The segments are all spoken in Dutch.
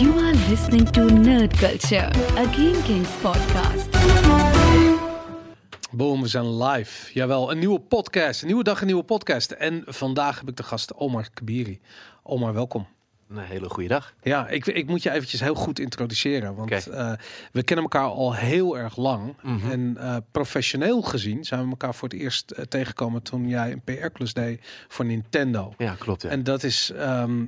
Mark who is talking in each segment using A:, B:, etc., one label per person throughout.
A: You are listening to Nerd Culture, a Game Kings podcast.
B: Boom, we zijn live. Jawel, een nieuwe podcast. Een nieuwe dag, een nieuwe podcast. En vandaag heb ik de gast Omar Kabiri. Omar, welkom.
C: Een hele goede dag.
B: Ja, ik, ik moet je eventjes heel goed introduceren. Want eh, we kennen elkaar al heel erg lang.
C: Mhm.
B: En eh, professioneel gezien zijn we elkaar voor het eerst eh, tegengekomen toen jij een PR-klus deed voor Nintendo.
C: Ja, klopt. Ja.
B: En dat is ehm,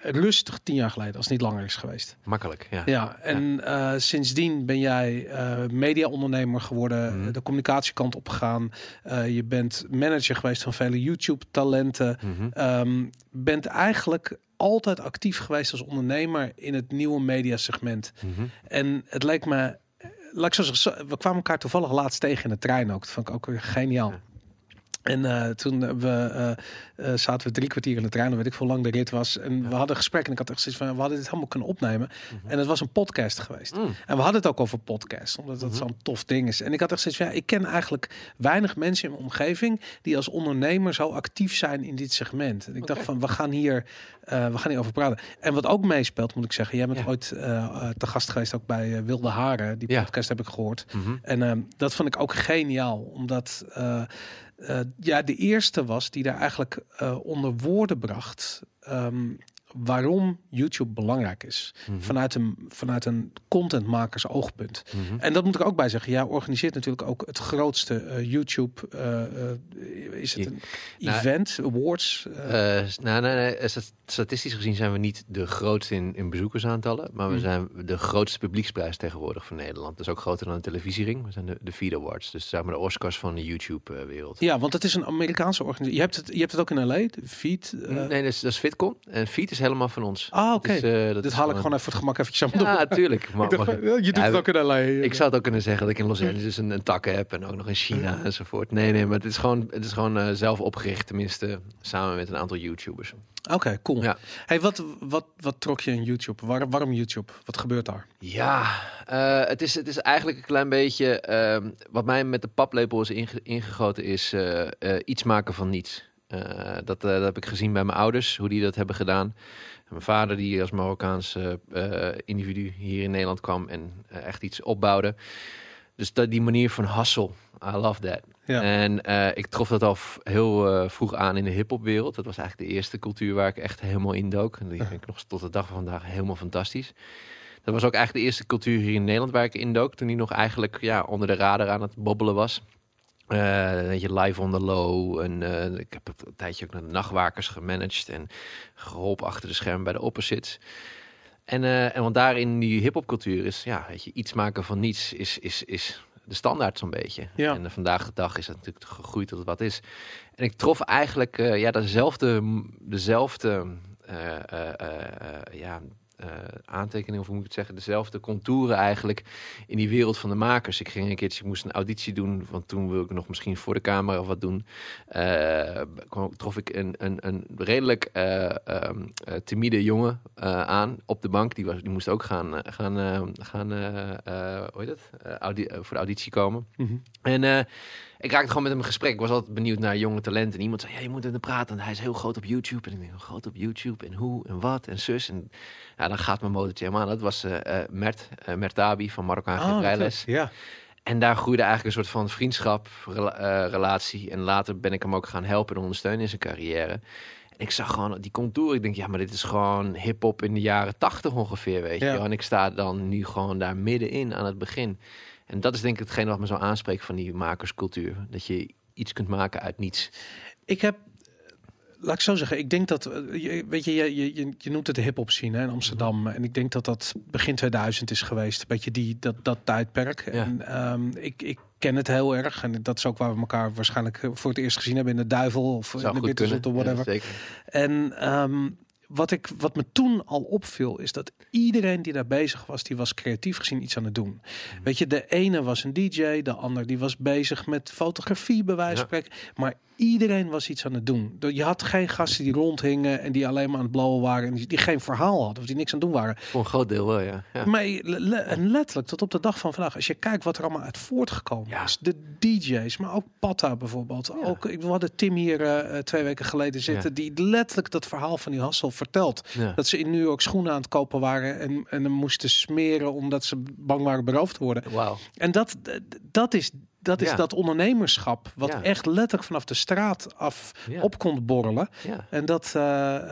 B: rustig tien jaar geleden, als het niet langer is geweest.
C: Makkelijk, ja.
B: Ja, en eh, sindsdien ben jij eh mediaondernemer geworden,
C: Mhm.
B: de communicatiekant opgegaan. Eh, je bent manager geweest van vele YouTube-talenten. Ehm, bent eigenlijk altijd actief geweest als ondernemer in het nieuwe mediasegment.
C: Mhm.
B: En het leek me, eh, laat ik zo zeggen, we kwamen elkaar toevallig laatst tegen in de trein ook. Dat vond ik ook weer geniaal.
C: Ja.
B: En eh, toen hebben we, eh, eh, zaten we drie kwartier in de trein, dan weet ik hoe lang de rit was. En we hadden gesprek en ik had echt zoiets van, we hadden dit helemaal kunnen opnemen. En het was een podcast geweest.
C: Mm.
B: En we hadden het ook over podcast, omdat het
C: Mhm.
B: zo'n tof ding is. En ik had echt zoiets van, ja, ik ken eigenlijk weinig mensen in mijn omgeving die als ondernemer zo actief zijn in dit segment. En ik dacht van, we gaan hier, eh, we gaan hier over praten. En wat ook meespeelt, moet ik zeggen, jij bent
C: Ja.
B: ooit eh, eh, te gast geweest ook bij eh, Wilde Haren. Die
C: Ja.
B: podcast heb ik gehoord.
C: Mhm.
B: En ehm, dat vond ik ook geniaal, omdat eh eh, ja, de eerste was die daar eigenlijk eh, onder woorden bracht. ehm, waarom YouTube belangrijk is.
C: Mhm.
B: Vanuit een, vanuit een contentmakers oogpunt.
C: Mhm.
B: En dat moet ik ook bij zeggen. Jij organiseert natuurlijk ook het grootste eh, YouTube. eh, eh, is het
C: Ja.
B: een
C: Nou,
B: event, awards?
C: s- nou, nee, nee, stat- statistisch gezien zijn we niet de grootste in, in bezoekersaantallen, maar we
B: Mm.
C: zijn de grootste publieksprijs tegenwoordig van Nederland. Dus ook groter dan de televisiering. We zijn de, de Feed Awards, dus zeg maar de Oscars van de YouTube-wereld.
B: ja, want het is een Amerikaanse organisatie. Je hebt het, je hebt het ook in LA, de Feed.
C: nee, dat is, dat is Fitcon. En Feed is helemaal van ons.
B: Ah, oké.
C: Dus, eh, dat
B: Dit haal ik gewoon even voor het gemak eventjes aan
C: Ja, natuurlijk.
B: Ja, je doet
C: Ja,
B: het ook in LA.
C: Ik zou het ook kunnen zeggen dat ik in Los Angeles een, een tak heb en ook nog in China enzovoort. Nee, nee, maar het is gewoon, het is gewoon eh, zelf opgericht, tenminste samen met een aantal YouTubers.
B: Oké, cool.
C: Ja.
B: Hey, wat, wat, wat trok je in YouTube? Waar, waarom YouTube? Wat gebeurt daar?
C: Ja, eh, het, is, het is eigenlijk een klein beetje ehm, wat mij met de paplepel is inge- ingegoten is eh, eh, iets maken van niets. Eh, dat, eh, dat heb ik gezien bij mijn ouders, hoe die dat hebben gedaan. Mijn vader die als Marokkaans eh, individu hier in Nederland kwam en echt iets opbouwde. Dus dat, die manier van hustle, I love that.
B: Ja.
C: En ik trof dat al heel vroeg aan in de hip-hopwereld. Dat was eigenlijk de eerste cultuur waar ik echt helemaal in dook. En die vind ik nog tot de dag van vandaag helemaal fantastisch. Dat was ook eigenlijk de eerste cultuur hier in Nederland waar ik in dook. Toen die nog eigenlijk ja, onder de radar aan het bobbelen was. Weet je, live on the low. En eh, ik heb een tijdje ook naar de nachtwakers gemanaged. En geholpen achter de schermen bij de opposites. En, eh, en want daar in die hip-hopcultuur is, ja, weet je, iets maken van niets is, is, is de standaard zo'n beetje.
B: Ja.
C: En vandaag de dag is dat natuurlijk gegroeid tot wat is. En ik trof eigenlijk ja, dezelfde, dezelfde ja, eh, aantekeningen, of hoe moet ik het zeggen, dezelfde contouren eigenlijk in die wereld van de makers. Ik ging een keertje, ik moest een auditie doen, want toen wil ik nog misschien voor de camera wat doen. Eh, kwam, trof ik een, een, een redelijk eh, ehm, eh, timide jongen aan op de bank. Die, was, die moest ook gaan, gaan, gaan hoe heet het? Audi- voor de auditie komen.
B: Mhm.
C: En ik raakte gewoon met hem in gesprek. Ik was altijd benieuwd naar jonge talenten. En iemand zei, ja, je moet met hem praten. En hij is heel groot op YouTube. En ik denk, groot op YouTube? En hoe? En wat? En zus? En ja, dan gaat mijn motortje helemaal aan. Dat was eh eh, Mert, eh Mert Dabi van Marokkaan oh.
B: Ja.
C: En daar groeide eigenlijk een soort van vriendschap, rela- relatie. En later ben ik hem ook gaan helpen en ondersteunen in zijn carrière. En ik zag gewoon die contour. Ik denk, ja, maar dit is gewoon hip-hop in de jaren tachtig ongeveer, weet je.
B: Ja.
C: En ik sta dan nu gewoon daar middenin aan het begin. En dat is denk ik hetgeen wat me zo aanspreekt van die makerscultuur. Dat je iets kunt maken uit niets.
B: Ik heb, laat ik zo zeggen, ik denk dat, eh, je- weet je, je, je, je- noemt het de hip-hop scene hè, in Amsterdam. En ik denk dat dat begin 2000 is geweest. Een beetje die, dat, dat tijdperk.
C: Ja.
B: En ehm, ik, ik ken het heel erg. En dat is ook waar we elkaar waarschijnlijk eh, voor het eerst gezien hebben in de Duivel of in de. Zot of whatever.
C: Ja.
B: En ehm, wat, ik, wat me toen al opviel, is dat iedereen die daar bezig was, die was creatief gezien iets aan het doen. Weet je, de ene was een DJ, de ander die was bezig met fotografie, bij wijze van spreken. Maar iedereen was iets aan het doen. Je had geen gasten die rondhingen en die alleen maar aan het blowen waren en die, die geen verhaal hadden of die niks aan het doen waren.
C: Voor een groot deel wel, ja. ja.
B: Maar le- en letterlijk tot op de dag van vandaag, als je kijkt wat er allemaal uit voortgekomen
C: Ja.
B: is. De DJ's, maar ook Patta bijvoorbeeld. Ook, ik- we hadden Tim hier eh, eh, twee weken geleden zitten, die letterlijk dat verhaal van die hassel verteld.
C: Ja.
B: Dat ze in New York schoenen aan het kopen waren en, en hem moesten smeren omdat ze bang waren beroofd te worden.
C: Wauw.
B: En dat, dat is, dat, is
C: Ja.
B: dat ondernemerschap wat
C: Ja.
B: echt letterlijk vanaf de straat af
C: Ja.
B: op kon borrelen.
C: Ja.
B: En dat, eh,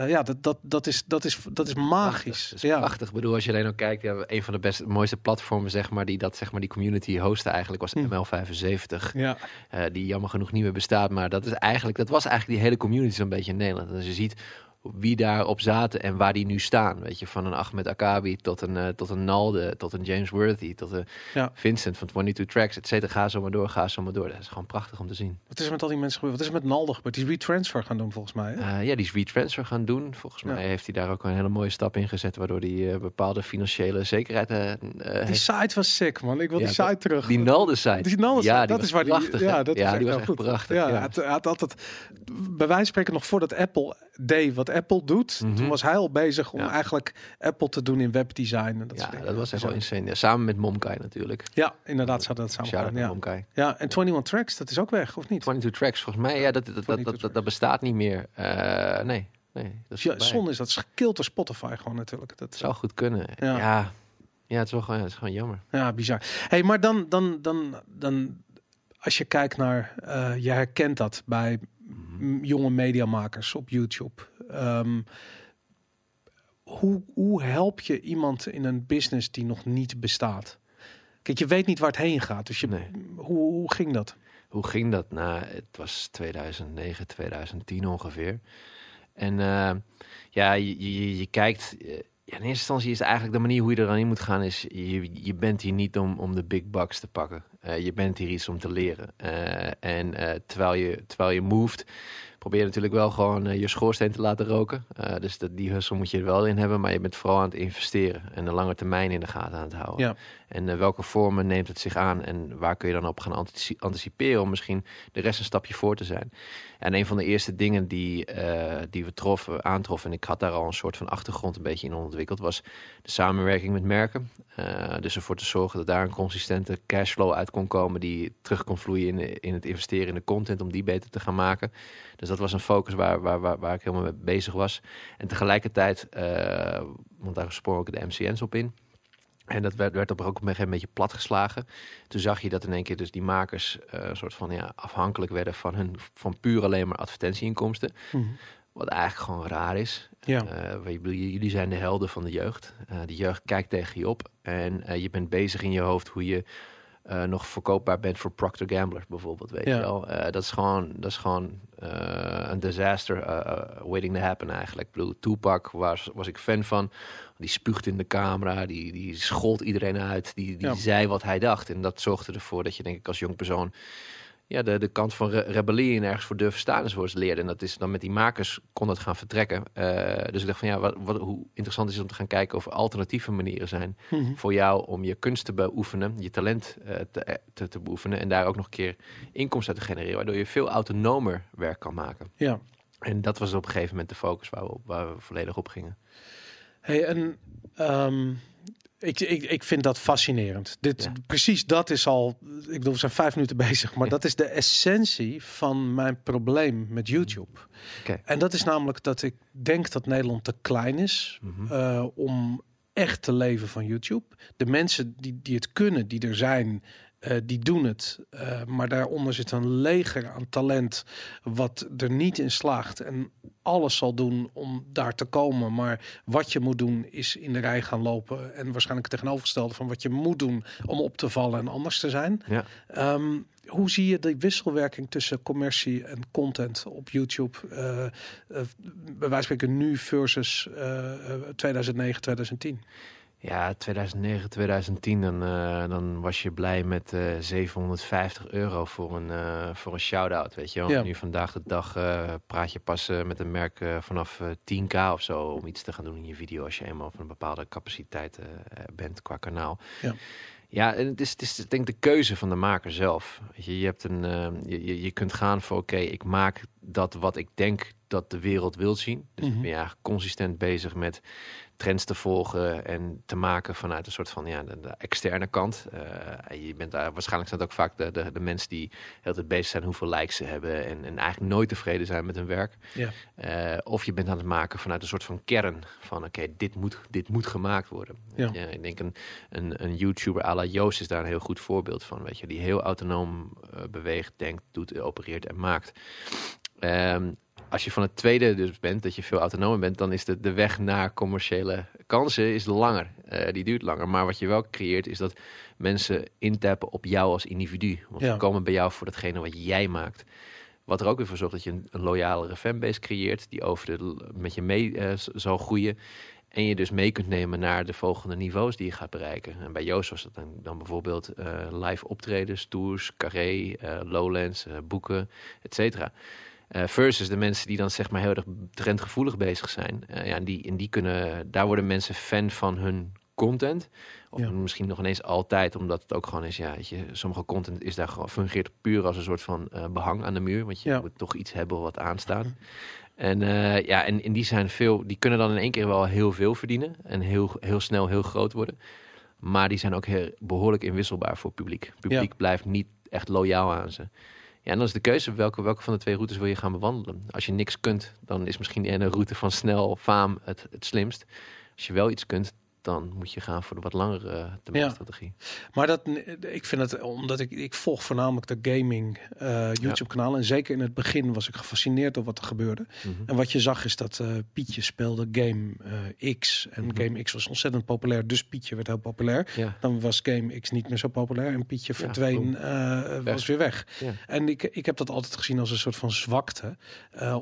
B: ja, dat, dat, dat, is, dat, is, dat is magisch.
C: Dat is
B: ja.
C: prachtig. Ik bedoel, als je alleen ook kijkt, ja, een van de beste, mooiste platformen, zeg maar, die dat zeg maar die community hosten eigenlijk was
B: Hm.
C: ML75.
B: Ja,
C: eh, die jammer genoeg niet meer bestaat. Maar dat is eigenlijk, dat was eigenlijk die hele community zo'n beetje in Nederland. En als je ziet wie daarop zaten en waar die nu staan. Weet je, van een Ahmed Akabi tot een, eh, tot een Nalde, tot een James Worthy, tot een
B: Ja.
C: Vincent van 22 Tracks, et cetera. Ga zo maar door, ga zo maar door. Dat is gewoon prachtig om te zien.
B: wat is er met al die mensen gebeurd? Wat is er met Naldo gebeurd? Die is retransfer gaan doen volgens mij. Hè?
C: Eh, ja, die is retransfer gaan doen. Volgens
B: Ja.
C: mij heeft hij daar ook een hele mooie stap in gezet, waardoor hij eh, bepaalde financiële zekerheid
B: die
C: heeft.
B: site was sick, man. Ik wil
C: Ja,
B: die site terug.
C: Die Nalde site.
B: Die Naldo
C: ja,
B: site,
C: die
B: dat is waar die,
C: prachtig. hè?
B: ja, dat
C: ja,
B: is
C: die was echt prachtig.
B: Ja. Hij, had, altijd, bij wijze van spreken nog voordat Apple deed wat Apple doet,
C: Mhm.
B: toen was hij al bezig om
C: Ja.
B: eigenlijk Apple te doen in webdesign. En dat,
C: Ja,
B: soort dingen.
C: dat was echt wel insane. Ja, samen met Momkai natuurlijk.
B: Ja, inderdaad zou dat samen gaan. Ja.
C: Momkai.
B: ja, en 21 Tracks, dat is ook weg, of niet?
C: 22 tracks, volgens mij, ja, dat, dat, dat,
B: 22
C: dat, bestaat niet meer. Eh, nee, nee. Dat is
B: Ja, zonde is dat gekild door Spotify gewoon natuurlijk. Dat,
C: zou goed kunnen.
B: Ja.
C: Ja, ja. het is wel gewoon, het is gewoon jammer.
B: Ja, bizar. hey, maar dan, dan, dan, dan, als je kijkt naar, eh, je herkent dat bij jonge mediamakers op YouTube. Ehm, hoe, hoe help je iemand in een business die nog niet bestaat? Kijk, je weet niet waar het heen gaat. Dus je,
C: Nee.
B: hoe, hoe ging dat?
C: Hoe ging dat? Nou, het was 2009, 2010 ongeveer. En eh, ja, je, je, je kijkt. Ja, in eerste instantie is eigenlijk de manier hoe je er aan in moet gaan, is je, je bent hier niet om, om de big bucks te pakken. Eh, je bent hier iets om te leren. Eh, en eh, terwijl, je, terwijl je moved, probeer natuurlijk wel gewoon eh, je schoorsteen te laten roken. Eh, dus dat, die hustle moet je er wel in hebben, maar je bent vooral aan het investeren en de lange termijn in de gaten aan het houden.
B: Ja.
C: En eh, welke vormen neemt het zich aan en waar kun je dan op gaan antici- anticiperen om misschien de rest een stapje voor te zijn. En een van de eerste dingen die, die we troffen, aantroffen, en ik had daar al een soort van achtergrond een beetje in ontwikkeld, was de samenwerking met merken. Dus ervoor te zorgen dat daar een consistente cashflow uit kon komen die terug kon vloeien in, in het investeren in de content om die beter te gaan maken. Dus dat was een focus waar, waar, waar, waar ik helemaal mee bezig was. En tegelijkertijd, eh, want daar spoor ik de MCN's op in. En dat werd, werd op een gegeven moment een beetje platgeslagen. Toen zag je dat in één keer dus die makers eh, een soort van ja, afhankelijk werden van hun van puur alleen maar advertentieinkomsten.
B: Mhm.
C: Wat eigenlijk gewoon raar is.
B: Ja.
C: J- jullie zijn de helden van de jeugd. De jeugd kijkt tegen je op. En je bent bezig in je hoofd hoe je eh, nog verkoopbaar bent voor Procter Gambler bijvoorbeeld. Weet
B: Ja.
C: je wel? Eh, dat is gewoon, dat is gewoon eh, een disaster waiting to happen eigenlijk. Ik bedoel, Tupac was, was ik fan van. Die spuugt in de camera, die, die schold iedereen uit, die, die
B: Ja.
C: zei wat hij dacht. En dat zorgde ervoor dat je denk ik als jong persoon ja, de, de kant van re rebellie en ergens voor durven staan enzovoorts leerde. En dat is dan met die makers kon dat gaan vertrekken. Eh, dus ik dacht van ja, wat, wat, hoe interessant is het om te gaan kijken of er alternatieve manieren zijn
B: Mhm.
C: voor jou om je kunst te beoefenen, je talent eh, te, eh, te, te beoefenen en daar ook nog een keer inkomsten uit te genereren, waardoor je veel autonomer werk kan maken.
B: Ja.
C: En dat was op een gegeven moment de focus waar we, op, waar we volledig op gingen.
B: Hey, en ehm, ik, ik, ik vind dat fascinerend. Dit,
C: Ja.
B: Precies dat is al, ik bedoel, we zijn vijf minuten bezig, maar dat is de essentie van mijn probleem met YouTube. En dat is namelijk dat ik denk dat Nederland te klein is
C: Mhm.
B: eh, om echt te leven van YouTube. De mensen die, die het kunnen, die er zijn, eh, die doen het. Eh, maar daaronder zit een leger aan talent wat er niet in slaagt en alles zal doen om daar te komen. Maar wat je moet doen is in de rij gaan lopen en waarschijnlijk het tegenovergestelde van wat je moet doen om op te vallen en anders te zijn.
C: Ja.
B: Ehm, hoe zie je de wisselwerking tussen commercie en content op YouTube? eh, bij wijze van spreken nu versus eh, eh, 2009, 2010.
C: Ja, 2009, 2010, dan, eh, dan was je blij met eh 750 euro voor een, eh, voor een shout-out, weet je wel.
B: Ja.
C: Nu vandaag de dag eh, praat je pas eh, met een merk eh, vanaf eh, 10k of zo om iets te gaan doen in je video als je eenmaal van een bepaalde capaciteit eh, eh, bent qua kanaal.
B: Ja.
C: Ja, en het is, het is denk ik de keuze van de maker zelf. Je, je, hebt een, eh, je, je, je kunt gaan voor, oké, ik maak dat wat ik denk dat de wereld wil zien. Dus ik ben ja consistent bezig met trends te volgen en te maken vanuit een soort van ja, de, de externe kant. Uh, je bent daar waarschijnlijk zijn het ook vaak de, de, de mensen die heel tijd bezig zijn hoeveel likes ze hebben en, en eigenlijk nooit tevreden zijn met hun werk.
B: Ja.
C: Uh, of je bent aan het maken vanuit een soort van kern van oké, dit, moet, dit moet gemaakt worden.
B: Ja.
C: Ja, ik denk een, een, een YouTuber à la Joost is daar een heel goed voorbeeld van. Weet je, die heel autonoom uh, beweegt, denkt, doet, opereert en maakt. Um, als je van het tweede dus bent, dat je veel autonomer bent, dan is de, de weg naar commerciële kansen is langer. Uh, die duurt langer. Maar wat je wel creëert, is dat mensen intappen op jou als individu. Want
B: Ja.
C: ze komen bij jou voor datgene wat jij maakt. Wat er ook weer voor zorgt dat je een, een loyalere fanbase creëert, die over de, met je mee uh, zal groeien. En je dus mee kunt nemen naar de volgende niveaus die je gaat bereiken. En bij Joost was dat dan, dan bijvoorbeeld uh, live optredens, tours, carré, lowlands, boeken, et cetera. Uh, versus de mensen die dan zeg maar heel erg trendgevoelig bezig zijn. Uh, ja, en die, en die kunnen, daar worden mensen fan van hun content. Of
B: Ja.
C: misschien nog ineens altijd, omdat het ook gewoon is, ja, weet je, sommige content is daar gewoon fungeert puur als een soort van uh, behang aan de muur. Want je
B: Ja.
C: moet toch iets hebben wat aanstaat. En uh, ja, en, en die zijn veel, die kunnen dan in één keer wel heel veel verdienen en heel, heel snel heel groot worden. Maar die zijn ook heel, behoorlijk inwisselbaar voor publiek. Publiek
B: Ja.
C: blijft niet echt loyaal aan ze. Ja, en dan is de keuze welke, welke van de twee routes wil je gaan bewandelen. Als je niks kunt, dan is misschien de route van snel faam het, het slimst. Als je wel iets kunt, dan moet je gaan voor de wat langere termijn
B: Ja.
C: strategie.
B: Maar dat, ik vind het, omdat ik, ik volg voornamelijk de gaming eh, YouTube kanaal. En zeker in het begin was ik gefascineerd door wat er gebeurde.
C: Mhm.
B: En wat je zag is dat eh, Pietje speelde Game eh, X. En
C: Mhm.
B: Game X was ontzettend populair. Dus Pietje werd heel populair.
C: Ja,
B: Dan was Game X niet meer zo populair. En Pietje verdween, was weer weg. En ik, ik heb dat altijd gezien als een soort van zwakte.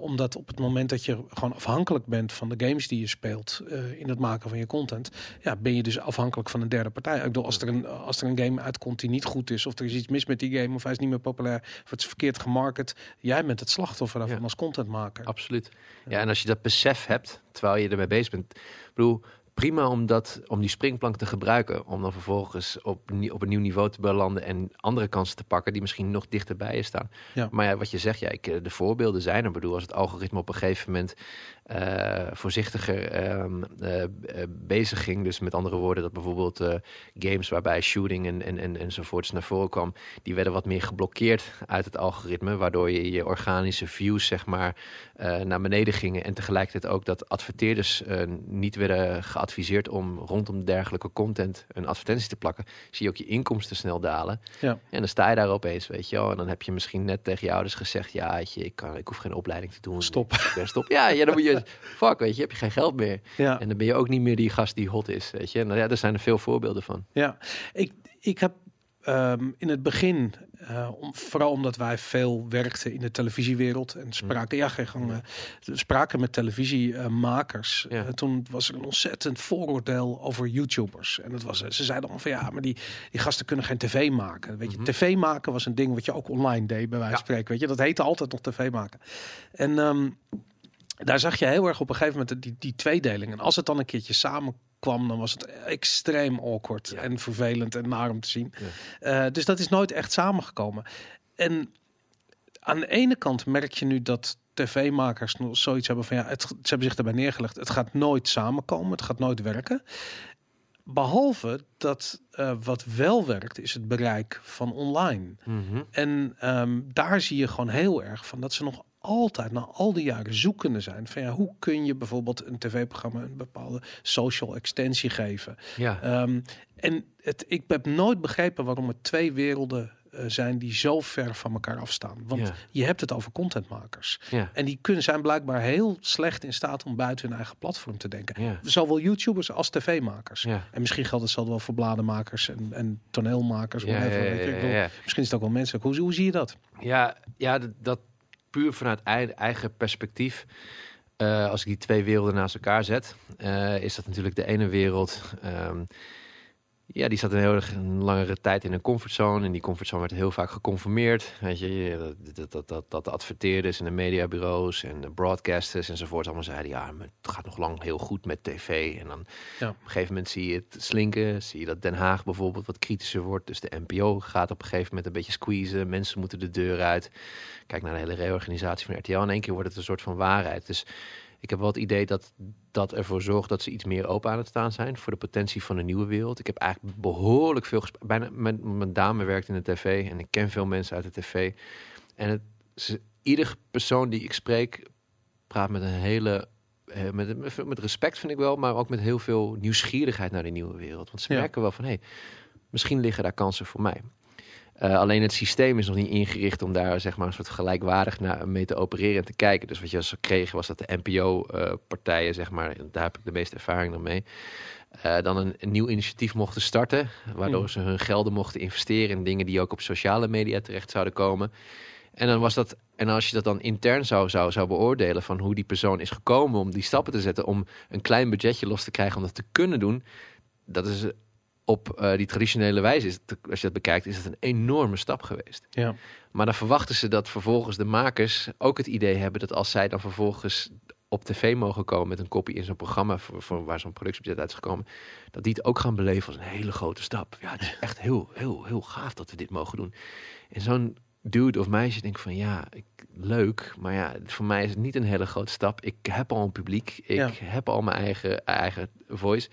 B: Omdat op het moment dat je gewoon afhankelijk bent van de games die je speelt in het maken van je content, ja, ben je dus afhankelijk van een derde partij. Ik bedoel, als er een, als er een game uitkomt die niet goed is, of er is iets mis met die game, of hij is niet meer populair, of het is verkeerd gemarket, jij bent het slachtoffer daarvan
C: Ja.
B: als contentmaker.
C: Absoluut. Ja, en als je dat besef hebt, terwijl je ermee bezig bent. Ik bedoel, prima om, dat, om die springplank te gebruiken. Om dan vervolgens op, op een nieuw niveau te belanden en andere kansen te pakken die misschien nog dichterbij je staan.
B: Ja.
C: Maar ja, wat je zegt, ja, ik, eh, de voorbeelden zijn er. Ik bedoel, als het algoritme op een gegeven moment eh, voorzichtiger eh, bezig ging. Dus met andere woorden, dat bijvoorbeeld games waarbij shooting en, en, en, enzovoorts naar voren kwam, die werden wat meer geblokkeerd uit het algoritme. Waardoor je je organische views, zeg maar, naar beneden gingen. En tegelijkertijd ook dat adverteerders niet werden geadviseerd om rondom dergelijke content een advertentie te plakken. Zie je ook je inkomsten snel dalen.
B: Ja.
C: En dan sta je daar opeens, weet je wel. En dan heb je misschien net tegen je ouders gezegd, ja, je, ik, kan, ik hoef geen opleiding te doen.
B: Stop.
C: Ik ben stop. Ja, ja, dan moet je, fuck, weet je, heb je geen geld meer.
B: Ja.
C: En dan ben je ook niet meer die gast die hot is, weet je. Nou ja, er zijn er veel voorbeelden van.
B: Ja, ik, ik heb ehm, in het begin, eh, om, vooral omdat wij veel werkten in de televisiewereld en spraken, ja, geen gang, eh, spraken met televisiemakers. Eh, toen was er een ontzettend vooroordeel over YouTubers. En dat was, ze zeiden allemaal van ja, maar die, die gasten kunnen geen tv maken. Weet je,
C: Mhm.
B: tv maken was een ding wat je ook online deed, bij wijze van spreken. Weet je, dat heette altijd nog tv maken. En ehm, daar zag je heel erg op een gegeven moment die, die tweedeling. En als het dan een keertje samenkwam, dan was het extreem awkward
C: Ja.
B: en vervelend en naar om te zien.
C: Ja.
B: Eh, dus dat is nooit echt samengekomen. En aan de ene kant merk je nu dat tv-makers nog zoiets hebben van ja, het, ze hebben zich daarbij neergelegd. Het gaat nooit samenkomen, het gaat nooit werken. Behalve dat eh, wat wel werkt, is het bereik van online.
C: Mhm.
B: En ehm, daar zie je gewoon heel erg van dat ze nog altijd na al die jaren zoekende zijn van ja, hoe kun je bijvoorbeeld een tv-programma een bepaalde social extensie geven.
C: Ja,
B: Ehm, en het, ik heb nooit begrepen waarom er twee werelden eh, zijn die zo ver van elkaar afstaan. Want
C: Ja.
B: je hebt het over contentmakers.
C: ja,
B: En die kunnen, zijn blijkbaar heel slecht in staat om buiten hun eigen platform te denken.
C: ja,
B: Zowel YouTubers als tv-makers.
C: ja.
B: En misschien geldt hetzelfde wel voor bladenmakers en, en toneelmakers. Whatever,
C: ja,
B: weet je. Ik bedoel. Misschien is het ook wel mensen. Hoe, hoe zie je dat?
C: Ja, ja dat puur vanuit ei- eigen perspectief. eh, als ik die twee werelden naast elkaar zet, eh, is dat natuurlijk de ene wereld. ehm, ja, die zat een heel erg een langere tijd in een comfortzone. En die comfortzone werd heel vaak geconformeerd. Weet je, dat, dat, dat, dat, dat de adverteerders en de mediabureaus en de broadcasters enzovoort allemaal zeiden: ja, het gaat nog lang heel goed met tv. En dan
B: Ja.
C: op een gegeven moment zie je het slinken. Zie je dat Den Haag bijvoorbeeld wat kritischer wordt. Dus de NPO gaat op een gegeven moment een beetje squeezen. Mensen moeten de deur uit. Kijk naar de hele reorganisatie van RTL. In één keer wordt het een soort van waarheid. Dus Ik heb wel het idee dat dat ervoor zorgt dat ze iets meer open aan het staan zijn voor de potentie van een nieuwe wereld. Ik heb eigenlijk behoorlijk veel gesprekken. Bijna mijn, mijn dame werkt in de tv en ik ken veel mensen uit de tv. En het, ze, ieder persoon die ik spreek praat met een hele eh, met, met, respect vind ik wel, maar ook met heel veel nieuwsgierigheid naar de nieuwe wereld. Want ze
B: Ja.
C: merken wel van hé, hey, misschien liggen daar kansen voor mij. Eh, alleen het systeem is nog niet ingericht om daar zeg maar een soort gelijkwaardig naar mee te opereren en te kijken. Dus wat je als kreeg was dat de NPO-partijen, zeg maar, daar heb ik de meeste ervaring dan mee, eh, dan een, een nieuw initiatief mochten starten, waardoor
B: Hmm.
C: ze hun gelden mochten investeren in dingen die ook op sociale media terecht zouden komen. En dan was dat, en als je dat dan intern zou, zou, zou beoordelen van hoe die persoon is gekomen om die stappen te zetten, om een klein budgetje los te krijgen om dat te kunnen doen, dat is op eh, die traditionele wijze, is het, als je dat bekijkt, is het een enorme stap geweest.
B: Ja.
C: Maar dan verwachten ze dat vervolgens de makers ook het idee hebben dat als zij dan vervolgens op tv mogen komen met een kopie in zo'n programma voor, voor waar zo'n productiebudget uit is gekomen, dat die het ook gaan beleven als een hele grote stap. Ja, het is echt heel, heel, heel gaaf dat we dit mogen doen. En zo'n dude of meisje denkt van ja, ik, leuk, maar ja, voor mij is het niet een hele grote stap. Ik heb al een publiek, ik
B: Ja.
C: heb al mijn eigen, eigen voice.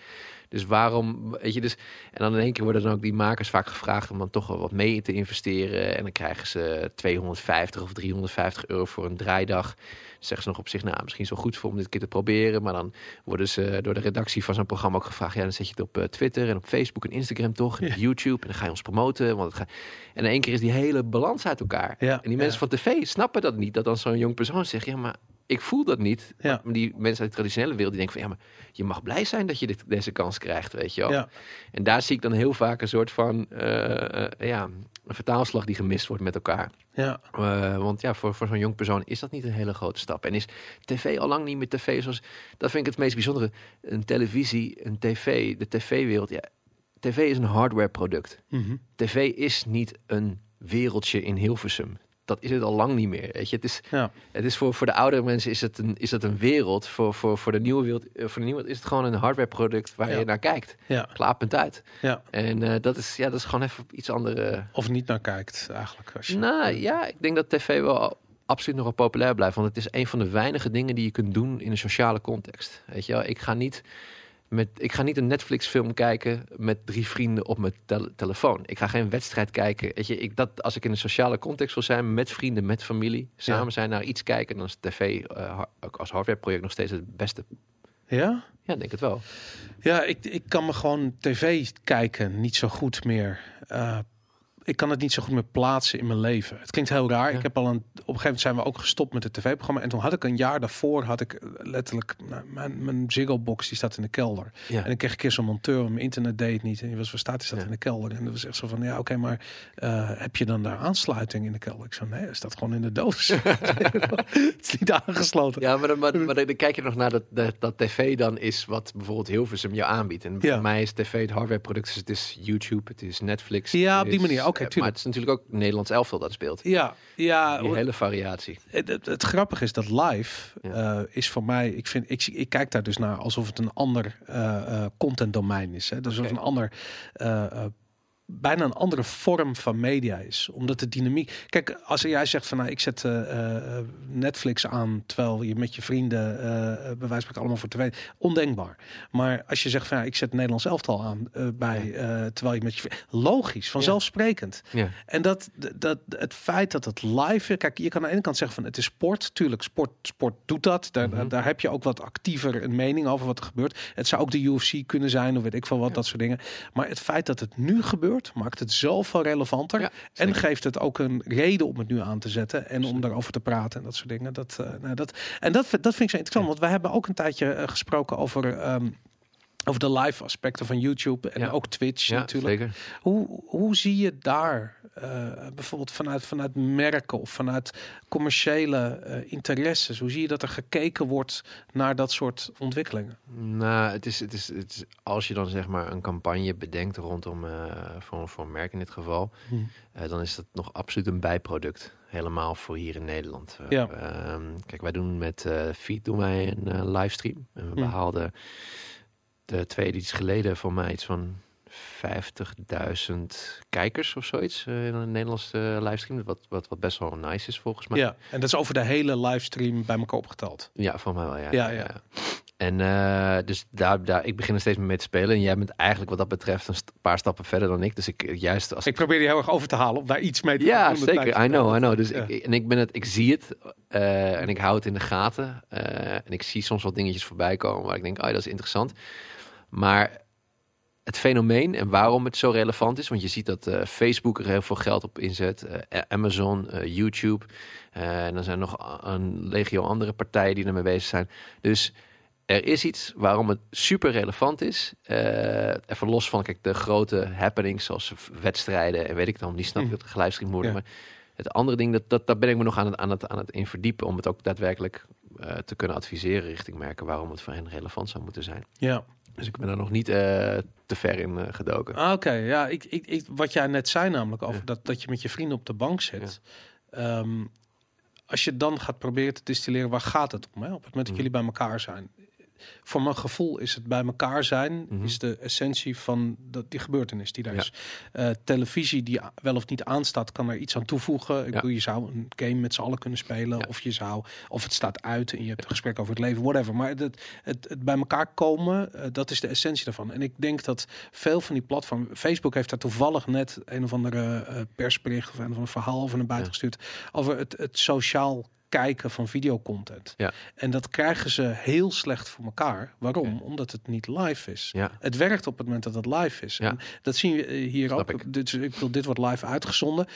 C: Dus waarom, weet je, dus... En dan in één keer worden dan ook die makers vaak gevraagd om dan toch wel wat mee te investeren. En dan krijgen ze 250 of 350 euro voor een draaidag. Zeggen ze nog op zich, nou, misschien is het wel goed voor om dit keer te proberen. Maar dan worden ze door de redactie van zo'n programma ook gevraagd. Ja, dan zet je het op eh, Twitter en op Facebook en Instagram toch. En YouTube. En dan ga je ons promoten. Want het gaat... En in één keer is die hele balans uit elkaar.
B: Ja,
C: en die
B: ja.
C: mensen van tv snappen dat niet. Dat dan zo'n jong persoon zegt, ja, maar ik voel dat niet.
B: Ja.
C: Maar die mensen uit de traditionele wereld die denken van, ja, maar je mag blij zijn dat je dit, deze kans krijgt, weet je wel.
B: Ja.
C: En daar zie ik dan heel vaak een soort van, eh, eh, ja, een vertaalslag die gemist wordt met elkaar.
B: Ja.
C: Eh, want ja, voor, voor zo'n jong persoon is dat niet een hele grote stap. En is tv al lang niet meer tv zoals... Dat vind ik het meest bijzondere. Een televisie, een tv, de tv-wereld. Ja, tv is een hardware product.
B: Mhm.
C: TV is niet een wereldje in Hilversum. Dat is het al lang niet meer. Weet je? Het is,
B: Ja.
C: het is voor, voor de oudere mensen is het een, is het een wereld. Voor, voor, voor, de nieuwe wereld, eh, voor de nieuwe is het gewoon een hardware product waar
B: Ja.
C: je naar kijkt.
B: Ja.
C: Klaar, punt uit.
B: Ja.
C: En eh, dat, is, ja, dat is gewoon even iets andere...
B: Of niet naar kijkt, eigenlijk. Als je,
C: Nou ja, ik denk dat tv wel absoluut nog wel populair blijft. Want het is een van de weinige dingen die je kunt doen in een sociale context. Weet je wel, ik ga niet, met, ik ga niet een Netflix film kijken met drie vrienden op mijn tel- telefoon. Ik ga geen wedstrijd kijken. Weet je, ik, dat, als ik in een sociale context wil zijn, met vrienden, met familie, samen
B: Ja. zijn
C: naar iets kijken, dan is tv eh, ook als hardwareproject nog steeds het beste.
B: Ja?
C: Ja, ik denk het wel.
B: Ja, ik, ik kan me gewoon tv kijken niet zo goed meer. eh, ik kan het niet zo goed meer plaatsen in mijn leven. Het klinkt heel raar.
C: Ja.
B: Ik heb al een. Op een gegeven moment zijn we ook gestopt met het tv-programma. En toen had ik een jaar daarvoor had ik eh, letterlijk nou, mijn, mijn Ziggo box die staat in de kelder.
C: Ja.
B: En ik kreeg een keer zo'n monteur, mijn internet deed niet. En die was, waar staat die staat
C: Ja.
B: in de kelder? En dat was echt zo van, ja, oké, maar eh, heb je dan daar aansluiting in de kelder? Ik zo, nee, hij staat gewoon in de doos. het is niet aangesloten.
C: Ja, maar, dan, maar, maar dan kijk je nog naar dat, dat, dat tv dan is wat bijvoorbeeld Hilversum jou aanbiedt. En
B: Ja.
C: voor mij is tv het hardwareproduct. Dus het is YouTube, het is Netflix.
B: Ja, op die
C: is,
B: manier. Oké,
C: eh,
B: tuurlijk.
C: Maar het is natuurlijk ook Nederlands elftal dat speelt.
B: Ja, ja.
C: Die hele variatie.
B: Het, het, het grappige is dat live
C: Ja.
B: eh, is voor mij, ik vind, ik, ik kijk daar dus naar alsof het een ander eh eh, content domein is. Hè? Dus of een ander, eh, eh, bijna een andere vorm van media is. Omdat de dynamiek. Kijk, als jij zegt van, nou, ik zet eh, eh, Netflix aan terwijl je met je vrienden, eh, bij wijze van allemaal voor tv, ondenkbaar. Maar als je zegt van, ja, ik zet Nederlands elftal aan bij, terwijl je met je vri- logisch, vanzelfsprekend.
C: Ja.
B: En dat, dat, het feit dat het live kijk, je kan aan de ene kant zeggen van het is sport. Tuurlijk, sport, sport doet dat. Daar,
C: Mhm.
B: daar heb je ook wat actiever een mening over wat er gebeurt. Het zou ook de UFC kunnen zijn of weet ik veel wat,
C: Ja.
B: dat soort dingen. Maar het feit dat het nu gebeurt, maakt het zoveel relevanter.
C: Ja,
B: en geeft het ook een reden om het nu aan te zetten en om daarover te praten en dat soort dingen. Dat, eh, nou, dat, en dat, vind- dat vind ik zo interessant, want wij hebben ook een tijdje eh, gesproken over. ehm, over de live aspecten van YouTube en
C: Ja.
B: ook Twitch
C: Ja,
B: natuurlijk.
C: zeker.
B: Hoe, hoe zie je daar eh, bijvoorbeeld vanuit, vanuit merken of vanuit commerciële eh, interesses? Hoe zie je dat er gekeken wordt naar dat soort ontwikkelingen?
C: Nou, het is, het, is, het is als je dan zeg maar een campagne bedenkt rondom eh, voor, voor een merk in dit geval, eh, dan is dat nog absoluut een bijproduct. Helemaal voor hier in Nederland.
B: Ja.
C: ehm, kijk, wij doen met Feed doen wij een livestream. En we
B: Hm.
C: behaalden de twee edities geleden voor mij iets van 50.000 kijkers of zoiets eh, in een Nederlandse livestream. Wat, wat, wat best wel nice is volgens mij.
B: Ja, en dat is over de hele livestream bij elkaar opgeteld.
C: Ja, voor mij wel, ja.
B: Ja, ja.
C: En eh, dus daar, daar, ik begin er steeds meer mee te spelen. En jij bent eigenlijk wat dat betreft een st- paar stappen verder dan ik. Dus ik eh, juist als
B: Ik probeer je heel erg over te halen om daar iets mee te
C: ja, zeker. I know, I know. Dus
B: Ja.
C: ik, en ik ben het, ik zie het en ik hou het in de gaten. En ik zie soms wat dingetjes voorbij komen waar ik denk, oh, dat is interessant. Maar het fenomeen en waarom het zo relevant is, want je ziet dat eh, Facebook er heel veel geld op inzet, eh, Amazon, eh, YouTube, en dan zijn nog een legio andere partijen die ermee bezig zijn. Dus er is iets waarom het super relevant is. Even los van kijk, de grote happenings zoals wedstrijden en weet ik dan, die snap
B: Mm.
C: dat er gelivestreamd worden.
B: Ja.
C: Maar het andere ding, dat, dat, daar ben ik me nog aan het, aan het, aan het in verdiepen om het ook daadwerkelijk te kunnen adviseren richting merken waarom het voor hen relevant zou moeten zijn.
B: Ja.
C: Dus ik ben daar nog niet eh, te ver in eh, gedoken.
B: Ah, Oké, ja, ik, ik, ik, wat jij net zei namelijk over
C: Ja.
B: dat, dat je met je vrienden op de bank zit. Ehm, als je dan gaat proberen te distilleren, waar gaat het om? Hè? Op het moment dat
C: Mhm.
B: jullie bij elkaar zijn. Voor mijn gevoel is het bij elkaar zijn,
C: Mhm.
B: is de essentie van dat, die gebeurtenis die daar
C: Ja.
B: is. Eh, televisie die wel of niet aanstaat, kan er iets aan toevoegen. Ik
C: Ja.
B: bedoel, je zou een game met z'n allen kunnen spelen.
C: Ja.
B: Of je zou, of het staat uit en je hebt een gesprek over het leven, whatever. Maar het, het, het bij elkaar komen, eh, dat is de essentie daarvan. En ik denk dat veel van die platformen, Facebook heeft daar toevallig net een of andere eh, persbericht of een of ander verhaal over naar buiten gestuurd. Over het, het sociaal kijken van videocontent.
C: Ja.
B: En dat krijgen ze heel slecht voor elkaar. Waarom? Omdat het niet live is.
C: Ja,
B: Het werkt op het moment dat het live is.
C: Ja.
B: En dat zien we eh, hier
C: Snap
B: ook.
C: ik.
B: Dit, ik bedoel, dit wordt live uitgezonden.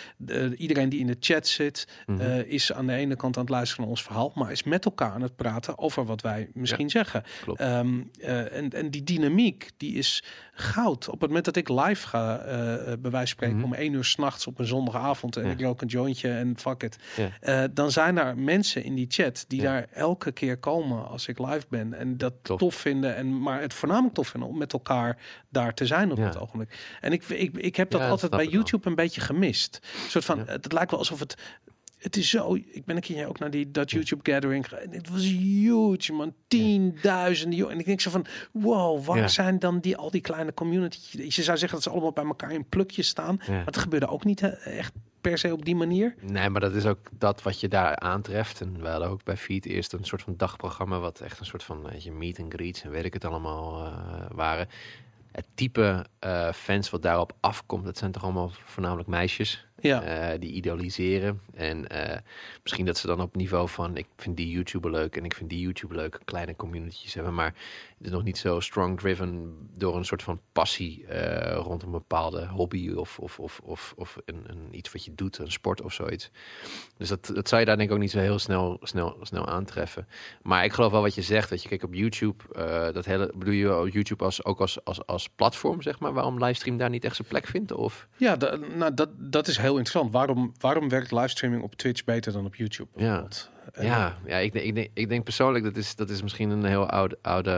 B: Iedereen die in de chat zit,
C: Mhm.
B: eh, is aan de ene kant aan het luisteren naar ons verhaal, maar is met elkaar aan het praten over wat wij misschien zeggen.
C: klopt.
B: Ehm, eh, en, en die dynamiek, die is goud. Op het moment dat ik live ga, eh, bij wijze van spreken,
C: Mhm.
B: om één uur s'nachts op een zondagavond en
C: Ja.
B: ik rook een jointje en fuck it.
C: Ja.
B: Eh, dan zijn er mensen in die chat die
C: Ja.
B: daar elke keer komen als ik live ben en dat
C: Tof.
B: tof vinden. En, maar het voornamelijk tof vinden om met elkaar daar te zijn op het ogenblik. En ik, ik, ik heb dat altijd bij
C: wel.
B: YouTube een beetje gemist. Een soort van, het lijkt wel alsof het het is zo. Ik ben een keer ook naar die dat YouTube gathering. gegaan. En Het was huge, man. Tienduizenden. joh. En ik denk zo van, wow, waar
C: Ja.
B: zijn dan die al die kleine communities? Je zou zeggen dat ze allemaal bij elkaar in plukjes staan.
C: Ja.
B: Maar het gebeurde ook niet echt per se op die manier.
C: Nee, maar dat is ook dat wat je daar aantreft. En we hadden ook bij Feed eerst een soort van dagprogramma... wat echt een soort van weet je, meet and greets en weet ik het allemaal eh, waren. Het type eh, fans wat daarop afkomt, dat zijn toch allemaal voornamelijk meisjes...
B: Ja,
C: eh, die idoliseren. En eh, misschien dat ze dan op niveau van... ik vind die YouTuber leuk en ik vind die YouTuber leuk... kleine communities hebben, maar het is nog niet zo strong driven... door een soort van passie eh, rond een bepaalde hobby... of, of, of, of, of een, een, iets wat je doet, een sport of zoiets. Dus dat, dat zou je daar denk ik ook niet zo heel snel, snel, snel aantreffen. Maar ik geloof wel wat je zegt. Dat je kijkt op YouTube, dat hele, bedoel je YouTube als, ook als, als, als platform, zeg maar... waarom livestream daar niet echt zijn plek vindt? Of...
B: ja nou, dat, dat is heel interessant. Waarom, waarom werkt livestreaming op Twitch beter dan op YouTube?
C: Ja.
B: En,
C: Ja, ja ik, denk, ik, denk, ik denk persoonlijk dat is, dat is misschien een heel oude, oude,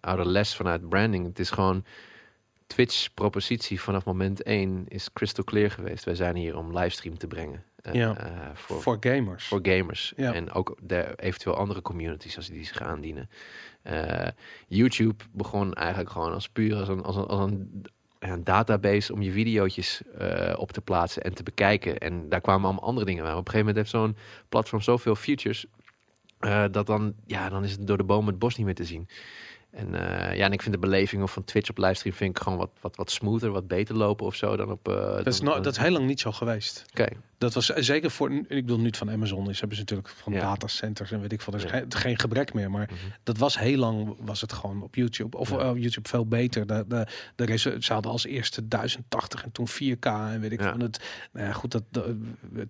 C: oude les vanuit branding. Het is gewoon Twitch propositie vanaf moment 1 is crystal clear geweest. Wij zijn hier om livestream te brengen. eh,
B: Ja.
C: eh, voor,
B: voor gamers.
C: voor gamers.
B: Ja.
C: En ook de eventueel andere communities als die zich aandienen. Eh, YouTube begon eigenlijk gewoon als puur als een, als een, als een, een database om je video's op te plaatsen en te bekijken. En daar kwamen allemaal andere dingen aan. Op een gegeven moment heeft zo'n platform zoveel features. eh, dat dan, ja, dan is het door de bomen het bos niet meer te zien. En uh, ja, en ik vind de beleving van Twitch op livestream vind ik gewoon wat, wat, wat smoother, wat beter lopen of zo dan op. Uh,
B: dat, is no, dat is heel lang niet zo geweest.
C: Oké. Okay.
B: Dat was zeker voor, ik bedoel niet van Amazon, is hebben ze natuurlijk van
C: Ja.
B: datacenters en weet ik veel. Er is
C: Ja.
B: geen, gebrek meer, maar
C: Mhm.
B: dat was heel lang was het gewoon op YouTube of
C: Ja.
B: eh, YouTube veel beter. De, de, ze hadden als eerste 1080 en toen 4K en weet ik van het. Nou ja, goed dat de,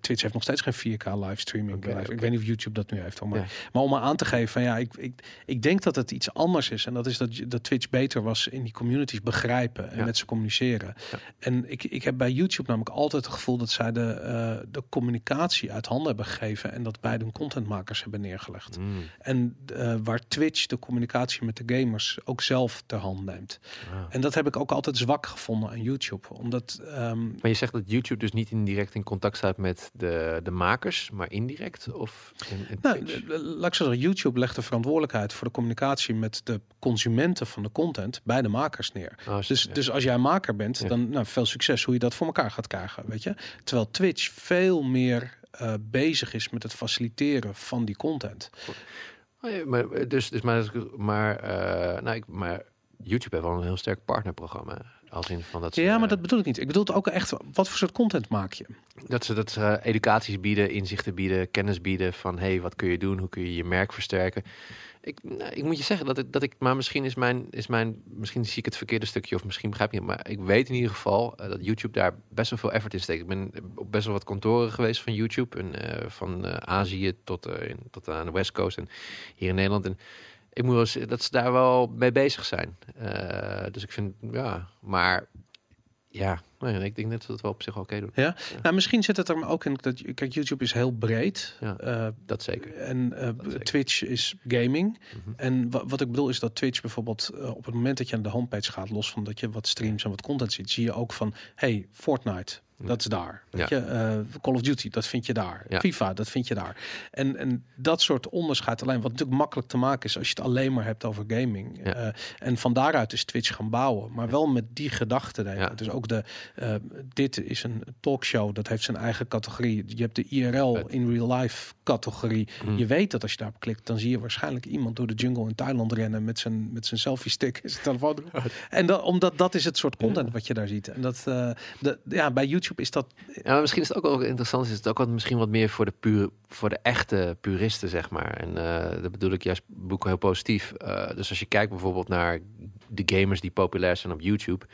B: Twitch heeft nog steeds geen 4K livestreaming. Live.
C: oké.
B: Ik weet niet of YouTube dat nu heeft, maar om maar aan te geven van ja, ik, ik, ik denk dat het iets anders is. En dat is dat, dat Twitch beter was in die communities begrijpen en met ze communiceren. En ik, ik heb bij YouTube namelijk altijd het gevoel dat zij de, eh, de, de communicatie uit handen hebben gegeven en dat bij de contentmakers hebben neergelegd.
C: Mm.
B: En eh, waar Twitch de communicatie met de gamers ook zelf ter hand neemt.
C: Ah.
B: En dat heb ik ook altijd zwak gevonden aan YouTube. Omdat ehm,
C: Maar je zegt dat YouTube dus niet indirect in contact staat met de, de makers, maar indirect? Of in, in
B: Nou, eh, laat ik zo zeggen, YouTube legt de verantwoordelijkheid voor de communicatie met de consumenten van de content bij de makers neer.
C: Oh,
B: Dus,
C: ja.
B: dus als jij maker bent,
C: Ja.
B: dan nou, veel succes hoe je dat voor elkaar gaat krijgen, weet je. Terwijl Twitch veel meer eh, bezig is met het faciliteren van die content.
C: Oh ja, maar, eh, dus, dus maar, maar, eh, nou, ik, maar YouTube heeft wel een heel sterk partnerprogramma. Als in van dat ze,
B: Ja, maar dat bedoel ik niet. Ik bedoel het ook echt, wat voor soort content maak je?
C: dat ze, dat ze educaties bieden, inzichten bieden, kennis bieden van hey, wat kun je doen, hoe kun je je merk versterken. Ik, nou, ik moet je zeggen dat ik, dat ik, maar misschien is mijn, is mijn, misschien zie ik het verkeerde stukje of misschien begrijp je het, maar ik weet in ieder geval eh, dat YouTube daar best wel veel effort in steekt. Ik ben op best wel wat kantoren geweest van YouTube, eh, van eh, Azië tot, in, tot aan de West Coast en hier in Nederland. En ik moet wel zeggen dat ze daar wel mee bezig zijn. Dus ik vind, ja, maar ja, ja, ik denk net dat het wel op zich oké doen.
B: Nou, misschien zit het er maar ook in dat kijk, YouTube is heel breed.
C: Ja.
B: Eh,
C: Dat zeker.
B: en eh,
C: zeker.
B: Twitch is gaming.
C: Mhm.
B: En wa- wat ik bedoel is dat Twitch bijvoorbeeld eh, op het moment dat je aan de homepage gaat, los van dat je wat streams en wat content ziet, zie je ook van, hey, Fortnite, dat is daar. Weet
C: Ja.
B: je, eh, Call of Duty, dat vind je daar.
C: Ja.
B: FIFA, dat vind je daar. En, en dat soort onderscheid alleen, wat natuurlijk makkelijk te maken is als je het alleen maar hebt over gaming.
C: Ja.
B: Eh, en van daaruit is Twitch gaan bouwen, maar wel met die gedachte. Dus ook de, eh, dit is een talkshow, dat heeft zijn eigen categorie. Je hebt de IRL
C: Vet.
B: in real life categorie.
C: Mm.
B: Je weet dat als je daarop klikt, dan zie je waarschijnlijk iemand door de jungle in Thailand rennen met zijn, met zijn selfie stick zijn telefoon. En dat, omdat dat is het soort content wat je daar ziet. En dat, de, ja, bij YouTube is dat.
C: Ja, maar misschien is het ook wel interessant. Is het ook wat misschien wat meer voor de puur, voor de echte puristen, zeg maar. En eh dat bedoel ik juist boeken heel positief. Eh, dus als je kijkt bijvoorbeeld naar de gamers die populair zijn op YouTube,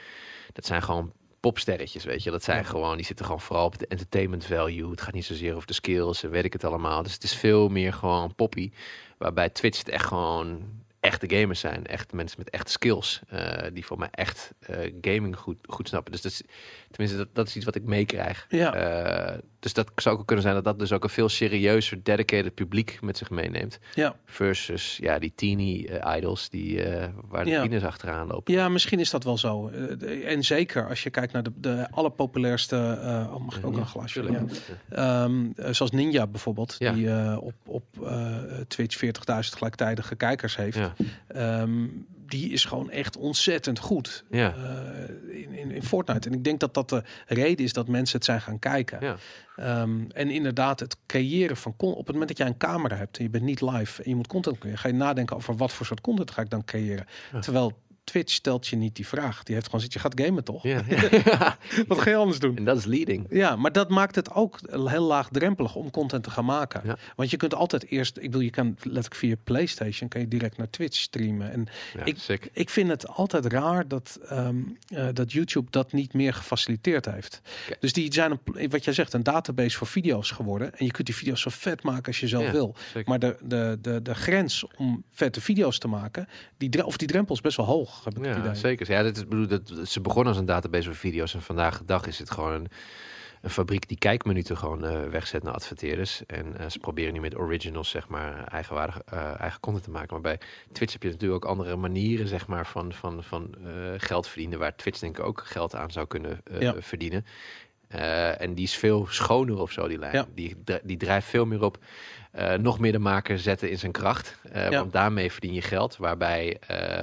C: dat zijn gewoon popsterretjes, weet je. Dat zijn
B: Ja.
C: gewoon, die zitten gewoon vooral op de entertainment value. Het gaat niet zozeer over de skills en weet ik het allemaal. Dus het is veel meer gewoon poppy. Waarbij Twitch het echt gewoon echte gamers zijn. Echt mensen met echte skills. eh, die voor mij echt eh, gaming goed, goed snappen. Dus dat is, tenminste, dat, dat is iets wat ik meekrijg.
B: Ja.
C: Eh, dus dat zou ook kunnen zijn dat dat dus ook een veel serieuzer, dedicated publiek met zich meeneemt.
B: Ja.
C: Versus ja, die teeny eh, idols die, eh, waar de
B: Ja.
C: tieners achteraan lopen.
B: ja, misschien is dat wel zo. Eh, en zeker als je kijkt naar de, de allerpopulairste. oh, mag ik ook
C: Ja,
B: een
C: tuurlijk.
B: Ja. Ehm, eh, zoals Ninja bijvoorbeeld, die op, op Twitch 40.000 gelijktijdige kijkers heeft.
C: Ja.
B: Die is gewoon echt ontzettend goed
C: Ja.
B: eh, in, in, in Fortnite. En ik denk dat dat de reden is dat mensen het zijn gaan kijken.
C: Ja.
B: Ehm, en inderdaad, het creëren van op het moment dat jij een camera hebt en je bent niet live en je moet content creëren, ga je nadenken over wat voor soort content ga ik dan creëren.
C: Ja.
B: Terwijl Twitch stelt je niet die vraag. Die heeft gewoon zit je gaat gamen toch?
C: Ja, ja.
B: Wat ga je anders doen?
C: en dat is leading.
B: Ja, maar dat maakt het ook heel laagdrempelig om content te gaan maken.
C: Ja.
B: Want je kunt altijd eerst, ik bedoel, je kan letterlijk via PlayStation kan je direct naar Twitch streamen. En Ik-
C: sick.
B: ik vind het altijd raar dat, ehm, eh, dat YouTube dat niet meer gefaciliteerd heeft. Dus die zijn, een, wat jij zegt, een database voor video's geworden. En je kunt die video's zo vet maken als je zelf wil.
C: sick.
B: Maar de, de, de, de grens om vette video's te maken, die, of die drempel is best wel hoog, heb ik het
C: Ja,
B: idee.
C: zeker. Ja, dit is, bedoel, dat, ze begonnen als een database van video's en vandaag de dag is het gewoon een, een fabriek die kijkminuten gewoon eh, wegzet naar adverteerders. En eh, ze proberen nu met originals, zeg maar, eigenwaardig eh, eigen content te maken. Maar bij Twitch heb je natuurlijk ook andere manieren, zeg maar, van, van, van geld verdienen, waar Twitch denk ik ook geld aan zou kunnen
B: Ja.
C: verdienen. Eh, en die is veel schoner of zo, die lijn.
B: Ja.
C: Die, die drijft veel meer op eh, nog meer de maker zetten in zijn kracht. Eh,
B: Ja.
C: Want daarmee verdien je geld. Waarbij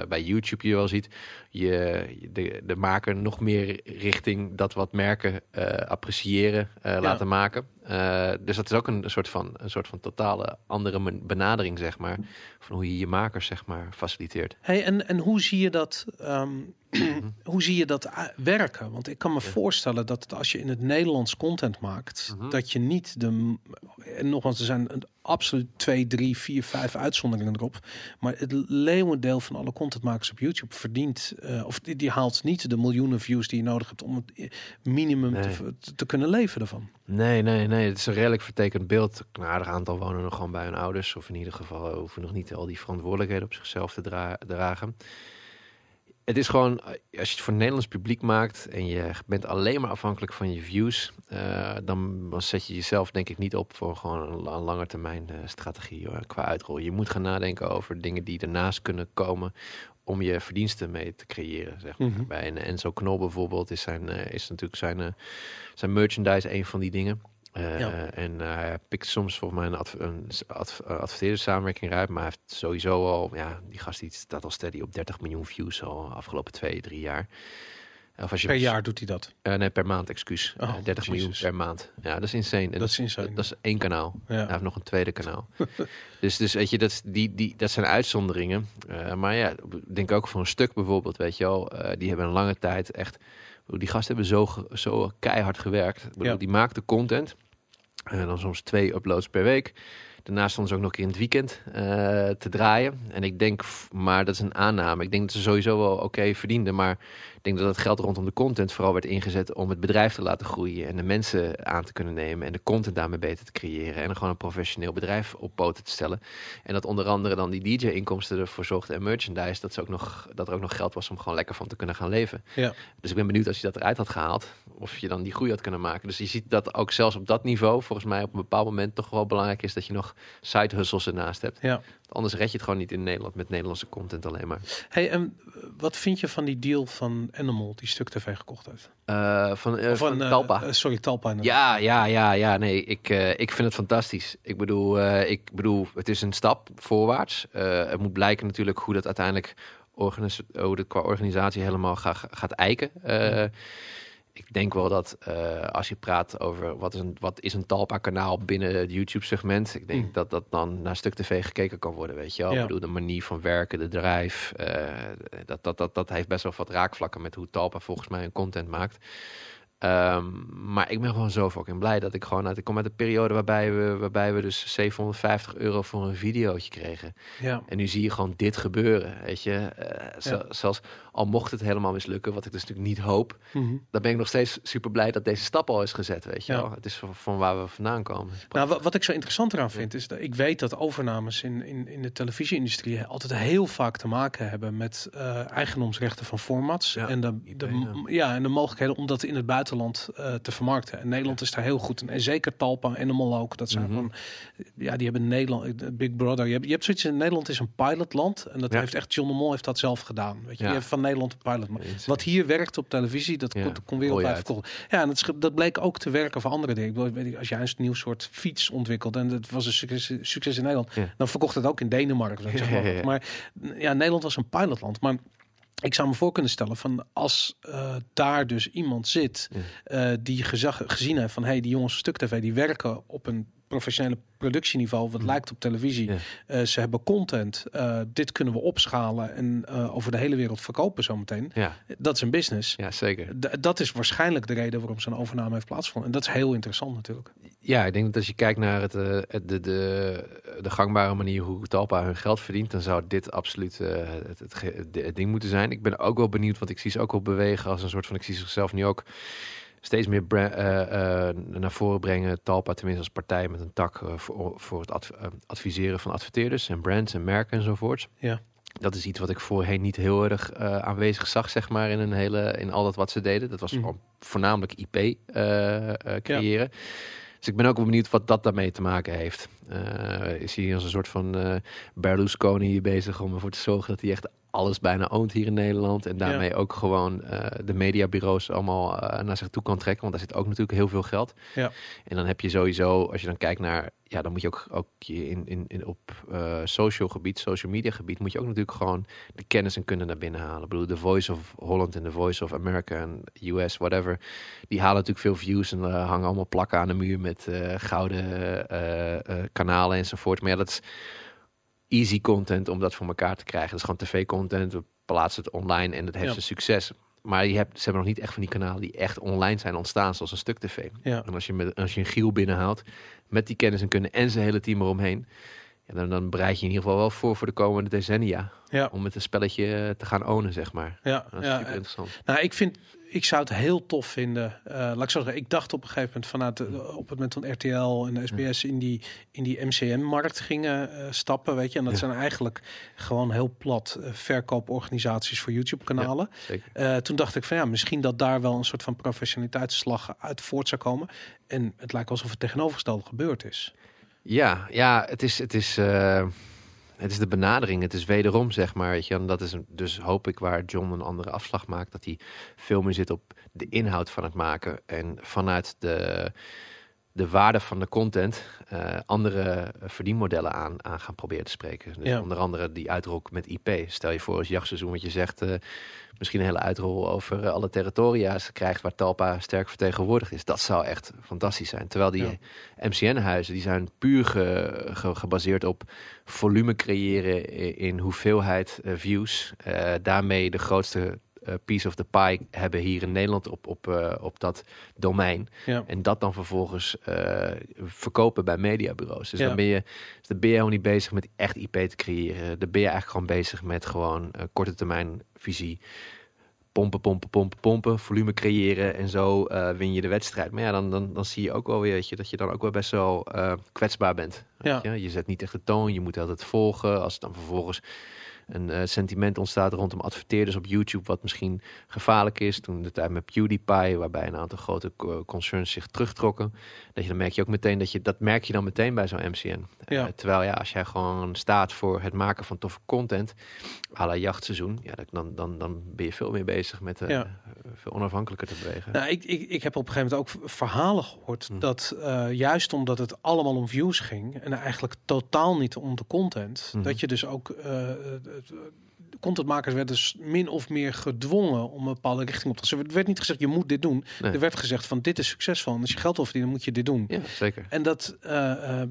C: bij YouTube je wel ziet, je, de, de maker nog meer richting dat wat merken eh, appreciëren eh, laten maken. Eh, dus dat is ook een soort van, een soort van totale andere benadering, zeg maar. Van hoe je je makers, zeg maar, faciliteert.
B: Hey, en, en hoe zie je dat, ehm, hoe zie je dat werken? Want ik kan me voorstellen dat het, als je in het Nederlands content maakt,
C: Mhm.
B: dat je niet de. En nogmaals, er zijn absoluut twee, drie, vier, vijf uitzonderingen erop. Maar het leeuwendeel van alle contentmakers op YouTube verdient, eh, of die, die haalt niet de miljoenen views die je nodig hebt om het minimum
C: Nee.
B: te, te kunnen leven ervan.
C: Nee, nee, nee. Het is een redelijk vertekend beeld. Een aardig aantal wonen nog gewoon bij hun ouders. Of in ieder geval hoeven nog niet al die verantwoordelijkheden op zichzelf te dra- dragen. Het is gewoon, eh, als je het voor Nederlands publiek maakt en je bent alleen maar afhankelijk van je views, eh, dan, dan zet je jezelf denk ik niet op voor gewoon een, la- lange termijn eh, strategie hoor, qua uitrol. Je moet gaan nadenken over dingen die ernaast kunnen komen om je verdiensten mee te creëren. Zeg maar.
B: Mhm.
C: Bij een Enzo Knol bijvoorbeeld is, zijn, is natuurlijk zijn, zijn merchandise een van die dingen. Eh,
B: Ja.
C: En eh, hij pikt soms volgens mij een, adv een s- adv adverteerderssamenwerking uit. Maar hij heeft sowieso al, ja, die gast die staat al steady op 30 miljoen views al afgelopen twee, drie jaar. Of als je
B: Per jaar doet hij dat.
C: Eh, nee, per maand, excuus.
B: Oh,
C: Eh, 30 miljoen per maand. Ja, dat is insane. En
B: Dat is insane.
C: Dat, dat is één kanaal.
B: Ja.
C: Hij heeft nog een tweede kanaal. dus, dus weet je, dat, die, die, dat zijn uitzonderingen. Eh, maar ja, ik denk ook voor een stuk bijvoorbeeld, weet je wel. eh, die hebben een lange tijd echt... Die gasten hebben zo, zo keihard gewerkt. Ik bedoel,
B: Ja.
C: Die maakten content. En dan soms twee uploads per week. Daarnaast stonden ze ook nog een keer in het weekend eh, te draaien. En ik denk, maar dat is een aanname. Ik denk dat ze sowieso wel oké verdienden. Maar ik denk dat het geld rondom de content vooral werd ingezet om het bedrijf te laten groeien. En de mensen aan te kunnen nemen. En de content daarmee beter te creëren. En gewoon een professioneel bedrijf op poten te stellen. En dat onder andere dan die DJ-inkomsten ervoor zorgde en merchandise. Dat, ze ook nog, dat er ook nog geld was om gewoon lekker van te kunnen gaan leven.
B: Ja.
C: Dus ik ben benieuwd als je dat eruit had gehaald. Of je dan die groei had kunnen maken. Dus je ziet dat ook zelfs op dat niveau. Volgens mij op een bepaald moment toch wel belangrijk is dat je nog side hustles ernaast hebt.
B: Ja.
C: Anders red je het gewoon niet in Nederland met Nederlandse content alleen maar.
B: Hey, en wat vind je van die deal van Animal die Stuk TV gekocht heeft?
C: Eh, van, eh, van
B: eh,
C: Talpa.
B: eh, sorry, Talpa. inderdaad.
C: Ja, ja, ja, ja. Nee, ik, eh, ik vind het fantastisch. Ik bedoel, eh, ik bedoel, het is een stap voorwaarts. Eh, het moet blijken natuurlijk hoe dat uiteindelijk organis hoe dat qua organisatie helemaal ga- gaat eiken. Eh, Ik denk wel dat eh, als je praat over wat is een, wat is een Talpa-kanaal binnen het YouTube-segment, ik denk
B: Mm.
C: dat dat dan naar stuk tv gekeken kan worden, weet je wel.
B: Ja.
C: Ik bedoel, de manier van werken, de drijf, eh, dat, dat, dat, dat heeft best wel wat raakvlakken met hoe Talpa volgens mij een content maakt. Ehm, maar ik ben gewoon zo fucking blij dat ik gewoon uit... Ik kom uit een periode waarbij we, waarbij we dus 750 euro voor een videootje kregen.
B: Ja.
C: En nu zie je gewoon dit gebeuren, weet je.
B: Ja.
C: Zelfs al mocht het helemaal mislukken, wat ik dus natuurlijk niet hoop...
B: Mhm.
C: dan ben ik nog steeds super blij dat deze stap al is gezet, weet je
B: Ja.
C: wel. Het is van, van waar we vandaan komen.
B: Nou, wa- wat ik zo interessant eraan vind, is dat ik weet dat overnames in, in, in de televisieindustrie altijd heel vaak te maken hebben met eh, eigendomsrechten van formats.
C: Ja,
B: en, de,
C: ja.
B: ja, en de mogelijkheden om dat in het buitenland eh, te vermarkten. En Nederland is daar heel goed in. En zeker Talpa en Animal ook. Dat zijn
C: Mhm.
B: gewoon, ja, die hebben Nederland, eh, Big Brother. Je hebt, je hebt zoiets in Nederland is een pilotland. En dat heeft echt John de Mol heeft dat zelf gedaan. Weet je, heeft van Nederland een pilot. Maar wat hier werkt op televisie, dat
C: Ja,
B: kon, kon wereldwijd verkocht. Ja, en dat, dat bleek ook te werken voor andere dingen. Ik bedoel, als jij een nieuw soort fiets ontwikkelt en dat was een succes, succes in Nederland,
C: Ja.
B: dan verkocht het ook in Denemarken.
C: ja, ja.
B: Maar ja, Nederland was een pilotland. Maar ik zou me voor kunnen stellen van als eh, daar dus iemand zit
C: Ja.
B: eh, die gezag, gezien heeft van hey, die jongens Stuk TV die werken op een professionele productieniveau wat lijkt op televisie. Eh, ze hebben content. Eh, dit kunnen we opschalen en eh, over de hele wereld verkopen zometeen.
C: Ja,
B: Dat is een business.
C: ja, zeker.
B: D- dat is waarschijnlijk de reden waarom zo'n overname heeft plaatsgevonden. En dat is heel interessant natuurlijk.
C: Ja, ik denk dat als je kijkt naar het, het- de, de, de gangbare manier hoe Talpa hun geld verdient, dan zou dit absoluut het, het ding moeten zijn. Ik ben ook wel benieuwd, want ik zie ze ook wel bewegen als een soort van, ik zie zichzelf nu ook steeds meer eh, eh, naar voren brengen. Talpa tenminste als partij met een tak eh, voor, voor het adv- adviseren van adverteerders en brands en merken enzovoorts.
B: Ja.
C: Dat is iets wat ik voorheen niet heel erg aanwezig zag, zeg maar, in een hele, in al dat wat ze deden. Dat was
B: Mhm.
C: gewoon voornamelijk IP creëren. Dus ik ben ook wel benieuwd wat dat daarmee te maken heeft. Is hij als een soort van eh Berlusconi hier bezig om ervoor te zorgen dat hij echt alles bijna oont hier in Nederland. En daarmee ook gewoon eh, de mediabureaus allemaal eh, naar zich toe kan trekken. Want daar zit ook natuurlijk heel veel geld.
B: Ja.
C: En dan heb je sowieso, als je dan kijkt naar, ja, dan moet je ook, ook je in, in, in op eh, social gebied, social media gebied, moet je ook natuurlijk gewoon de kennis en kunnen naar binnen halen. Ik bedoel, de Voice of Holland en de Voice of America en US, whatever, die halen natuurlijk veel views en hangen allemaal plakken aan de muur met gouden kanalen enzovoort. Maar ja, dat is easy content om dat voor elkaar te krijgen. Dat is gewoon tv-content, we plaatsen het online en dat heeft
B: Ja.
C: zijn succes. Maar je hebt, ze hebben nog niet echt van die kanalen die echt online zijn ontstaan, zoals een stuk tv.
B: Ja.
C: En als je, met, als je een Giel binnenhaalt met die kennis en kunnen en zijn hele team eromheen, ja, En dan, dan bereid je in ieder geval wel voor voor de komende decennia.
B: Ja.
C: Om het een spelletje eh, te gaan ownen, zeg maar.
B: Ja,
C: Dat is
B: ja,
C: super interessant.
B: Nou, ik vind, ik zou het heel tof vinden. Eh, laat ik zo zeggen, ik dacht op een gegeven moment vanuit de, op het moment toen RTL en SBS in die in die MCN-markt gingen eh, stappen, weet je, en dat
C: Ja.
B: zijn eigenlijk gewoon heel plat eh, verkooporganisaties voor YouTube-kanalen. Toen dacht ik van ja, misschien dat daar wel een soort van professionaliteitsslag uit voort zou komen. En het lijkt alsof het tegenovergestelde gebeurd is.
C: Ja, ja, het is, het is, het is de benadering. Het is wederom, zeg maar. Weet dat is dus hoop ik waar John een andere afslag maakt. Dat hij veel meer zit op de inhoud van het maken. En vanuit de, de waarde van de content eh, andere verdienmodellen aan, aan gaan proberen te spreken. Dus
B: Ja.
C: onder andere die uitrol met IP. Stel je voor als jachtseizoen wat je zegt... eh, misschien een hele uitrol over eh, alle territoria's krijgt... waar Talpa sterk vertegenwoordigd is. Dat zou echt fantastisch zijn. Terwijl die
B: Ja.
C: MCN-huizen, die zijn puur ge- ge- gebaseerd op volume creëren in hoeveelheid views. Daarmee de grootste piece of the pie hebben hier in Nederland op, op, eh, op dat domein.
B: Ja.
C: En dat dan vervolgens eh, verkopen bij mediabureaus. Dus
B: Ja.
C: dan ben je dus dan ben je helemaal niet bezig met echt IP te creëren. Dan ben je eigenlijk gewoon bezig met gewoon eh, korte termijn visie. Pompen, pompen, pompen, pompen, volume creëren en zo eh, win je de wedstrijd. Maar ja, dan, dan, dan zie je ook wel weer weet je, dat je dan ook wel best wel eh, kwetsbaar bent.
B: Ja.
C: Je? je zet niet echt de toon, je moet altijd volgen. Als dan vervolgens een eh, sentiment ontstaat rondom adverteerders op YouTube, wat misschien gevaarlijk is. Toen de tijd met PewDiePie, waarbij een aantal grote co- concerns zich terugtrokken. Dat je dan merk je ook meteen dat je dat merk je dan meteen bij zo'n MCN.
B: Ja.
C: Eh, terwijl ja, als jij gewoon staat voor het maken van toffe content, à la jachtseizoen, ja, dan, dan, dan ben je veel meer bezig met eh,
B: Ja.
C: veel onafhankelijker te bewegen.
B: Nou, ik, ik, ik heb op een gegeven moment ook verhalen gehoord
C: Hm.
B: dat eh, juist omdat het allemaal om views ging en eigenlijk totaal niet om de content,
C: Mhm.
B: dat je dus ook eh, eh, contentmakers werden dus min of meer gedwongen om een bepaalde richting op te zetten. Er werd niet gezegd je moet dit doen.
C: Nee.
B: Er werd gezegd van dit is succesvol en als je geld wil verdienen moet je dit doen.
C: Ja, zeker.
B: En dat, eh, eh,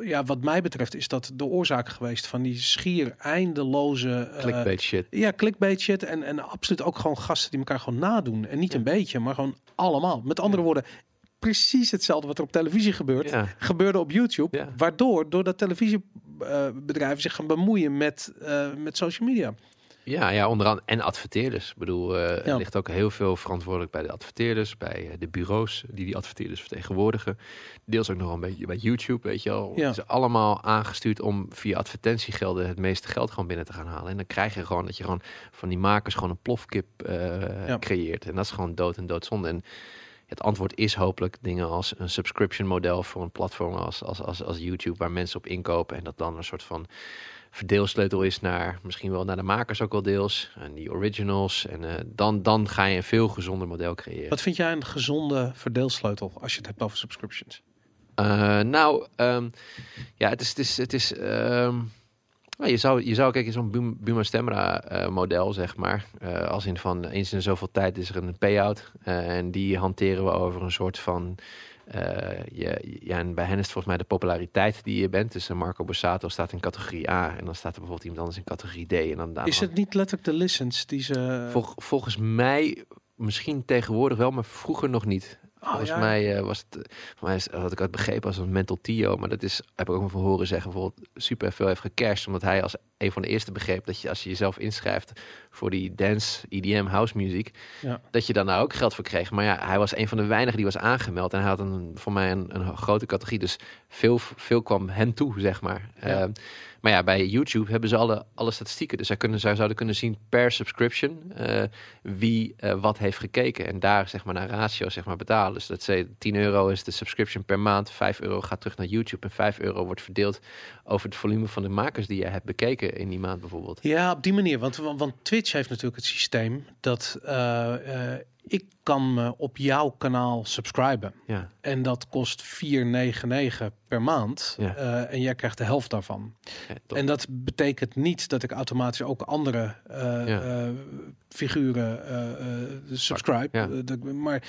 B: ja, wat mij betreft, is dat de oorzaak geweest van die schier eindeloze eh,
C: Clickbait shit.
B: ja, clickbait shit. En, en absoluut ook gewoon gasten die elkaar gewoon nadoen. En niet een beetje, maar gewoon allemaal. Met andere woorden, precies hetzelfde wat er op televisie gebeurt,
C: Ja.
B: gebeurde op YouTube. Waardoor, doordat televisiebedrijven zich gaan bemoeien met, eh, met social media.
C: Ja, ja, onder andere. En adverteerders. Ik bedoel, eh,
B: Ja.
C: er ligt ook heel veel verantwoordelijk bij de adverteerders, bij eh, de bureaus die die adverteerders vertegenwoordigen. Deels ook nog een beetje bij YouTube, weet je wel.
B: Ja.
C: Het is allemaal aangestuurd om via advertentiegelden het meeste geld gewoon binnen te gaan halen. En dan krijg je gewoon dat je gewoon van die makers gewoon een plofkip eh,
B: Ja.
C: creëert. En dat is gewoon dood en doodzonde. En het antwoord is hopelijk dingen als een subscription model voor een platform als, als, als, als YouTube, waar mensen op inkopen en dat dan een soort van verdeelsleutel is naar misschien wel naar de makers ook wel deels en die originals en eh, dan, dan ga je een veel gezonder model creëren.
B: Wat vind jij een gezonde verdeelsleutel als je het hebt over subscriptions?
C: Eh, nou, ehm, ja, het is, het is, het is ehm, nou, je zou, je zou kijken zo'n Buma- Buma Stemra eh, model, zeg maar, eh, als in van eens in zoveel tijd is er een payout eh, en die hanteren we over een soort van je, ja, en bij hen is het volgens mij de populariteit die je bent. Dus Marco Borsato staat in categorie A en dan staat er bijvoorbeeld iemand anders in categorie D. En dan
B: Is het niet letterlijk de listens die ze...
C: Vol- volgens mij misschien tegenwoordig wel, maar vroeger nog niet.
B: Oh,
C: Volgens
B: ja.
C: mij eh, was het, eh, voor mij is, wat ik had begrepen als een mental Tio, maar dat is, heb ik ook nog van horen zeggen, bijvoorbeeld super veel heeft gecashed, omdat hij als een van de eerste begreep dat je als je jezelf inschrijft voor die dance, EDM, house music,
B: Ja.
C: dat je daar nou ook geld voor kreeg. Maar ja, hij was een van de weinigen die was aangemeld en hij had een, voor mij een, een grote categorie, dus veel, veel kwam hem toe, zeg maar.
B: Ja.
C: Ehm, maar ja, bij YouTube hebben ze alle, alle statistieken. Dus zij, kunnen, zij zouden kunnen zien per subscription eh, wie eh, wat heeft gekeken. En daar zeg maar naar ratio zeg maar betalen. Dus dat ze 10 euro is de subscription per maand. 5 euro gaat terug naar YouTube. En 5 euro wordt verdeeld over het volume van de makers die je hebt bekeken in die maand bijvoorbeeld.
B: Ja, op die manier. Want, want, want Twitch heeft natuurlijk het systeem dat eh, ik kan me op jouw kanaal subscriben.
C: Ja,
B: En dat kost 4,99 per maand.
C: Ja.
B: Eh, en jij krijgt de helft daarvan.
C: ja.
B: En dat betekent niet dat ik automatisch ook andere eh, eh, figuren subscribe. Maar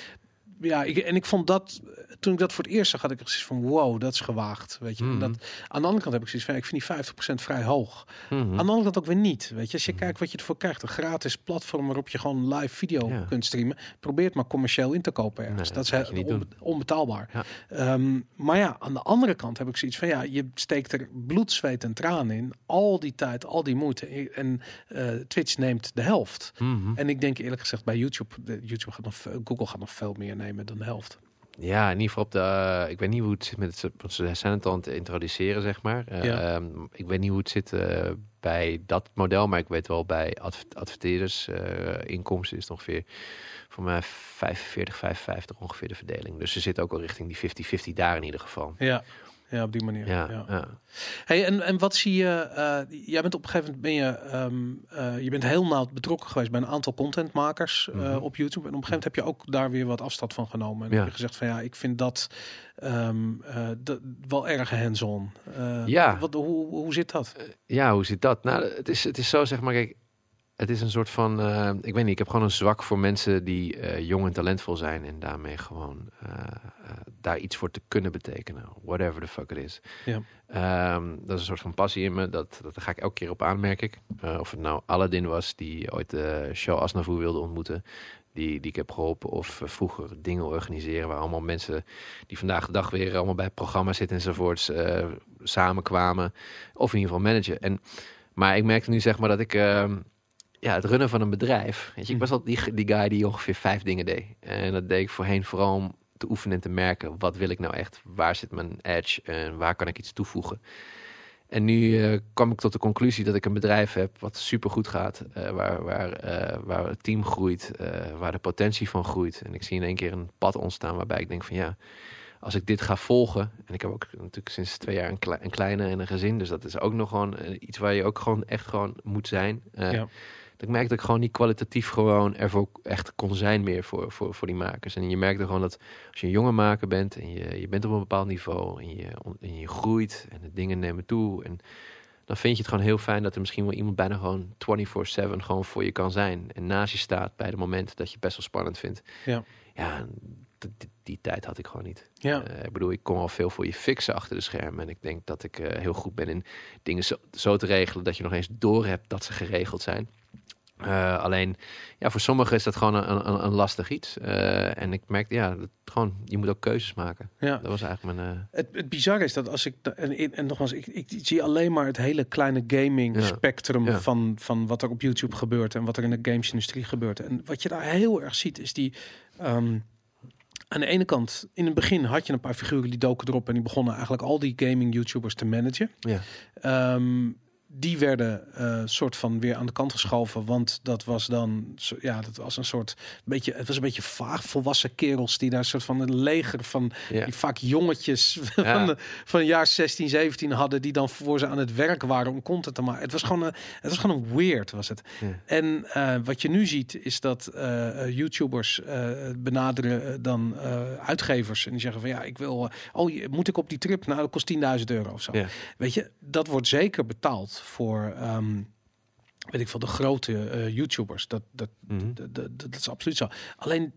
B: ja, ik, en ik vond dat, toen ik dat voor het eerst zag, had ik precies van, wow, dat is gewaagd. Weet je,
C: Mhm.
B: dat, aan de andere kant heb ik zoiets van, ik vind die 50% vrij hoog.
C: Mhm.
B: Aan de andere kant ook weer niet. Weet je, als je kijkt wat je ervoor krijgt, een gratis platform waarop je gewoon live video
C: Ja.
B: kunt streamen, probeer het maar commercieel in te kopen ergens.
C: Nee,
B: dat is
C: dat
B: heel onbe- onbetaalbaar.
C: Ja.
B: Ehm, maar ja, aan de andere kant heb ik zoiets van, ja, je steekt er bloed, zweet en tranen in. Al die tijd, al die moeite. En eh, Twitch neemt de helft.
C: Mhm.
B: En ik denk eerlijk gezegd bij YouTube, de, YouTube gaat nog, Google gaat nog veel meer nemen dan de helft.
C: Ja, in ieder geval op de. eh, ik weet niet hoe het zit met het. Want ze zijn het aan het introduceren, zeg maar. Eh,
B: Ja.
C: ehm, ik weet niet hoe het zit eh, bij dat model, maar ik weet wel bij adv adverteerders. inkomsten is het ongeveer voor mij 45, 55 ongeveer de verdeling. Dus ze zitten ook al richting die 50-50 daar in ieder geval.
B: Ja, ja op die manier.
C: Ja,
B: ja. Hey, en, en wat zie je? eh, jij bent op een gegeven moment ben je, ehm, eh, je bent heel nauw betrokken geweest bij een aantal contentmakers eh,
C: Mhm.
B: op YouTube. En op een gegeven moment heb je ook daar weer wat afstand van genomen. En
C: Ja.
B: heb je gezegd van ja, ik vind dat ehm, eh, dat wel erg hands-on.
C: Ja.
B: Wat, hoe, hoe zit dat?
C: Ja, hoe zit dat? Nou, het is, het is zo, zeg maar, kijk, het is een soort van, eh, ik weet niet, ik heb gewoon een zwak voor mensen die eh, jong en talentvol zijn en daarmee gewoon eh, daar iets voor te kunnen betekenen, whatever the fuck it is.
B: Ja.
C: Ehm, dat is een soort van passie in me, dat, dat ga ik elke keer op aan, merk ik. Of het nou Aladdin was, die ooit de show Asnavoer wilde ontmoeten, die, die ik heb geholpen, of vroeger dingen organiseren waar allemaal mensen die vandaag de dag weer allemaal bij het programma zitten enzovoorts, samenkwamen. Of in ieder geval managen. En, maar ik merkte nu zeg maar dat ik... ja, het runnen van een bedrijf. Weet je, ik was al die, die guy die ongeveer vijf dingen deed. En dat deed ik voorheen vooral om te oefenen en te merken. Wat wil ik nou echt? Waar zit mijn edge? En waar kan ik iets toevoegen? En nu eh, kwam ik tot de conclusie dat ik een bedrijf heb wat supergoed gaat. eh, waar, waar, eh, waar het team groeit. waar de potentie van groeit. En ik zie in één keer een pad ontstaan waarbij ik denk van ja... Als ik dit ga volgen, en ik heb ook natuurlijk sinds twee jaar een, een kleine en een gezin, dus dat is ook nog gewoon iets waar je ook gewoon echt gewoon moet zijn.
B: Ja.
C: Ik merkte dat ik gewoon niet kwalitatief gewoon ervoor echt kon zijn meer voor, voor, voor die makers. En je merkte gewoon dat als je een jonge maker bent en je, je bent op een bepaald niveau en je, en je groeit en de dingen nemen toe. En dan vind je het gewoon heel fijn dat er misschien wel iemand bijna gewoon 24-7 gewoon voor je kan zijn. En naast je staat bij de momenten dat je best wel spannend vindt.
B: Ja.
C: Ja, die tijd had ik gewoon niet.
B: Ja.
C: Eh, ik bedoel, ik kom al veel voor je fixen achter de schermen. En ik denk dat ik eh, heel goed ben in dingen zo, zo te regelen dat je nog eens door hebt dat ze geregeld zijn. Eh, alleen, ja, voor sommigen is dat gewoon een, een, een lastig iets. Eh, en ik merk, ja, dat gewoon, je moet ook keuzes maken.
B: ja.
C: Dat was eigenlijk mijn. eh,
B: Het, het bizarre is dat als ik en, en nogmaals, ik, ik zie alleen maar het hele kleine gaming spectrum
C: Ja.
B: van, van wat er op YouTube gebeurt en wat er in de gamesindustrie gebeurt. En wat je daar heel erg ziet is die. ehm, aan de ene kant, in het begin had je een paar figuren die doken erop en die begonnen eigenlijk al die gaming YouTubers te managen.
C: ja.
B: Ehm, die werden eh soort van weer aan de kant geschoven, want dat was dan, zo- ja, dat was een soort beetje, het was een beetje vaag volwassen kerels die daar een soort van een leger van
C: Ja.
B: die vaak jongetjes van, de, van jaar 16, 17 hadden, die dan voor ze aan het werk waren om content te maken. Het was gewoon een, het was gewoon een weird, was het. En eh, wat je nu ziet is dat eh, YouTubers benaderen dan uitgevers en die zeggen van ja, ik wil, oh, moet ik op die trip? Nou, dat kost 10.000 euro of zo. Weet je, dat wordt zeker betaald voor, ehm, weet ik veel, de grote eh, YouTubers. Dat, dat,
C: Mhm.
B: dat, dat, dat is absoluut zo. Alleen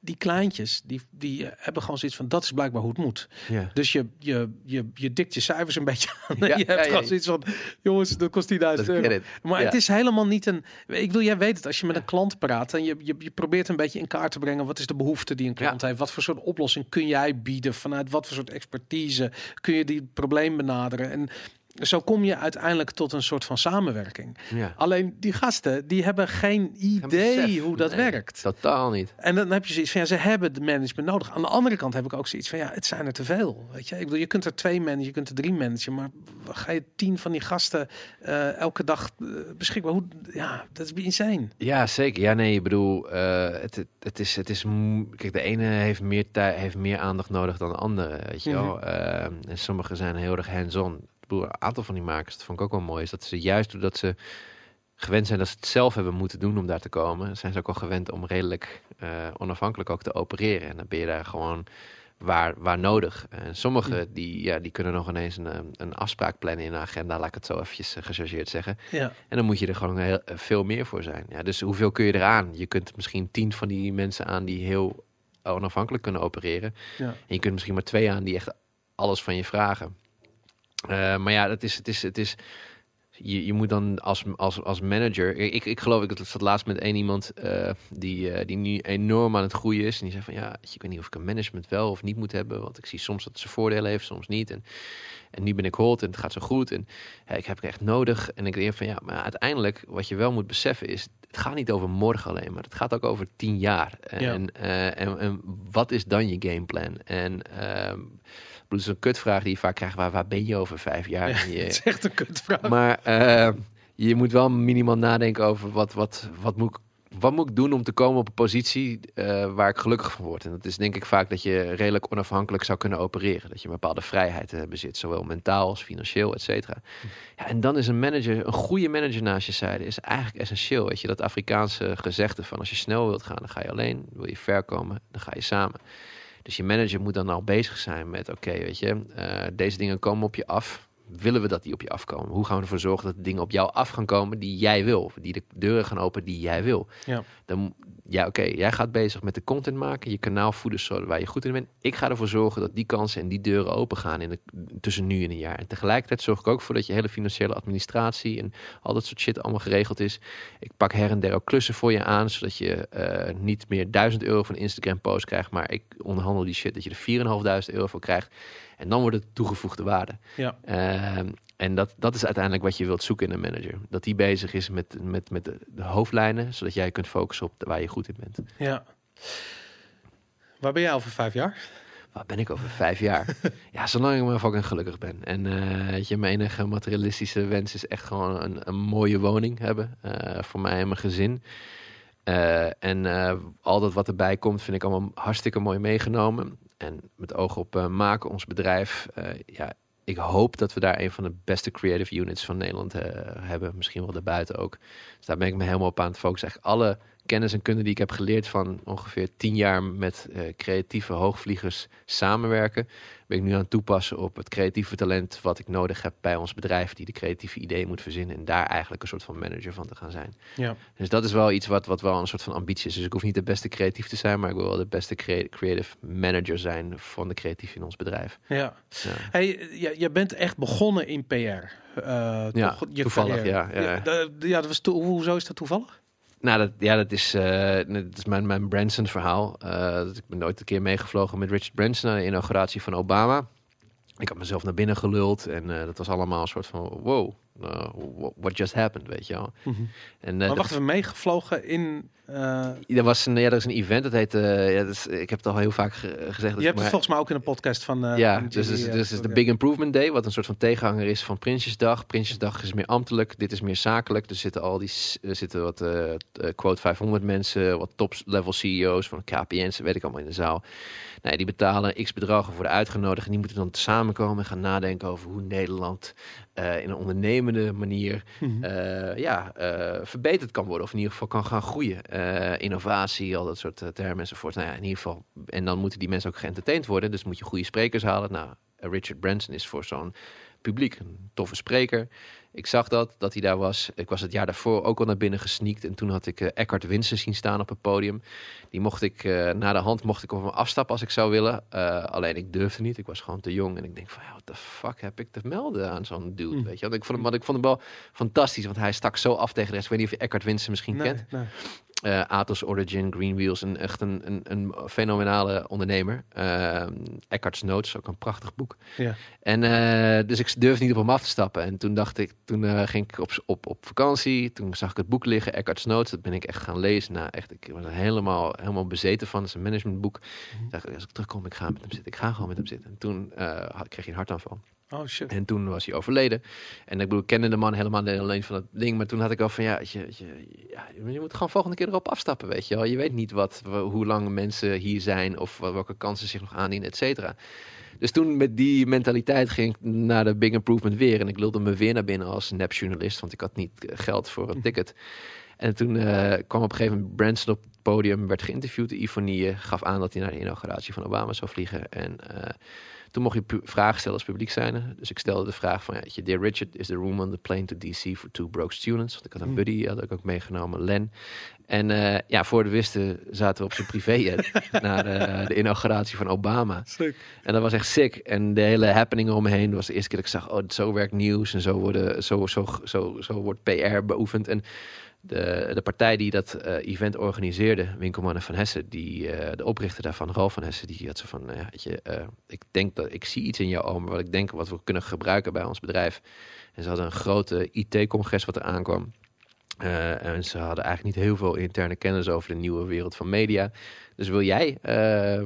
B: die kleintjes, die, die eh, hebben gewoon zoiets van, dat is blijkbaar hoe het moet. Dus je, je, je, je dikt je cijfers een beetje aan.
C: Ja,
B: je hebt
C: ja,
B: gewoon
C: ja.
B: zoiets van, jongens, dat kost 10.000
C: Dat
B: euro. Maar het is helemaal niet een. Ik wil, jij weet het, als je met een klant praat en je, je, je probeert een beetje in kaart te brengen. Wat is de behoefte die een klant heeft? Wat voor soort oplossing kun jij bieden? Vanuit wat voor soort expertise kun je die probleem benaderen? En zo kom je uiteindelijk tot een soort van samenwerking.
C: Ja.
B: Alleen die gasten, die hebben geen idee
C: besef.
B: hoe dat
C: Nee,
B: werkt.
C: Totaal niet.
B: En dan heb je zoiets van, ja, ze hebben de management nodig. Aan de andere kant heb ik ook zoiets van, ja, het zijn er te veel. Weet je, ik bedoel, je kunt er twee managen, je kunt er drie managen, maar ga je tien van die gasten eh, elke dag eh, beschikbaar? Hoe, ja, dat is insane.
C: Ja, zeker. Ja, nee, ik bedoel, eh, het, het, het is, het is, kijk, de ene heeft meer tijd, heeft meer aandacht nodig dan de andere, weet je wel. Eh, en sommige zijn heel erg hands-on. Bedoel, een aantal van die makers, dat vond ik ook wel mooi, is dat ze juist doordat ze gewend zijn dat ze het zelf hebben moeten doen om daar te komen, zijn ze ook al gewend om redelijk eh, onafhankelijk ook te opereren. En dan ben je daar gewoon waar, waar nodig. En sommigen die, ja, die kunnen nog ineens een, eh, een afspraak plannen in een agenda, laat ik het zo eventjes uh, gechargeerd zeggen.
B: Ja,
C: En dan moet je er gewoon heel, eh, veel meer voor zijn. Ja, dus hoeveel kun je eraan? Je kunt misschien tien van die mensen aan die heel onafhankelijk kunnen opereren.
B: Ja.
C: En je kunt misschien maar twee aan die echt alles van je vragen. Eh, maar ja, het is, het is, het is, je, je moet dan als, als, als manager. Ik, ik geloof, ik zat laatst met één iemand eh, die, eh, die nu enorm aan het groeien is. En die zei van ja, ik weet niet of ik een management wel of niet moet hebben. Want ik zie soms dat ze voordelen heeft, soms niet. En, en nu ben ik hold en het gaat zo goed. En ja, ik heb het echt nodig. En ik denk van ja, maar uiteindelijk wat je wel moet beseffen is. Het gaat niet over morgen alleen, maar het gaat ook over tien jaar. En, eh, en, en wat is dan je gameplan? En ehm het is een kutvraag die je vaak krijgt. Waar, waar ben je over vijf jaar?
B: Ja,
C: je-
B: het is echt een kutvraag.
C: maar eh, je moet wel minimaal nadenken over wat, wat, wat, moet, ik, wat moet ik doen om te komen op een positie eh, waar ik gelukkig van word. En dat is denk ik vaak dat je redelijk onafhankelijk zou kunnen opereren. Dat je een bepaalde vrijheid eh, bezit, zowel mentaal als financieel, et cetera. Ja, en dan is een manager, een goede manager naast je zijde, is eigenlijk essentieel. Weet je, dat Afrikaanse gezegde van als je snel wilt gaan, dan ga je alleen. Wil je ver komen, dan ga je samen. Dus je manager moet dan al bezig zijn met, oké, weet je, eh, deze dingen komen op je af. Willen we dat die op je afkomen? Hoe gaan we ervoor zorgen dat de dingen op jou af gaan komen die jij wil? Die de deuren gaan openen die jij wil?
B: Ja.
C: Dan, ja, oké, jij gaat bezig met de content maken, je kanaal voeden zodat waar je goed in bent. Ik ga ervoor zorgen dat die kansen en die deuren open gaan in de, tussen nu en een jaar. En tegelijkertijd zorg ik ook voor dat je hele financiële administratie en al dat soort shit allemaal geregeld is. Ik pak her en der ook klussen voor je aan, zodat je eh, niet meer 1000 euro van Instagram post krijgt, maar ik onderhandel die shit dat je er 4.500 euro voor krijgt. En dan wordt het toegevoegde waarde.
B: Ja.
C: Ehm, en dat, dat is uiteindelijk wat je wilt zoeken in een manager. Dat die bezig is met, met, met de, de hoofdlijnen, zodat jij kunt focussen op de- waar je goed in bent.
B: ja. Waar ben jij over vijf jaar?
C: Waar ben ik over vijf jaar? ja, zolang ik maar fucking gelukkig ben. En eh, weet je, mijn enige materialistische wens is echt gewoon een, een mooie woning hebben. eh, voor mij en mijn gezin. Eh, en al dat wat erbij komt, vind ik allemaal hartstikke mooi meegenomen. En met oog op eh, maken, ons bedrijf. eh, ja, ik hoop dat we daar een van de beste creative units van Nederland eh, hebben. Misschien wel daarbuiten ook. Dus daar ben ik me helemaal op aan het focussen. Eigenlijk alle kennis en kunde die ik heb geleerd van ongeveer tien jaar met eh, creatieve hoogvliegers samenwerken, ben ik nu aan het toepassen op het creatieve talent wat ik nodig heb bij ons bedrijf, die de creatieve ideeën moet verzinnen en daar eigenlijk een soort van manager van te gaan zijn.
B: Ja.
C: Dus dat is wel iets wat, wat wel een soort van ambitie is. Dus ik hoef niet de beste creatief te zijn, maar ik wil wel de beste crea- creative manager zijn van de creatief in ons bedrijf.
B: ja.
C: Ja.
B: Hey, je, je bent echt begonnen in PR. eh,
C: Ja,
B: toch, je
C: toevallig, ja, ja.
B: Ja, da- ja, dat was to- hoezo is dat toevallig?
C: Nou, dat, ja, dat is, eh, dat is mijn, mijn Branson-verhaal. Eh, dat ik ben nooit een keer meegevlogen met Richard Branson naar de inauguratie van Obama. Ik had mezelf naar binnen geluld en eh, dat was allemaal een soort van wow, uh, what just happened, weet je wel. En, eh,
B: maar
C: dat-
B: wacht even, meegevlogen in... eh,
C: er was een, ja, er is een event, dat heet, eh, ja, ik heb het al heel vaak ge- gezegd.
B: je hebt
C: maar-
B: het volgens mij ook in een podcast van... eh,
C: ja, dus, dus, dus is de. Big Improvement Day, wat een soort van tegenhanger is van Prinsjesdag. Prinsjesdag is meer ambtelijk, dit is meer zakelijk. Er zitten al die, er zitten wat quote 500 mensen, wat top-level CEO's van KPN's, weet ik allemaal in de zaal. Nee, die betalen x bedragen voor de uitgenodigden. En die moeten dan samenkomen en gaan nadenken over hoe Nederland in een ondernemende manier
B: Mhm.
C: ja, verbeterd kan worden. Of in ieder geval kan gaan groeien. Eh, innovatie, al dat soort eh, termen enzovoort. Nou ja, in ieder geval. En dan moeten die mensen ook geëntertained worden. Dus moet je goede sprekers halen. Nou, Richard Branson is voor zo'n publiek een toffe spreker. Ik zag dat, dat hij daar was. Ik was het jaar daarvoor ook al naar binnen gesneakt. En toen had ik eh, Eckhart zien staan op het podium. Die mocht ik, eh na de hand mocht ik op hem afstappen als ik zou willen. Eh, alleen ik durfde niet. Ik was gewoon te jong. En ik denk van, ja, what the fuck heb ik te melden aan zo'n dude,
B: Hmm.
C: weet je. Want ik vond hem, want ik vond hem wel fantastisch. Want hij stak zo af tegen de rest. Ik weet niet of je Eckhart Winsen misschien
B: Nee,
C: kent.
B: nee.
C: Eh, Atos Origin, Green Wheels, een, echt een, een, een fenomenale ondernemer. Uh, Eckhart's Notes, ook een prachtig boek.
B: Ja.
C: En dus ik durfde niet op hem af te stappen. En toen dacht ik, toen ging ik op, op, op vakantie. Toen zag ik het boek liggen, Eckhart's Notes. Dat ben ik echt gaan lezen. Nou, echt, ik was helemaal, helemaal bezeten van. Het is een managementboek.
B: Mhm.
C: Dacht ik, als ik terugkom, ik ga met hem zitten. Ik ga gewoon met hem zitten. En toen eh, had- kreeg hij een hartaanval.
B: Oh shit.
C: En toen was hij overleden. En ik bedoel, ik kende de man helemaal niet alleen van het ding. Maar toen had ik al van, ja, je, je, ja, je moet gewoon volgende keer erop afstappen, weet je wel. Je weet niet wat, wa- hoe lang mensen hier zijn of welke kansen zich nog aandienen, et cetera. Dus toen met die mentaliteit ging ik naar de Big Improvement weer. En ik lulde me weer naar binnen als nepjournalist, want ik had niet eh, geld voor een ticket. En toen eh, kwam op een gegeven moment Branson op podium, werd geïnterviewd. Ivonie gaf aan dat hij naar de inauguratie van Obama zou vliegen. En eh, toen mocht je vragen stellen als publiek zijnde. Dus ik stelde de vraag van, ja, Dear Richard, is the room on the plane to DC for two broke students? Want ik had een
B: Hmm.
C: buddy, had ik ook meegenomen, Len. En eh, ja, voor de wisten zaten we op zijn naar eh, de inauguratie van Obama. En dat was echt sick. En de hele happening eromheen was de eerste keer dat ik zag, oh, zo werkt nieuws en zo, worden, zo, zo, zo, zo wordt PR beoefend. En de, de partij die dat eh, event organiseerde, Winkelmannen van Hessen, die, eh, de oprichter daarvan, Ralf van Hessen, die had zo van, nou eh, ik denk dat ik zie iets in jou, Omer, wat ik denk wat we kunnen gebruiken bij ons bedrijf. En ze hadden een grote IT-congres wat er aankwam. En ze hadden eigenlijk niet heel veel interne kennis over de nieuwe wereld van media. Dus wil jij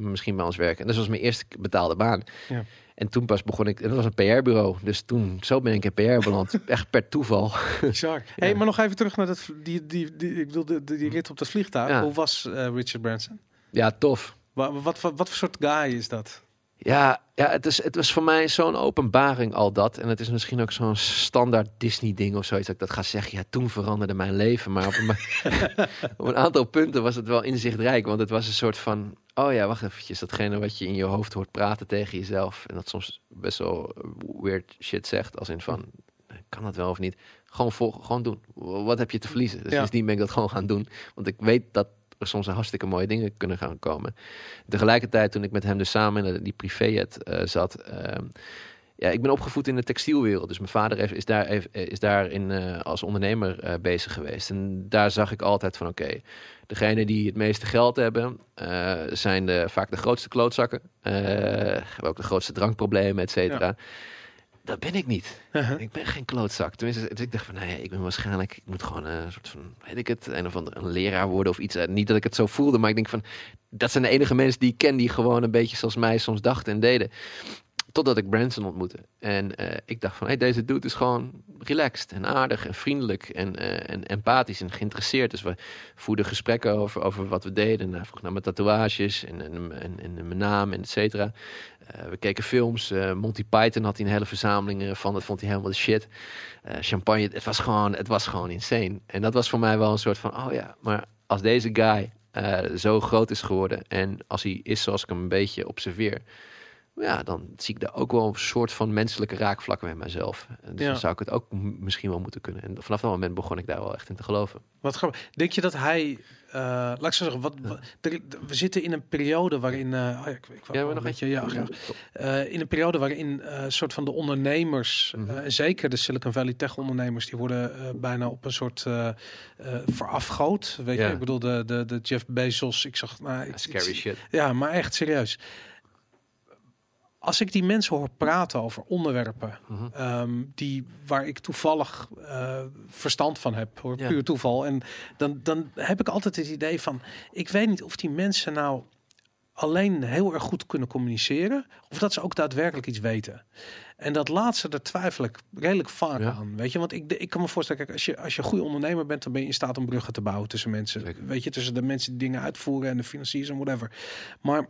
C: misschien bij ons werken? En dat was mijn eerste betaalde baan.
B: Ja.
C: En toen pas begon ik, en dat was een PR-bureau. Dus toen, zo ben ik in PR beland. Echt per toeval.
B: Bizar. Hey, maar nog even terug naar dat, die, die, die, ik bedoel, die, die rit op dat vliegtuig.
C: Ja.
B: Hoe was eh, Richard Branson?
C: Ja, tof.
B: Wat, wat, wat, wat voor soort guy is dat?
C: Ja, ja het, is, het was voor mij zo'n openbaring al dat. En het is misschien ook zo'n standaard Disney-ding of zoiets. Dat ik dat ga zeggen. Ja, toen veranderde mijn leven. Maar op een, op een aantal punten was het wel inzichtrijk. Want het was een soort van... Oh ja, wacht eventjes. Datgene wat je in je hoofd hoort praten tegen jezelf. En dat soms best wel weird shit zegt. Als in van... Kan dat wel of niet? Gewoon, volgen, gewoon doen. Wat heb je te verliezen? Dus
B: Ja.
C: ben ik dat gewoon gaan doen. Want ik weet dat er soms hartstikke mooie dingen kunnen gaan komen. Tegelijkertijd, toen ik met hem dus samen in die privéjet eh, zat. ehm, ja, ik ben opgevoed in de textielwereld. Dus mijn vader is, daar, heeft, is daarin eh, als ondernemer eh, bezig geweest. En daar zag ik altijd van: oké, degene die het meeste geld hebben, eh, zijn de, vaak de grootste klootzakken. eh, hebben ook de grootste drankproblemen, et cetera. Dat ben ik niet.
B: Uh-huh.
C: Ik ben geen klootzak. Tenminste, dus ik dacht van, nou ja, ik ben waarschijnlijk, ik moet gewoon een soort van, weet ik het, een of ander een leraar worden of iets. Eh, Niet dat ik het zo voelde, maar ik denk van, dat zijn de enige mensen die ik ken die gewoon een beetje zoals mij soms dachten en deden. Totdat ik Branson ontmoette. En eh, ik dacht van, hey, deze dude is gewoon relaxed en aardig en vriendelijk en, eh, en empathisch en geïnteresseerd. Dus we voerden gesprekken over, over wat we deden. En hij vroeg naar mijn tatoeages en, en, mijn naam en et cetera. Eh, we keken films. Monty Python had hij een hele verzameling van. Dat vond hij helemaal de shit. Champagne, het was, gewoon, het was gewoon insane. En dat was voor mij wel een soort van... Oh ja, maar als deze guy zo groot is geworden... en als hij is zoals ik hem een beetje observeer... Ja, dan zie ik daar ook wel een soort van menselijke raakvlakken met mezelf. En Dus
B: Ja.
C: dan zou ik het ook misschien wel moeten kunnen. En vanaf dat moment begon ik daar wel echt in te geloven.
B: Wat grappig. Denk je dat hij, eh, laat ik zo zeggen, wat, wat- er- we zitten in een periode waarin, ja, ik, ik wou
C: Ja, maar
B: een
C: nog
B: beetje, ja.
C: Top.
B: Eh, in een periode waarin een soort van de ondernemers,
C: Mhm.
B: zeker de Silicon Valley tech ondernemers, die worden bijna op een soort verafgoot. Weet
C: Ja.
B: je, ik bedoel de, de, de Jeff Bezos. Ik zag, nou, ik-
C: Scary
B: ik-
C: shit.
B: ja, maar echt serieus. Als ik die mensen hoor praten over onderwerpen
C: Mhm.
B: ehm, die waar ik toevallig eh, verstand van heb, hoor,
C: Ja.
B: puur toeval, en dan, dan heb ik altijd het idee van, ik weet niet of die mensen nou alleen heel erg goed kunnen communiceren, of dat ze ook daadwerkelijk iets weten. En dat laatste, daar twijfel ik redelijk vaak
C: Ja.
B: aan. Weet je, want ik, ik kan me voorstellen, kijk, als je, als je een goede ondernemer bent, dan ben je in staat om bruggen te bouwen tussen mensen.
C: Zeker.
B: Weet je, tussen de mensen die dingen uitvoeren en de financiers en whatever. Maar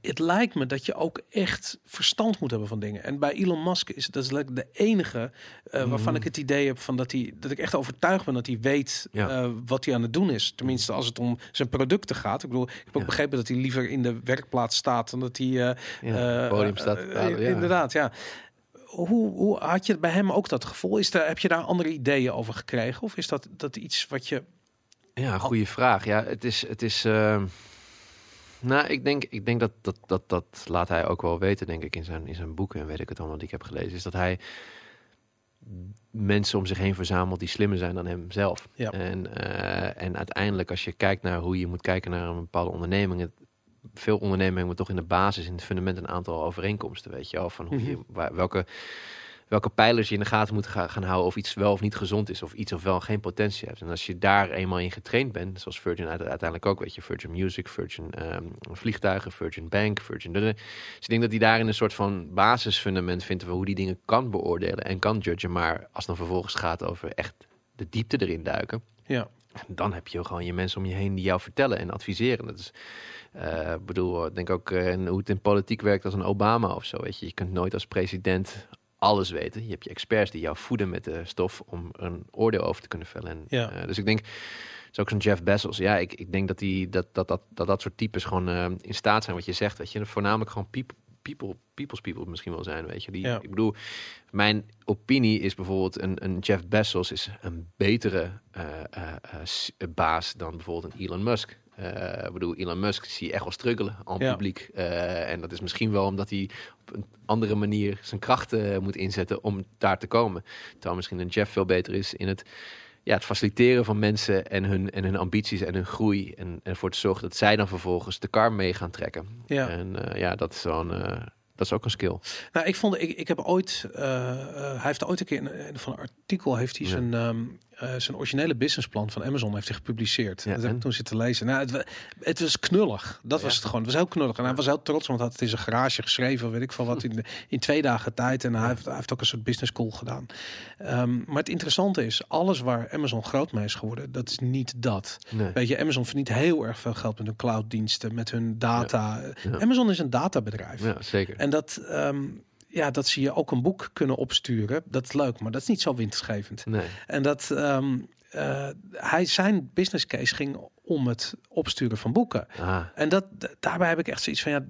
B: het lijkt me dat je ook echt verstand moet hebben van dingen. En bij Elon Musk is dat is de enige eh, waarvan
C: Mhm.
B: ik het idee heb van dat hij dat ik echt overtuigd ben dat hij weet
C: Ja.
B: eh, wat hij aan het doen is. Tenminste, als het om zijn producten gaat. Ik bedoel, ik heb ook
C: Ja.
B: begrepen dat hij liever in de werkplaats staat dan dat hij eh,
C: Ja, podium staat.
B: Inderdaad, ja. Hoe, hoe had je bij hem ook dat gevoel? Is er, heb je daar andere ideeën over gekregen? Of is dat, dat iets wat je...
C: Ja, goede vraag. Ja, het is. Het is ehm, nou, ik denk, ik denk dat, dat, dat dat laat hij ook wel weten, denk ik, in zijn, in zijn boeken en weet ik het allemaal die ik heb gelezen. Is dat hij mensen om zich heen verzamelt die slimmer zijn dan hemzelf.
B: Ja.
C: En, eh, en uiteindelijk, als je kijkt naar hoe je moet kijken naar een bepaalde onderneming. Het, veel ondernemingen hebben toch in de basis, in het fundament, een aantal overeenkomsten. Weet je wel, van hoe je,
B: Mhm.
C: waar- welke, welke pijlers je in de gaten moet ga- gaan houden. Of iets wel of niet gezond is. Of iets of wel geen potentie heeft. En als je daar eenmaal in getraind bent, zoals Virgin uite- uiteindelijk ook, weet je, Virgin Music, Virgin ehm, vliegtuigen, Virgin Bank, Virgin. Dus ik denk dat hij daarin een soort van basisfundament vindt van hoe die dingen kan beoordelen en kan judgen. Maar als het dan vervolgens gaat over echt de diepte erin duiken.
B: Ja.
C: Dan heb je gewoon je mensen om je heen die jou vertellen en adviseren. Dat is, ik bedoel, ik denk ook eh, hoe het in politiek werkt als een Obama of zo. Weet je, je kunt nooit als president alles weten. Je hebt je experts die jou voeden met de stof om een oordeel over te kunnen vellen. En,
B: Ja.
C: eh, dus ik denk, is ook zo'n Jeff Bezos. Ja, ik, ik denk dat, die, dat, dat, dat, dat dat soort types gewoon eh, in staat zijn, wat je zegt, weet je, voornamelijk gewoon people, people, people's people misschien wel zijn, weet je. Die,
B: Ja.
C: Ik bedoel, mijn opinie is bijvoorbeeld een, een Jeff Bezos is een betere eh, baas dan bijvoorbeeld een Elon Musk. Eh, ik bedoel, Elon Musk zie je echt wel struggelen aan
B: Ja.
C: publiek. Eh, en dat is misschien wel omdat hij op een andere manier zijn krachten moet inzetten om daar te komen. Terwijl misschien een Jeff veel beter is in het, ja, het faciliteren van mensen en hun, en hun ambities en hun groei. En, en ervoor te zorgen dat zij dan vervolgens de kar mee gaan trekken.
B: Ja.
C: En eh, ja, dat is, zo'n, dat is ook een skill.
B: Nou, ik vond, ik, ik heb ooit, hij heeft ooit een keer in van een artikel heeft hij
C: Ja.
B: zijn, ehm, eh, zijn originele businessplan van Amazon heeft hij gepubliceerd.
C: Ja,
B: dat heb ik toen zitten lezen. Nou, het, het was knullig. Dat was het gewoon. Het was heel knullig. En hij was heel trots, want hij had het in zijn garage geschreven, weet ik veel wat, in, in twee dagen tijd. En hij heeft, hij heeft ook een soort business school gedaan. Ehm, maar het interessante is, alles waar Amazon groot mee is geworden, dat is niet dat.
C: Nee.
B: Weet je, Amazon verdient heel erg veel geld met hun clouddiensten, met hun data.
C: Ja.
B: Amazon is een databedrijf.
C: Ja, zeker.
B: En dat, ehm, ja, dat zie je ook een boek kunnen opsturen. Dat is leuk, maar dat is niet zo winstgevend.
C: Nee.
B: En dat ehm, eh, hij zijn business case ging om het opsturen van boeken.
C: Ah,
B: En dat daarbij heb ik echt zoiets van ja.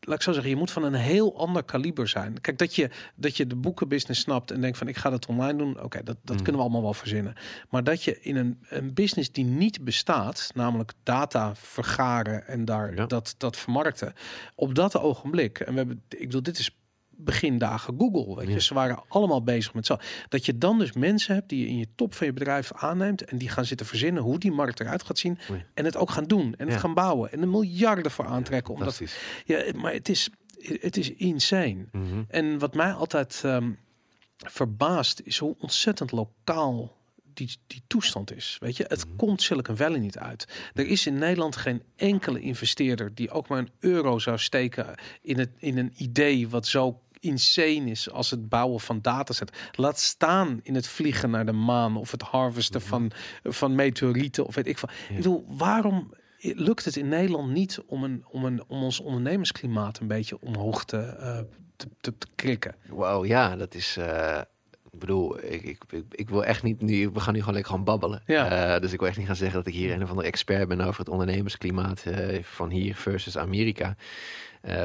B: Laat ik zo zeggen, je moet van een heel ander kaliber zijn. Kijk, dat je, dat je de boekenbusiness snapt en denkt van ik ga dat online doen. Oké, dat, dat
C: Mm.
B: kunnen we allemaal wel verzinnen. Maar dat je in een, een business die niet bestaat, namelijk data vergaren en daar
C: Ja.
B: dat, dat vermarkten, op dat ogenblik. En we hebben, ik bedoel, dit is begin dagen Google. Weet je,
C: Ja.
B: ze waren allemaal bezig met zo. Dat je dan dus mensen hebt die je in je top van je bedrijf aanneemt en die gaan zitten verzinnen hoe die markt eruit gaat zien
C: Oei.
B: en het ook gaan doen en
C: Ja.
B: het gaan bouwen en er miljarden voor aantrekken. omdat,
C: fantastisch.
B: ja, maar het is, het is insane.
C: Mhm.
B: En wat mij altijd ehm, verbaast is hoe ontzettend lokaal die, die toestand is. Weet je, het
C: Mhm.
B: komt Silicon Valley niet uit. Er is in Nederland geen enkele investeerder die ook maar een euro zou steken in, het, in een idee wat zo insane is als het bouwen van dataset. Laat staan in het vliegen naar de maan of het harvesten van, van meteorieten of weet ik van.
C: Mhm. Ja.
B: Ik bedoel, waarom lukt het in Nederland niet om, een, om, een, om ons ondernemersklimaat een beetje omhoog te, eh, te, te, te krikken?
C: Wow, ja, dat is. eh, ik bedoel, ik, ik, ik, wil echt niet nu. We gaan nu gewoon lekker gaan babbelen.
B: Ja.
C: Eh, dus ik wil echt niet gaan zeggen dat ik hier een of andere expert ben over het ondernemersklimaat eh, van hier versus Amerika.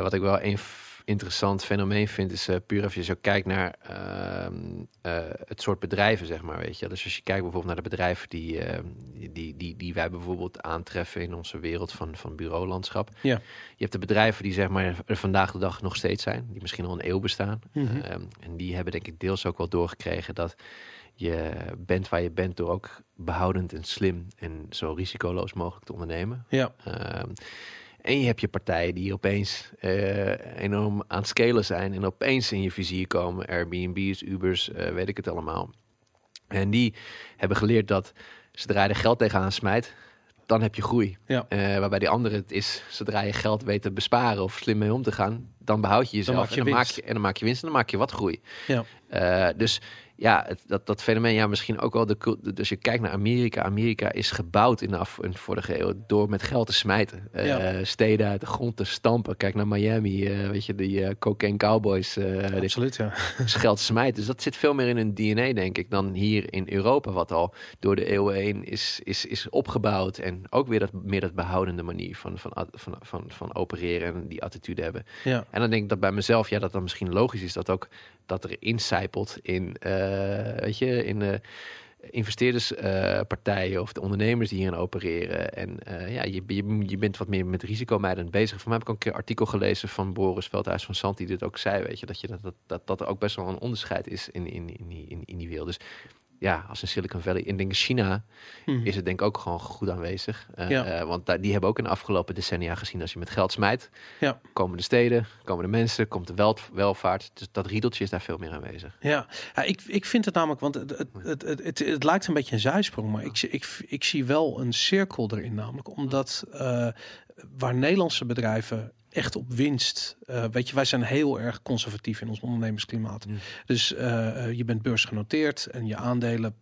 C: Wat ik wel een interessant fenomeen vind, is eh, puur als je zo kijkt naar ehm, eh, het soort bedrijven, zeg maar. Weet je, dus als je kijkt bijvoorbeeld naar de bedrijven die, ehm, die, die, die wij bijvoorbeeld aantreffen in onze wereld van, van bureaulandschap.
B: Ja.
C: Je hebt de bedrijven die zeg maar er vandaag de dag nog steeds zijn, die misschien al een eeuw bestaan.
B: Mhm.
C: Ehm, en die hebben denk ik deels ook wel doorgekregen dat je bent waar je bent door ook behoudend en slim en zo risicoloos mogelijk te ondernemen.
B: Ja,
C: en je hebt je partijen die opeens eh, enorm aan het scalen zijn en opeens in je vizier komen. Airbnb's, Ubers, eh, weet ik het allemaal. En die hebben geleerd dat zodra je er geld tegenaan smijt, dan heb je groei.
B: Ja.
C: Eh, waarbij die andere het is, zodra je geld weet te besparen of slim mee om te gaan, dan behoud je jezelf
B: je
C: en, dan maak je, en dan maak je winst en dan maak je wat groei.
B: ja.
C: Dus ja, het, dat, dat fenomeen, ja, misschien ook wel de. Dus je kijkt naar Amerika, Amerika is gebouwd in de, af, in de vorige eeuw door met geld te smijten. Eh,
B: Ja.
C: Steden uit de grond te stampen. Kijk naar Miami, eh, weet je, die eh, cocaine cowboys,
B: absoluut. Ja.
C: is geld te smijten. Dus dat zit veel meer in hun DNA, denk ik, dan hier in Europa, wat al door de eeuwen heen is, is, is opgebouwd. En ook weer dat, meer dat behoudende manier van, van, van, van, van, van opereren en die attitude hebben.
B: ja.
C: En dan denk ik dat bij mezelf, ja, dat dan misschien logisch is dat ook dat er incijpelt in, eh, weet je, in de investeerderspartijen of de ondernemers die hierin opereren. En eh, ja, je, je, bent wat meer met risicomijdend bezig. Voor mij heb ik een keer artikel gelezen van Boris Veldhuis van Sant, die dit ook zei, weet je, dat, je dat, dat, dat er ook best wel een onderscheid is in, in, in, die, in, in die wereld. Dus ja, als in Silicon Valley, in denk China,
B: Mhm.
C: is het denk ik ook gewoon goed aanwezig. Eh,
B: Ja.
C: eh, want daar, die hebben ook in de afgelopen decennia gezien, als je met geld smijt,
B: Ja.
C: komen de steden, komen de mensen, komt de wel, welvaart. Dus dat riedeltje is daar veel meer aanwezig.
B: Ja, ja ik, ik vind het namelijk, want het, het, het, het, het, het lijkt een beetje een zijsprong, maar ik, zie- ik, ik zie wel een cirkel erin, namelijk omdat eh, waar Nederlandse bedrijven echt op winst, eh, weet je, wij zijn heel erg conservatief in ons ondernemersklimaat.
C: Ja.
B: Dus eh, eh, je bent beursgenoteerd en je aandelen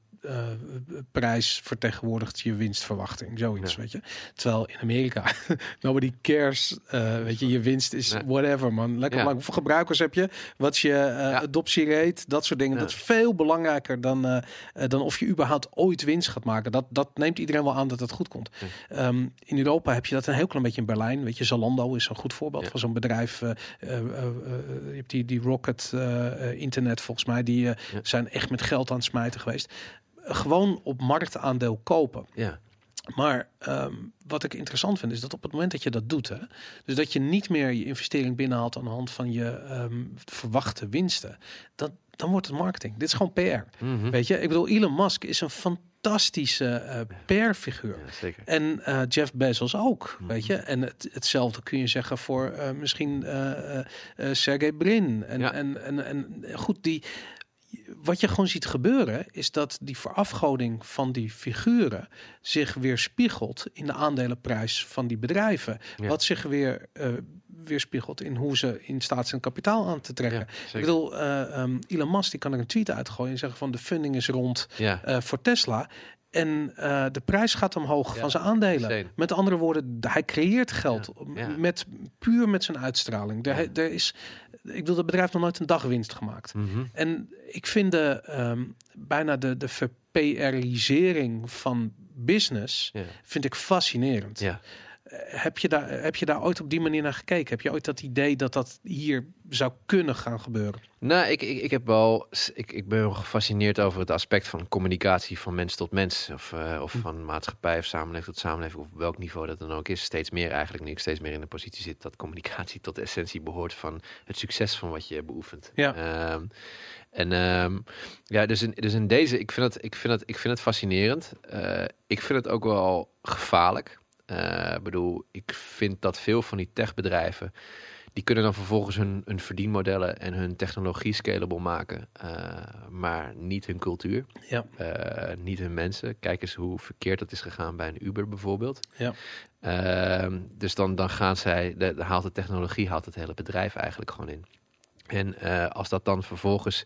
B: prijs vertegenwoordigt je winstverwachting. Zoiets,
C: Ja.
B: weet je. Terwijl in Amerika, nobody cares. eh, weet je, je winst is
C: Nee.
B: whatever, man. Lekker
C: Ja.
B: maar hoeveel gebruikers heb je? Wat is je eh adoptierate? Dat soort dingen. Dat is veel belangrijker dan, eh, dan of je überhaupt ooit winst gaat maken. Dat, dat neemt iedereen wel aan dat het goed komt. Ehm, in Europa heb je dat een heel klein beetje in Berlijn. Weet je, Zalando is een goed voorbeeld van zo'n bedrijf. je hebt die, die Rocket Internet volgens mij. Die zijn echt met geld aan het smijten geweest. Gewoon op marktaandeel kopen.
C: Ja.
B: Maar ehm, wat ik interessant vind is dat op het moment dat je dat doet, hè, dus dat je niet meer je investering binnenhaalt aan de hand van je ehm, verwachte winsten, dan, dan wordt het marketing. Dit is gewoon PR.
C: Mhm.
B: Weet je, ik bedoel, Elon Musk is een fantastische eh PR-figuur.
C: Ja.
B: En eh, Jeff Bezos ook,
C: Mhm.
B: weet je. En het, hetzelfde kun je zeggen voor eh, misschien Sergey Brin. En,
C: Ja.
B: en, en, en goed, die, wat je gewoon ziet gebeuren, is dat die verafgoding van die figuren zich weer spiegelt in de aandelenprijs van die bedrijven.
C: Ja.
B: Wat zich weer eh weerspiegelt in hoe ze in staat zijn kapitaal aan te trekken.
C: Ja,
B: Ik bedoel, eh, ehm, Elon Musk die kan er een tweet uitgooien en zeggen van de funding is rond
C: Ja.
B: eh, voor Tesla. En de prijs gaat omhoog
C: Ja,
B: van zijn aandelen.
C: insane.
B: Met andere woorden, hij creëert geld
C: ja.
B: met puur met zijn uitstraling. Er, er is, ik bedoel, dat bedrijf heeft nog nooit een dagwinst gemaakt.
C: Mhm.
B: En ik vind de, ehm, bijna de, de verPRisering van business vind ik fascinerend.
C: Ja.
B: Heb je, daar, heb je daar ooit op die manier naar gekeken? Heb je ooit dat idee dat dat hier zou kunnen gaan gebeuren?
C: Nou, ik, ik, ik heb wel, ik, ik ben wel gefascineerd over het aspect van communicatie van mens tot mens. Of, eh, of
B: Hm.
C: van maatschappij of samenleving tot samenleving, of op welk niveau dat dan ook is. Steeds meer eigenlijk, nu ik steeds meer in de positie zit, dat communicatie tot de essentie behoort van het succes van wat je beoefent.
B: Ja.
C: Ehm, en ehm, ja, dus in, dus in deze, ik vind het, ik vind het, ik vind het fascinerend. Eh, ik vind het ook wel gevaarlijk. Eh, Ik bedoel, ik vind dat veel van die techbedrijven, die kunnen dan vervolgens hun, hun verdienmodellen en hun technologie scalable maken, eh, maar niet hun cultuur,
B: Ja.
C: eh, niet hun mensen. Kijk eens hoe verkeerd dat is gegaan bij een Uber bijvoorbeeld.
B: Ja.
C: Ehm, dus dan, dan gaan zij, de, de- haalt de technologie, haalt het hele bedrijf eigenlijk gewoon in. En eh, als dat dan vervolgens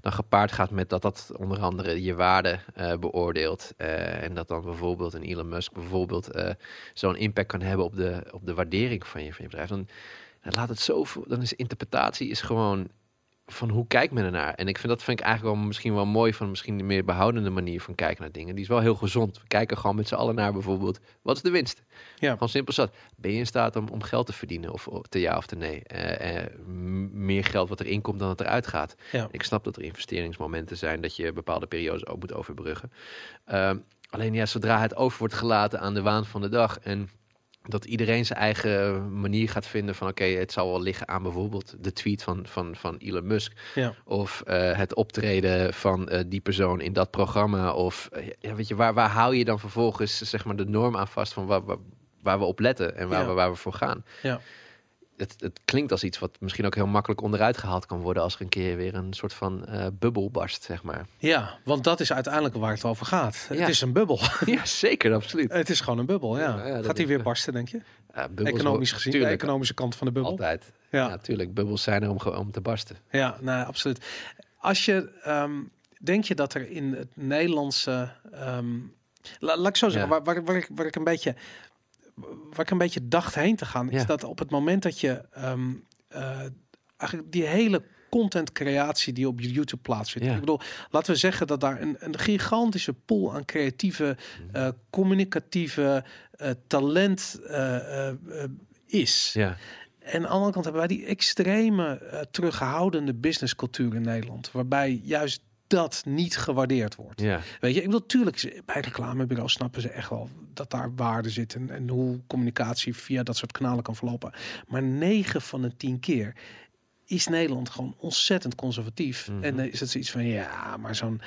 C: dan gepaard gaat met dat dat onder andere je waarde eh, beoordeelt. eh, en dat dan bijvoorbeeld een Elon Musk bijvoorbeeld zo'n impact kan hebben op de, op de waardering van je, van je bedrijf. Dan, dan laat het zo, dan is interpretatie is gewoon van hoe kijkt men ernaar. En ik vind dat vind ik eigenlijk wel misschien wel mooi van misschien een meer behoudende manier van kijken naar dingen. Die is wel heel gezond. We kijken gewoon met z'n allen naar bijvoorbeeld wat is de winst.
B: Ja.
C: Gewoon simpel zat. Ben je in staat om, om geld te verdienen? Of, te ja of te nee? Eh, eh, meer geld wat erin komt dan het eruit gaat.
B: Ja.
C: Ik snap dat er investeringsmomenten zijn dat je bepaalde periodes ook moet overbruggen. Ehm, alleen ja, zodra het over wordt gelaten aan de waan van de dag en dat iedereen zijn eigen manier gaat vinden van oké, het zal wel liggen aan bijvoorbeeld de tweet van, van, van Elon Musk
B: Ja.
C: of eh, het optreden van eh, die persoon in dat programma of eh, ja, weet je, waar, waar hou je dan vervolgens zeg maar de norm aan vast van waar, waar, waar we op letten en waar,
B: Ja.
C: we, waar we voor gaan.
B: Ja.
C: Het, het klinkt als iets wat misschien ook heel makkelijk onderuit gehaald kan worden als er een keer weer een soort van eh, bubbel barst, zeg maar.
B: Ja, want dat is uiteindelijk waar het over gaat.
C: Ja.
B: Het is een bubbel.
C: ja, zeker, absoluut.
B: het is gewoon een bubbel, ja. Gaat die weer barsten, denk je? Economisch gezien, de economische kant van de bubbel.
C: Altijd.
B: Ja.
C: Ja, tuurlijk. Bubbels zijn er om, om te barsten.
B: Ja, nee, absoluut. Als je, ehm, denk je dat er in het Nederlandse, ehm, la- laat ik zo zeggen,
C: Ja.
B: waar, waar, waar, ik, waar ik een beetje, waar ik een beetje dacht heen te gaan, is
C: Ja.
B: dat op het moment dat je ehm, eh, eigenlijk die hele contentcreatie die op YouTube plaatsvindt.
C: Ja.
B: Ik bedoel, laten we zeggen dat daar een, een gigantische pool aan creatieve, eh, communicatieve eh, talent is.
C: Ja,
B: En aan de andere kant hebben wij die extreme terughoudende businesscultuur in Nederland. Waarbij juist dat niet gewaardeerd wordt.
C: ja.
B: Weet je, ik bedoel, natuurlijk bij reclamebureaus snappen ze echt wel dat daar waarde zit. En, en hoe communicatie via dat soort kanalen kan verlopen. Maar 9 van de 10 keer is Nederland gewoon ontzettend conservatief.
C: Mhm.
B: En dan is het zoiets van, ja, maar zo'n...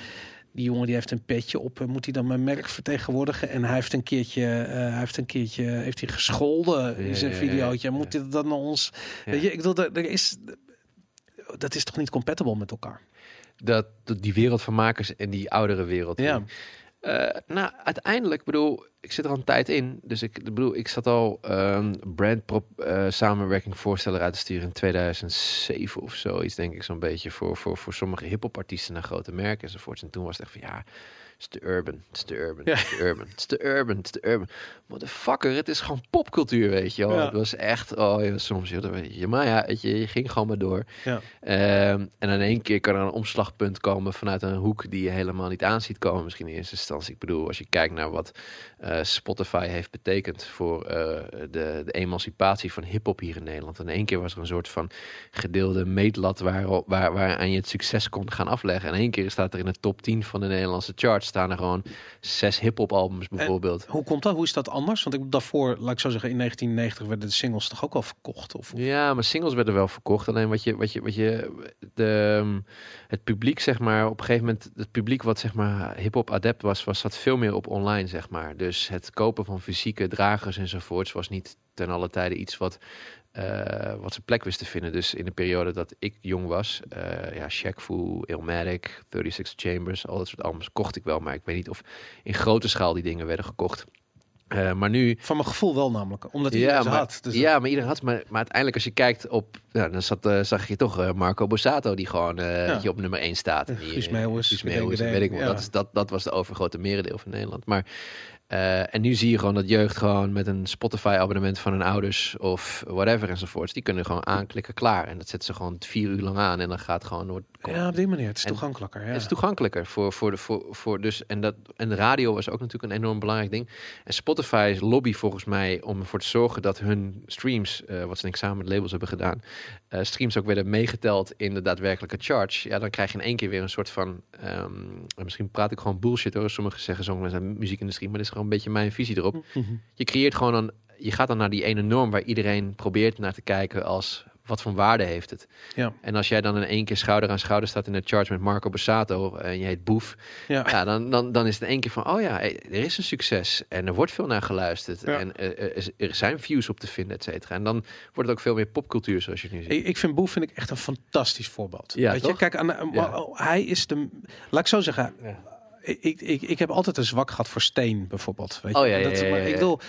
B: Die jongen die heeft een petje op, eh, moet hij dan mijn merk vertegenwoordigen? En hij heeft een keertje, eh, hij heeft een keertje, heeft hij gescholden in zijn
C: ja,
B: videootje.
C: ja.
B: Moet dit dan naar ons? Weet je, ik bedoel, er, er is, dat is toch niet compatible met elkaar?
C: Dat, dat die wereld van makers en die oudere wereld.
B: Ja.
C: Eh, nou, uiteindelijk bedoel, ik zit er al een tijd in. Dus ik, bedoel, ik zat al ehm brand prop, eh, samenwerking voorstellen uit te sturen in 2007 of zoiets, denk ik zo'n beetje. Voor, voor, voor sommige hip-hop artiesten naar grote merken enzovoorts. En toen was het echt van ja. Is te urban, het is te urban, het is te urban, het is te urban, het is te urban. Motherfucker, het is gewoon popcultuur, weet je wel. Het was echt, oh ja, soms, weet je, maar ja, weet je, je ging gewoon maar door.
B: Ja.
C: Ehm, en in één keer kan er een omslagpunt komen vanuit een hoek die je helemaal niet aan ziet komen. Misschien in eerste instantie. Ik bedoel, als je kijkt naar wat eh, Spotify heeft betekend voor eh, de, de emancipatie van hip-hop hier in Nederland. In één keer was er een soort van gedeelde meetlat waar, waar, waaraan je het succes kon gaan afleggen. En in één keer staat er in de top 10 van de Nederlandse charts staan er gewoon zes hip-hop albums bijvoorbeeld.
B: Hoe komt dat? Hoe is dat anders? Want ik daarvoor, laat ik zo zeggen, in 1990 werden de singles toch ook al verkocht? Of,
C: Ja, maar singles werden wel verkocht. Alleen wat je, wat je, wat je, de, ehm, het publiek, zeg maar, op een gegeven moment, het publiek wat zeg maar hip-hop adept was, was zat veel meer op online, zeg maar. Dus het kopen van fysieke dragers enzovoorts was niet ten alle tijde iets wat, eh, wat zijn plek wist te vinden. Dus in de periode dat ik jong was, eh ja, Shaq Fu, Illmatic, 36 Chambers, al dat soort albums kocht ik wel, maar ik weet niet of in grote schaal die dingen werden gekocht. Eh, maar nu,
B: Van mijn gevoel wel namelijk, omdat hij
C: ja, maar,
B: had. Dus
C: ja, maar iedereen had. Maar, maar uiteindelijk, als je kijkt op. Ja, dan zat, zag je toch Marco Borsato, die gewoon
B: Ja.
C: op nummer 1 staat. En die,
B: Guus Meeuwis,
C: weet ik wel.
B: ja.
C: Dat, is, dat, dat was de overgrote merendeel van Nederland. Maar. Eh, en nu zie je gewoon dat jeugd gewoon met een Spotify-abonnement van hun ouders of whatever enzovoorts, die kunnen gewoon aanklikken klaar. En dat zetten ze gewoon vier uur lang aan en dan gaat gewoon
B: ja, op die manier. Het is
C: En-
B: toegankelijker. Ja.
C: Het is toegankelijker voor, voor de voor, voor dus en dat en de radio was ook natuurlijk een enorm belangrijk ding. En Spotify's lobby volgens mij om ervoor te zorgen dat hun streams, eh, wat ze denk ik samen met labels hebben gedaan, eh, streams ook werden meegeteld in de daadwerkelijke charge. Ja, dan krijg je in één keer weer een soort van, ehm, en misschien praat ik gewoon bullshit hoor. Sommigen zeggen zo met de muziekindustrie, maar dit is gewoon een beetje mijn visie erop.
B: Mhm.
C: Je creëert gewoon een, je gaat dan naar die ene norm waar iedereen probeert naar te kijken als wat voor waarde heeft het.
B: Ja.
C: En als jij dan in één keer schouder aan schouder staat in de charge met Marco Borsato en je heet Boef,
B: Ja.
C: ja, dan, dan, dan is het in één keer van, oh ja, er is een succes en er wordt veel naar geluisterd
B: Ja.
C: en er, er, is- er zijn views op te vinden, et cetera. En dan wordt het ook veel meer popcultuur zoals je nu ziet.
B: Ik, ik vind Boef vind ik echt een fantastisch voorbeeld.
C: Ja,
B: Weet je, kijk, aan, oh, hij is de. Laat ik zo zeggen.
C: Ja.
B: Ik, ik, ik heb altijd een zwak gehad voor Steen, bijvoorbeeld. Weet je?
C: Oh ja, ja,
B: Dat-
C: ja, ja,
B: ik wil,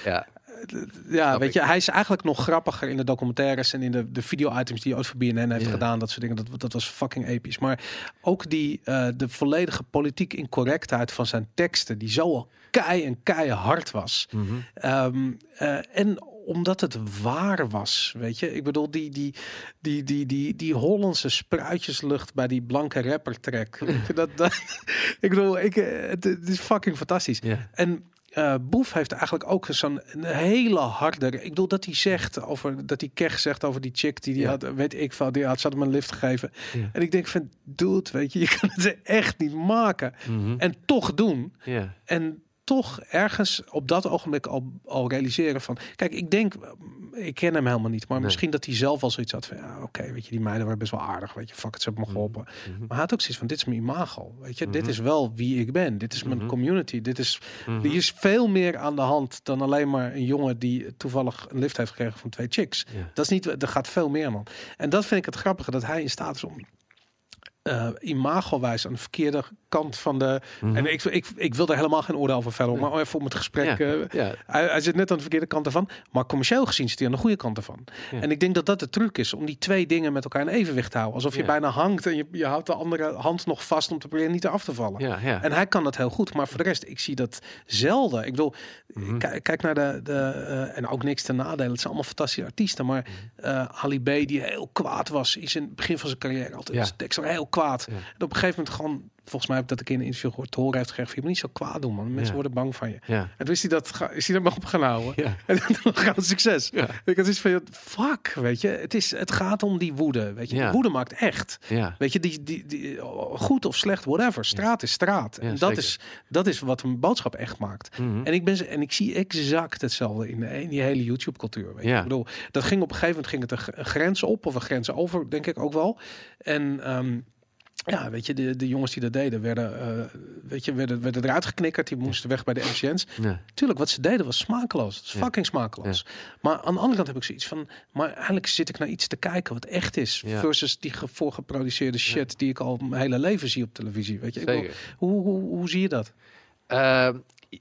C: ja.
B: weet je, hij is eigenlijk nog grappiger in de documentaires en in de, de video-items die hij ooit voor BNN heeft gedaan. Dat soort dingen, dat, dat was fucking episch. Maar ook die, eh, de volledige politiek incorrectheid van zijn teksten, die zo kei en keihard was.
C: Mhm.
B: Ehm, eh, en omdat het waar was, weet je. Ik bedoel, die, die, die, die, die, die Hollandse spruitjeslucht bij die blanke rapper track. Dat, dat, ik bedoel, ik, eh, het, het is fucking fantastisch. En eh, Boef heeft eigenlijk ook zo'n een hele harde. Ik bedoel dat hij zegt over dat hij Kech zegt over die chick die die
C: Ja.
B: had, weet ik veel, die had ze had hem een lift gegeven.
C: Ja.
B: En ik denk van, dude, weet je, je kan het echt niet maken
C: Mhm.
B: en toch doen.
C: Ja.
B: En toch ergens op dat ogenblik al, al realiseren van... Kijk, ik denk, ik ken hem helemaal niet. Maar
C: Nee.
B: misschien dat hij zelf al zoiets had van... Ja, oké, weet je, die meiden waren best wel aardig. Weet je, fuck het, ze hebben me geholpen.
C: Mhm.
B: Maar hij had ook zoiets van, dit is mijn imago. Weet je, dit
C: Mhm.
B: is wel wie ik ben. Dit is mijn
C: Mhm.
B: community. Dit is,
C: Mhm.
B: die is veel meer aan de hand dan alleen maar een jongen... die toevallig een lift heeft gekregen van twee chicks. Dat is niet, er gaat veel meer aan. En dat vind ik het grappige, dat hij in staat is om... eh imago-wijs aan de verkeerde kant van de...
C: Mhm.
B: En ik, ik, ik wil er helemaal geen oordeel over vellen, maar even om het gesprek...
C: Ja.
B: eh,
C: Ja.
B: hij, hij zit net aan de verkeerde kant ervan, maar commercieel gezien zit hij aan de goede kant ervan.
C: Ja.
B: En ik denk dat dat de truc is, om die twee dingen met elkaar in evenwicht te houden. Alsof je bijna hangt en je, je houdt de andere hand nog vast om te proberen niet eraf te vallen. En hij kan dat heel goed, maar voor de rest, ik zie dat zelden. Ik bedoel,
C: Mhm.
B: kijk, kijk naar de, de eh, en ook niks ten nadele. Het zijn allemaal fantastische artiesten, maar eh Ali B, die heel kwaad was, is in het begin van zijn carrière altijd
C: Ja.
B: al heel kwaad. En op een gegeven moment gewoon, volgens mij heb ik dat ik in een interview gehoord, te horen heeft gekregen, je moet niet zo kwaad doen, man. Mensen
C: Ja.
B: worden bang van je.
C: Ja.
B: En toen is hij dat, is hij dat maar op gaan houden.
C: Ja.
B: En dan gaat het succes.
C: Ja.
B: Ik had iets van, fuck, weet je. Het, is, het gaat om die woede, weet je.
C: Ja.
B: Die woede maakt echt.
C: Ja.
B: Weet je, die, die, die, goed of slecht, whatever. Straat is straat. En dat
C: zeker.
B: is, dat is wat een boodschap echt maakt.
C: Mhm.
B: En ik, ben, ze- en ik zie exact hetzelfde in, in die hele YouTube-cultuur. weet je.
C: Ja.
B: Ik bedoel, dat ging op een gegeven moment ging het een, grens op, of een grens over, denk ik ook wel. En ehm, ja, weet je, de, de jongens die dat deden, werden, eh, weet je, werden, werden eruit geknikkerd. Die moesten weg bij de MCN's.
C: Ja.
B: Tuurlijk, wat ze deden was smakeloos. Het is
C: Ja.
B: fucking smakeloos. Maar aan de andere kant heb ik zoiets van... Maar eigenlijk zit ik naar iets te kijken wat echt is. Versus die ge- voorgeproduceerde shit die ik al mijn hele leven zie op televisie. Weet je, ik hoe, hoe, hoe zie je dat?
C: Uh,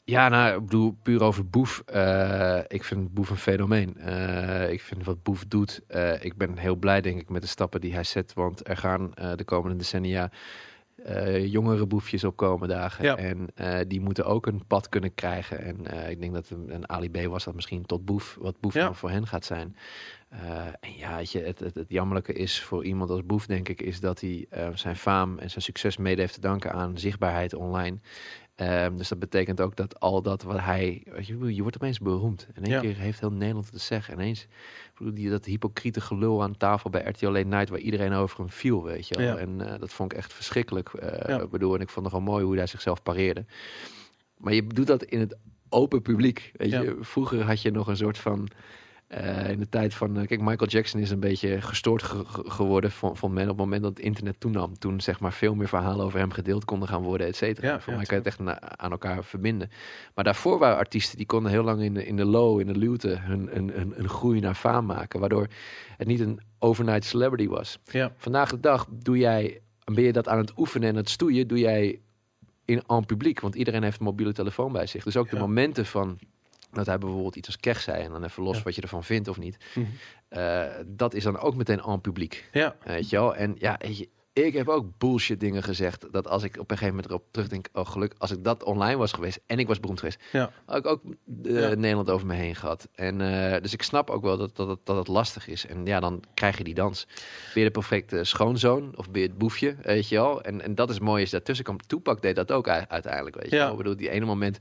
C: Ja, nou, ik bedoel, puur over Boef. eh, ik vind Boef een fenomeen. Eh, ik vind wat Boef doet. eh, ik ben heel blij, denk ik, met de stappen die hij zet. Want er gaan de komende decennia jongere boefjes op komen dagen.
B: Ja.
C: En die moeten ook een pad kunnen krijgen. En ik denk dat een, een Ali B was dat misschien tot Boef, wat Boef
B: Ja.
C: dan voor hen gaat zijn. En ja, weet je, het, het, het jammerlijke is voor iemand als Boef, denk ik, is dat hij zijn faam en zijn succes mede heeft te danken aan zichtbaarheid online. Ehm, dus dat betekent ook dat al dat wat hij, je, je wordt opeens beroemd. In één
B: Ja.
C: keer heeft heel Nederland te zeggen. Ineens, die, dat hypocriete gelul aan tafel bij RTL Late Night, waar iedereen over hem viel, weet je wel.
B: Ja.
C: En eh, dat vond ik echt verschrikkelijk.
B: Ja.
C: Ik bedoel, en ik vond het nogal mooi hoe hij zichzelf pareerde. Maar je doet dat in het open publiek. Weet je, vroeger had je nog een soort van. Eh, in de tijd van. eh, kijk, Michael Jackson is een beetje gestoord ge- ge- geworden. Vond, vond men op het moment dat het internet toenam. Toen zeg maar veel meer verhalen over hem gedeeld konden gaan worden, et cetera.
B: Ja,
C: Voor
B: ja,
C: mij kan je het echt aan elkaar verbinden. Maar daarvoor waren artiesten die konden heel lang in de, in de low, in de luwte, hun, een, een groei naar faam maken. Waardoor het niet een overnight celebrity was.
B: Ja,
C: Vandaag de dag doe jij, ben je dat aan het oefenen en het stoeien, doe jij in aan publiek. Want iedereen heeft een mobiele telefoon bij zich. Dus ook de momenten van dat hij bijvoorbeeld iets als kech zei en dan even los
B: Ja.
C: wat je ervan vindt of niet.
B: Mhm.
C: eh, dat is dan ook meteen aan publiek.
B: ja,
C: Weet je wel? En ja, weet je, ik heb ook bullshit dingen gezegd. Dat als ik op een gegeven moment erop terugdenk, oh geluk, als ik dat online was geweest en ik was beroemd geweest,
B: ja.
C: had ik ook eh,
B: Ja.
C: Nederland over me heen gehad. En eh, dus ik snap ook wel dat, dat, dat het lastig is. En ja, dan krijg je die dans. Ben je de perfecte schoonzoon of ben je het boefje, weet je wel? En, en dat is mooi is daartussen komt. Toepak deed dat ook uiteindelijk, weet je
B: Ja.
C: wel? Ik bedoel, die ene moment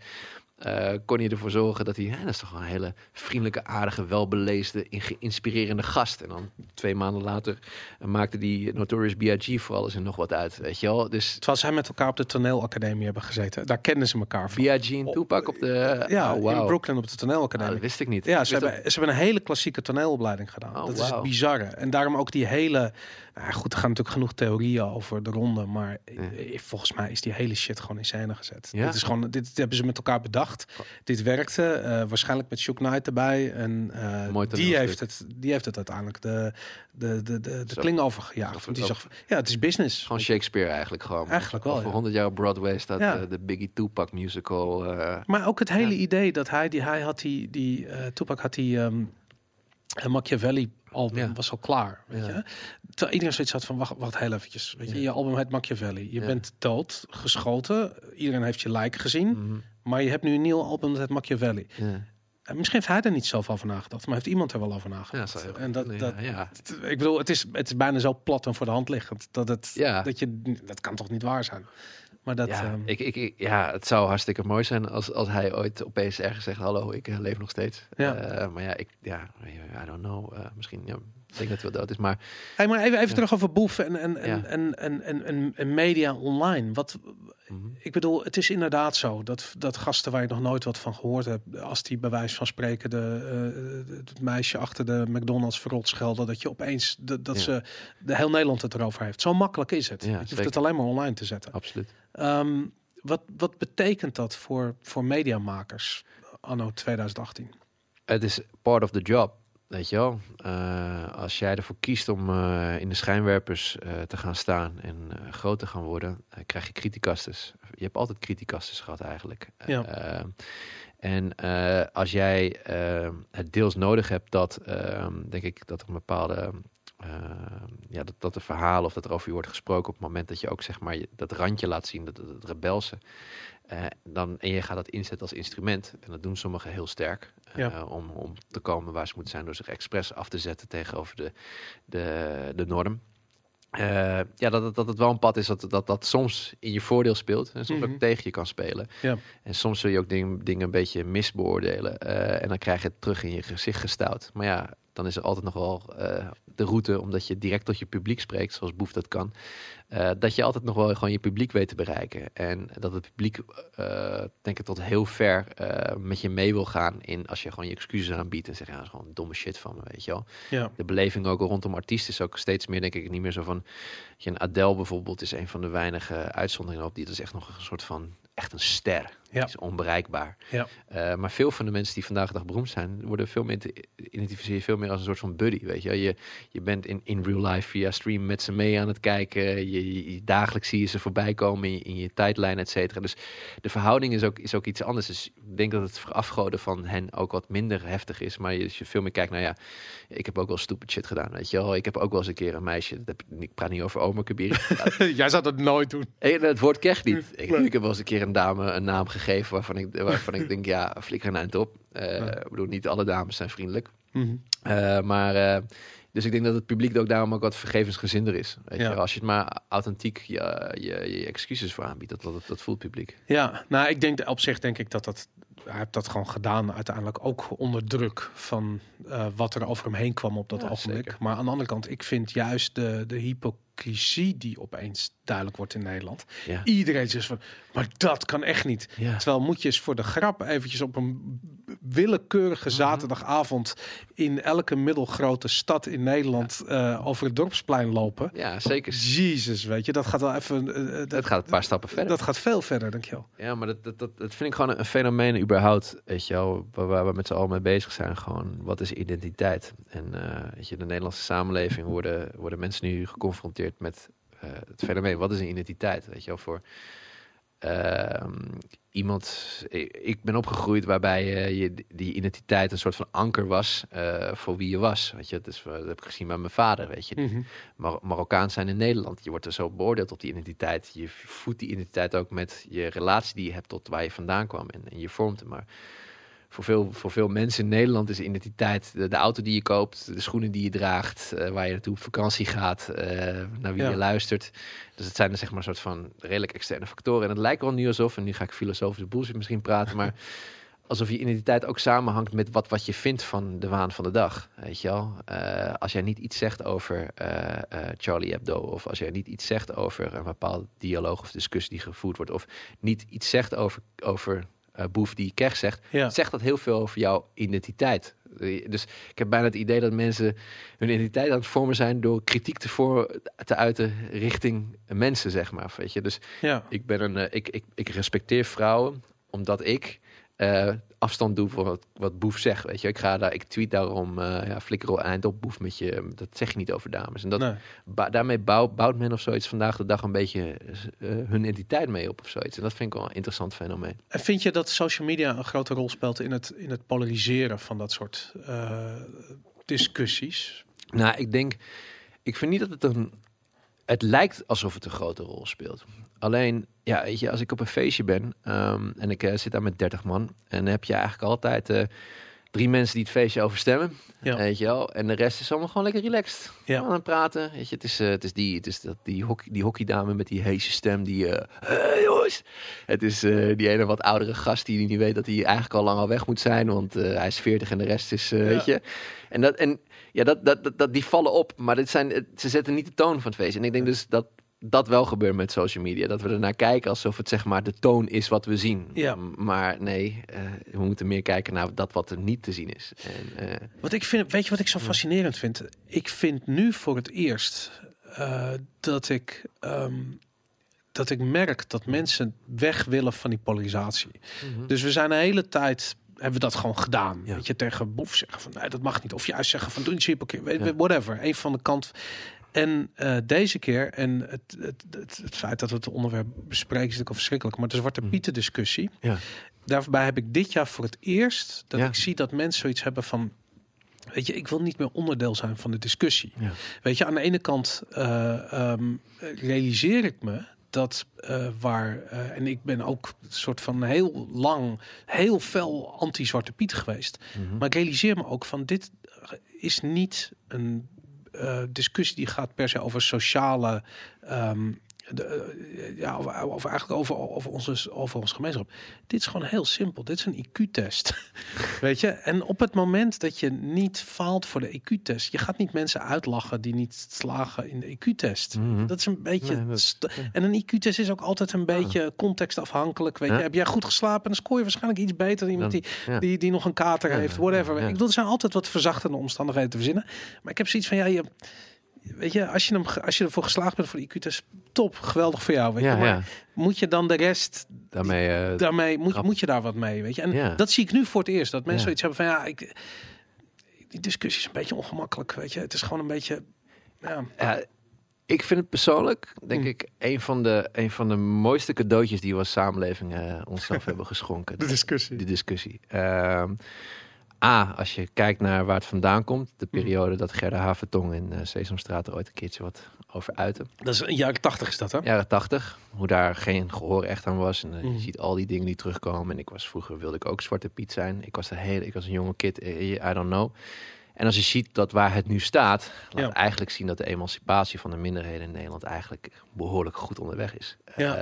C: eh, kon hij ervoor zorgen dat hij, dat is toch wel een hele vriendelijke, aardige, welbeleesde, geïnspirerende gast. En dan twee maanden later eh, maakte die Notorious B.I.G. voor alles en nog wat uit, weet je wel? Dus
B: Terwijl zij met elkaar op de toneelacademie hebben gezeten. Daar kenden ze elkaar van.
C: B.I.G. en Toepak op de...
B: Ja,
C: oh, wauw.
B: in Brooklyn op de toneelacademie.
C: dat wist ik niet.
B: Ja, ze
C: wist
B: hebben, ze hebben een hele klassieke toneelopleiding gedaan.
C: Oh,
B: dat is bizarre. En daarom ook die hele... Nou goed, er gaan natuurlijk genoeg theorieën over de ronde. Maar eh, volgens mij is die hele shit gewoon in scène gezet.
C: Ja?
B: Dit, is gewoon, dit hebben ze met elkaar bedacht. Dit werkte. eh, waarschijnlijk met Shook Knight erbij. En
C: Mooi
B: die, heeft het, die heeft het uiteindelijk de, de, de, de, de kling overgejaagd. Want die zag, ja, het is business.
C: Gewoon Shakespeare eigenlijk gewoon.
B: Eigenlijk wel,
C: Over
B: ja.
C: 100 jaar op Broadway staat de Biggie Tupac musical.
B: Maar ook het hele idee dat hij, die, hij had die, die uh, Tupac had die ehm Machiavelli album
C: Ja.
B: was al klaar, weet
C: Ja.
B: je. Terwijl iedereen zoiets had van, wacht, wacht heel eventjes. Weet je,
C: Ja.
B: je album heet Machiavelli. Je
C: Ja.
B: bent dood, geschoten. Iedereen heeft je like gezien.
C: mhm,
B: Maar je hebt nu een nieuw album dat heet Machiavelli.
C: ja.
B: En misschien heeft hij er niet zelf over nagedacht. Maar heeft iemand er wel over
C: Ja,
B: nagedacht.
C: heel
B: en dat, dat,
C: ja, ja.
B: ik bedoel, het is, het is bijna zo plat en voor de hand liggend. Dat, het,
C: Ja.
B: dat, je, dat kan toch niet waar zijn? Maar dat...
C: ja,
B: ehm,
C: ik, ik, ja, het zou hartstikke mooi zijn als, als hij ooit opeens ergens zegt: Hallo, ik eh, leef nog steeds.
B: Ja.
C: Eh, maar ja, ik, ja, I don't know. eh, misschien, ja, ik denk dat hij wel dood is. Maar
B: Hey, maar even, even
C: Ja.
B: terug over Boef en, en, en, en, en, en, en, en media online. Wat,
C: mhm,
B: ik bedoel, het is inderdaad zo dat, dat gasten waar je nog nooit wat van gehoord hebt, als die bij wijze van spreken de, het meisje achter de McDonald's verrot schelden, dat je opeens de, dat ze de heel Nederland het erover heeft. Zo makkelijk is het. Je hoeft het alleen maar online te zetten.
C: absoluut.
B: Ehm, wat, wat betekent dat voor, voor mediamakers anno 2018?
C: Het is part of the job. Weet je wel, Eh, als jij ervoor kiest om eh, in de schijnwerpers eh, te gaan staan en groot te gaan worden, krijg je criticasters. Je hebt altijd criticasters gehad eigenlijk.
B: Ja.
C: Eh, en als jij eh, het deels nodig hebt dat, denk ik, dat er een bepaalde, ja, dat, dat er verhalen of dat er over je wordt gesproken op het moment dat je ook zeg maar dat randje laat zien, dat, dat het rebelse. Eh, dan, en je gaat dat inzetten als instrument. En dat doen sommigen heel sterk. eh,
B: Ja.
C: om, om te komen waar ze moeten zijn door zich expres af te zetten tegenover de, de, de norm. Eh, ja, dat, het- dat het wel een pad is dat, dat dat soms in je voordeel speelt en soms
B: Mhm.
C: ook tegen je kan spelen.
B: Ja.
C: En soms zul je ook dingen, dingen een beetje misbeoordelen en dan krijg je het terug in je gezicht gestouwd. Maar ja, dan is er altijd nog wel eh, de route, omdat je direct tot je publiek spreekt, zoals Boef dat kan, eh, dat je altijd nog wel gewoon je publiek weet te bereiken. En dat het publiek, eh, denk ik, tot heel ver met je mee wil gaan in als je gewoon je excuses aanbiedt en zegt, ja, dat is gewoon domme shit van me, weet je wel
B: Ja,
C: de beleving ook rondom artiesten is ook steeds meer, denk ik, niet meer zo van. Je, een Adele bijvoorbeeld is een van de weinige uitzonderingen op die dat is echt nog een soort van echt een ster.
B: Ja.
C: Is onbereikbaar.
B: Ja.
C: Eh, maar veel van de mensen die vandaag de dag beroemd zijn, worden veel meer te identificeer je veel meer als een soort van buddy. Weet je, je, je bent in, in real life via stream met ze mee aan het kijken. Je, je- je- dagelijks zie je ze voorbij komen in je, in je tijdlijn, et cetera. Dus de verhouding is ook, is ook iets anders. Dus ik denk dat het afgoden van hen ook wat minder heftig is. Maar je, als je veel meer kijkt, nou ja, ik heb ook wel stupid shit gedaan, weet je wel. Ik heb ook wel eens een keer een meisje, dat heb, ik praat niet over Omer Kabir.
B: Jij zou dat nooit doen.
C: Hey, het woord krijg niet. Ik, ik heb wel eens een keer een dame een naam gegeven waarvan ik, waarvan ik denk, ja, flikker eind op. Eh, Ik bedoel, niet alle dames zijn vriendelijk.
B: Mhm.
C: Eh, maar, eh, dus ik denk dat het publiek ook daarom ook wat vergevensgezinder is. Weet
B: Ja.
C: je? Als je het maar authentiek je, je, je excuses voor aanbiedt, dat, dat, dat voelt publiek.
B: Ja, nou, ik denk op zich denk ik dat dat. Hij heeft dat gewoon gedaan, uiteindelijk ook onder druk van wat er over hem heen kwam op dat
C: Ja,
B: ogenblik.
C: zeker.
B: Maar aan de andere kant, ik vind juist de, de hypocrisie die opeens duidelijk wordt in Nederland.
C: Ja.
B: Iedereen zegt van, maar dat kan echt niet.
C: Ja.
B: Terwijl moet je eens voor de grap eventjes op een willekeurige
C: Mhm.
B: zaterdagavond in elke middelgrote stad in Nederland eh, over het dorpsplein lopen.
C: ja, zeker.
B: Jezus, weet je, dat gaat wel even. eh,
C: Het gaat een paar stappen verder.
B: dat gaat veel verder, denk je wel.
C: Ja, maar dat, dat, dat, dat vind ik gewoon een fenomeen überhaupt, weet je wel, waar, waar we met z'n allen mee bezig zijn. Gewoon, wat is identiteit? En weet je, de Nederlandse samenleving worden, worden mensen nu geconfronteerd met eh, het fenomeen, wat is een identiteit? Weet je wel, voor ehm, iemand, ik, ik ben opgegroeid waarbij eh, je die identiteit een soort van anker was eh, voor wie je was. Weet je, dat, is, dat heb ik gezien bij mijn vader, weet je. Mar Marokkaans zijn in Nederland. Je wordt er zo beoordeeld op die identiteit. Je voedt die identiteit ook met je relatie die je hebt tot waar je vandaan kwam. En, en je vormt hem. Maar voor veel, voor veel mensen in Nederland is identiteit de, de auto die je koopt, de schoenen die je draagt, eh, waar je naartoe op vakantie gaat, eh, naar wie
B: Ja.
C: je luistert. Dus het zijn dan zeg maar een soort van redelijk externe factoren. En het lijkt wel nu alsof, en nu ga ik filosofische bullshit misschien praten, maar alsof je identiteit ook samenhangt met wat, wat je vindt van de waan van de dag. Weet je wel? Eh, als jij niet iets zegt over Charlie Hebdo, of als jij niet iets zegt over een bepaalde dialoog of discussie die gevoerd wordt, of niet iets zegt over, over eh, Boef die Kech zegt,
B: Ja.
C: zegt dat heel veel over jouw identiteit. Dus ik heb bijna het idee dat mensen hun identiteit aan het vormen zijn door kritiek te, voor, te uiten richting mensen, zeg maar. Weet je? Dus
B: Ja.
C: ik, ben een, eh, ik, ik, ik respecteer vrouwen omdat ik eh, afstand doe voor wat, wat Boef zegt. Weet je, ik ga daar, ik tweet daarom, eh ja, flikker al eind op Boef met je. Dat zeg je niet over dames. En dat,
B: Nee.
C: daarmee bouw- bouwt men of zoiets vandaag de dag een beetje eh, hun identiteit mee op of zoiets. En dat vind ik wel een interessant fenomeen.
B: En vind je dat social media een grote rol speelt in het, in het polariseren van dat soort discussies?
C: Nou, ik denk, ik vind niet dat het een. Het lijkt alsof het een grote rol speelt. Alleen, ja, weet je, als ik op een feestje ben ehm, en ik eh, zit daar met 30 man, en dan heb je eigenlijk altijd eh, drie mensen die het feestje overstemmen.
B: Ja.
C: Weet je wel? En de rest is allemaal gewoon lekker relaxed.
B: Ja.
C: Aan het praten. Weet je, het is, eh, het is die, het is dat, die, hockey, die hockeydame met die heese stem. Die, hey jongens. Het is die ene wat oudere gast die niet weet dat hij eigenlijk al lang al weg moet zijn. Want hij is 40 en de rest is,
B: Ja.
C: weet je. En, dat, en ja, dat, dat, dat, die vallen op. Maar dit zijn, ze zetten niet de toon van het feest. En ik denk dus dat dat wel gebeurt met social media. Dat we er naar kijken alsof het zeg maar de toon is wat we zien.
B: Ja.
C: Maar nee, eh, we moeten meer kijken naar dat wat er niet te zien is. En, eh,
B: Wat ik vind, weet je wat ik zo fascinerend vind? Ik vind nu voor het eerst eh, dat ik ehm, dat ik merk dat mensen weg willen van die polarisatie. Dus we zijn een hele tijd hebben we dat gewoon gedaan.
C: Ja.
B: Weet je, tegen Boef zeggen van nee, dat mag niet. Of juist zeggen van doe. Weet-
C: Ja.
B: Whatever. Een van de kant. En eh, deze keer, en het, het, het, het feit dat we het onderwerp bespreken is natuurlijk al verschrikkelijk, maar de Zwarte
C: Mhm.
B: Pieten discussie.
C: Ja.
B: Daarbij heb ik dit jaar voor het eerst dat
C: Ja.
B: ik zie dat mensen zoiets hebben van, weet je, ik wil niet meer onderdeel zijn van de discussie.
C: Ja.
B: Weet je, aan de ene kant eh, ehm, realiseer ik me dat eh, waar, en ik ben ook een soort van heel lang, heel fel anti-Zwarte Piet geweest.
C: Mhm.
B: Maar ik realiseer me ook van dit is niet een discussie die gaat per se over sociale. ehm, de, eh, ja, over eigenlijk over, over, onze, over onze gemeenschap. Dit is gewoon heel simpel. Dit is een IQ-test. Weet je? En op het moment dat je niet faalt voor de IQ-test, je gaat niet mensen uitlachen die niet slagen in de IQ-test.
C: Mhm.
B: Dat is een beetje.
C: Nee, dat-
B: st- en een IQ-test is ook altijd een beetje contextafhankelijk. Weet je,
C: Ja.
B: heb jij goed geslapen, dan scoor je waarschijnlijk iets beter dan iemand die,
C: ja.
B: die, die nog een kater heeft, whatever. Ik bedoel, er zijn altijd wat verzachtende omstandigheden te verzinnen. Maar ik heb zoiets van, ja, je, weet je, als je, hem, als je ervoor geslaagd bent voor de IQ-test, top, geweldig voor jou. Weet
C: Ja,
B: je, maar
C: ja.
B: moet je dan de rest,
C: Daarmee, eh,
B: daarmee, moet, moet je daar wat mee, weet je? En
C: Ja.
B: dat zie ik nu voor het eerst, dat mensen zoiets hebben van, ja, ik, die discussie is een beetje ongemakkelijk, weet je? Het is gewoon een beetje, ja,
C: ik vind het persoonlijk, denk
B: Mm.
C: ik, een van, de, een van de mooiste cadeautjes die we als samenleving eh, onszelf hebben geschonken.
B: de discussie.
C: Die discussie. Ehm, A, als je kijkt naar waar het vandaan komt. De
B: Mm.
C: periode dat Gerda Havertong in eh, Sesamstraat er ooit een keertje wat over uitte.
B: Dat is een jaren tachtig is dat, hè?
C: Jaren tachtig, hoe daar geen gehoor echt aan was. En eh,
B: Mm.
C: je ziet al die dingen die terugkomen. En ik was vroeger, wilde ik ook Zwarte Piet zijn. Ik was, de hele, ik was een jonge kid, eh, I don't know. En als je ziet dat waar het nu staat, laat
B: Ja.
C: eigenlijk zien dat de emancipatie van de minderheden in Nederland eigenlijk behoorlijk goed onderweg is.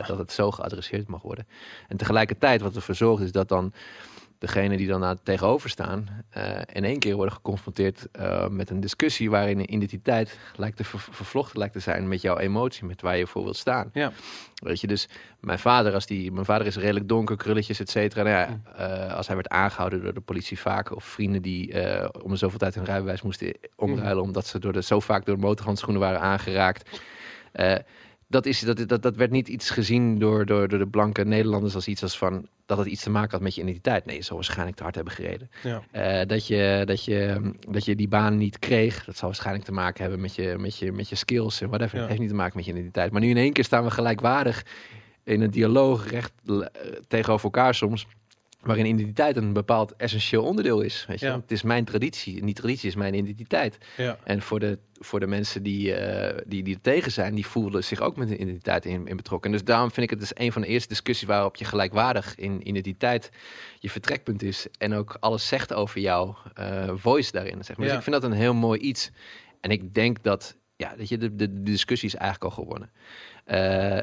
C: Dat het zo geadresseerd mag worden. En tegelijkertijd wat ervoor zorgt is dat dan degene die dan tegenover staan, eh, in één keer worden geconfronteerd eh, met een discussie waarin een identiteit lijkt te ver- vervlochten lijkt te zijn met jouw emotie, met waar je voor wilt staan.
B: Ja.
C: Weet je, dus mijn vader, als die, mijn vader is redelijk donker, krulletjes, et cetera. Nou ja,
B: Mm.
C: eh, als hij werd aangehouden door de politie vaak, of vrienden die om de zoveel tijd hun rijbewijs moesten omruilen, omdat ze door de, zo vaak door de motorhandschoenen waren aangeraakt. Dat, is, dat, dat, dat werd niet iets gezien door, door, door de blanke Nederlanders als iets als van dat het iets te maken had met je identiteit. Nee, je zou waarschijnlijk te hard hebben gereden.
B: Ja.
C: Eh, dat, je, dat, je, dat je die baan niet kreeg, dat zou waarschijnlijk te maken hebben met je, met je, met je skills en whatever.
B: Ja.
C: Heeft niet te maken met je identiteit. Maar nu in één keer staan we gelijkwaardig in een dialoog recht eh, tegenover elkaar soms. Waarin identiteit een bepaald essentieel onderdeel is. Weet je?
B: Ja.
C: Het is mijn traditie. En die traditie is mijn identiteit.
B: Ja.
C: En voor de, voor de mensen die, eh, die, die er tegen zijn, die voelden zich ook met de identiteit in, in betrokken. En dus daarom vind ik het dus een van de eerste discussies waarop je gelijkwaardig in identiteit je vertrekpunt is. En ook alles zegt over jouw eh, voice daarin. Zeg maar.
B: Ja.
C: Dus ik vind dat een heel mooi iets. En ik denk dat, ja, dat je de, de, de discussie is eigenlijk al gewonnen. Eh, eh,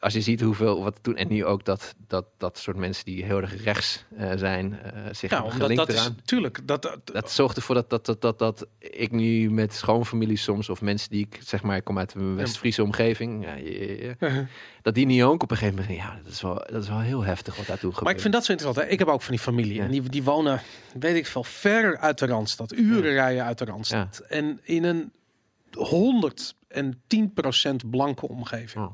C: als je ziet hoeveel, wat toen, en nu ook dat, dat, dat soort mensen die heel erg rechts eh, zijn, zich
B: Ja,
C: hebben
B: omdat dat is
C: eraan.
B: natuurlijk dat, dat,
C: Dat zorgt ervoor dat, dat, dat, dat, dat ik nu met schoonfamilie soms, of mensen die ik zeg maar, ik kom uit een West-Friese omgeving, ja, je- je- dat die niet ook op een gegeven moment, ja, dat is wel, dat is wel heel heftig wat daartoe gebeurt.
B: Maar ik vind dat zo interessant. Hè? Ik heb ook van die familie.
C: Ja.
B: En die, die wonen, weet ik veel, ver uit de Randstad. Uren rijden uit de Randstad. En in een 110% blanke omgeving.
C: Oh.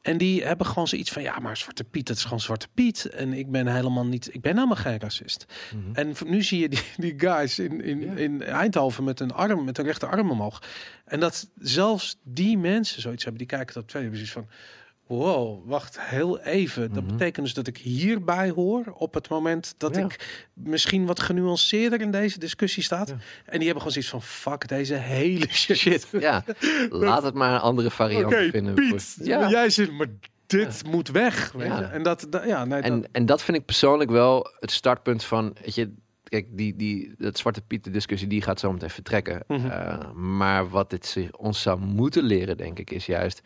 B: En die hebben gewoon zoiets van, ja, maar Zwarte Piet, het is gewoon Zwarte Piet. En ik ben helemaal niet, ik ben helemaal geen racist.
C: Mhm.
B: En nu zie je die, die guys in, in,
C: Ja.
B: in Eindhoven met een arm, met een rechterarm omhoog. En dat zelfs die mensen zoiets hebben, die kijken dat twee, zoiets van, wow, wacht heel even. Dat
C: Mhm.
B: betekent dus dat ik hierbij hoor op het moment dat
C: Ja.
B: ik misschien wat genuanceerder in deze discussie staat.
C: Ja.
B: En die hebben gewoon zoiets van, fuck deze hele shit.
C: Ja. Laat het maar een andere variant vinden.
B: Piet,
C: ja.
B: jij zit, maar dit moet weg. Weet
C: Ja.
B: je? En dat, dat- ja, nee, dat,
C: En, dat vind ik persoonlijk wel het startpunt van, weet je, kijk, die, die, dat Zwarte Piet de discussie, die gaat zo meteen vertrekken.
B: Mhm.
C: Eh, maar wat dit zich, ons zou moeten leren, denk ik, is juist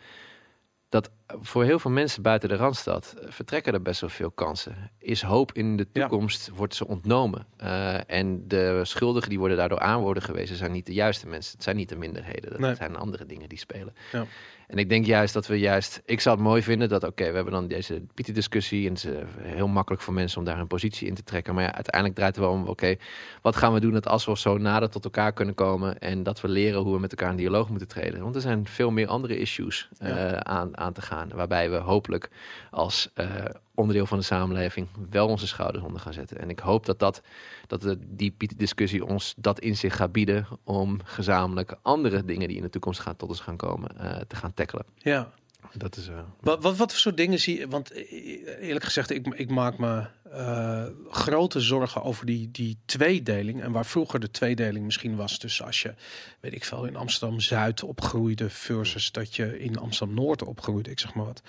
C: dat voor heel veel mensen buiten de Randstad eh, vertrekken er best wel veel kansen. Is hoop in de
B: Ja.
C: toekomst, wordt ze ontnomen. Eh, en de schuldigen die worden daardoor aan worden gewezen, zijn niet de juiste mensen. Het zijn niet de minderheden. Dat
B: Nee.
C: zijn andere dingen die spelen.
B: Ja.
C: En ik denk juist dat we juist... Ik zou het mooi vinden dat, oké, we hebben dan deze Pieter-discussie... en het is eh, heel makkelijk voor mensen om daar een positie in te trekken. Maar ja, uiteindelijk draait het wel om, oké, wat gaan we doen dat als we zo nader tot elkaar kunnen komen... en dat we leren hoe we met elkaar in dialoog moeten treden. Want er zijn veel meer andere issues eh, aan, aan te gaan... waarbij we hopelijk als eh, onderdeel van de samenleving wel onze schouders onder gaan zetten. En ik hoop dat, dat, dat de, die Pieter-discussie ons dat inzicht gaat bieden... om gezamenlijk andere dingen die in de toekomst gaan, tot ons gaan komen eh, te gaan tackelen.
B: ja.
C: Dat is... eh,
B: Wat, wat, wat voor soort dingen zie je? Want eh, eerlijk gezegd, ik, ik maak me grote zorgen over die, die tweedeling. En waar vroeger de tweedeling misschien was tussen als je, weet ik veel, in Amsterdam Zuid opgroeide versus dat je in Amsterdam Noord opgroeide, ik zeg maar wat.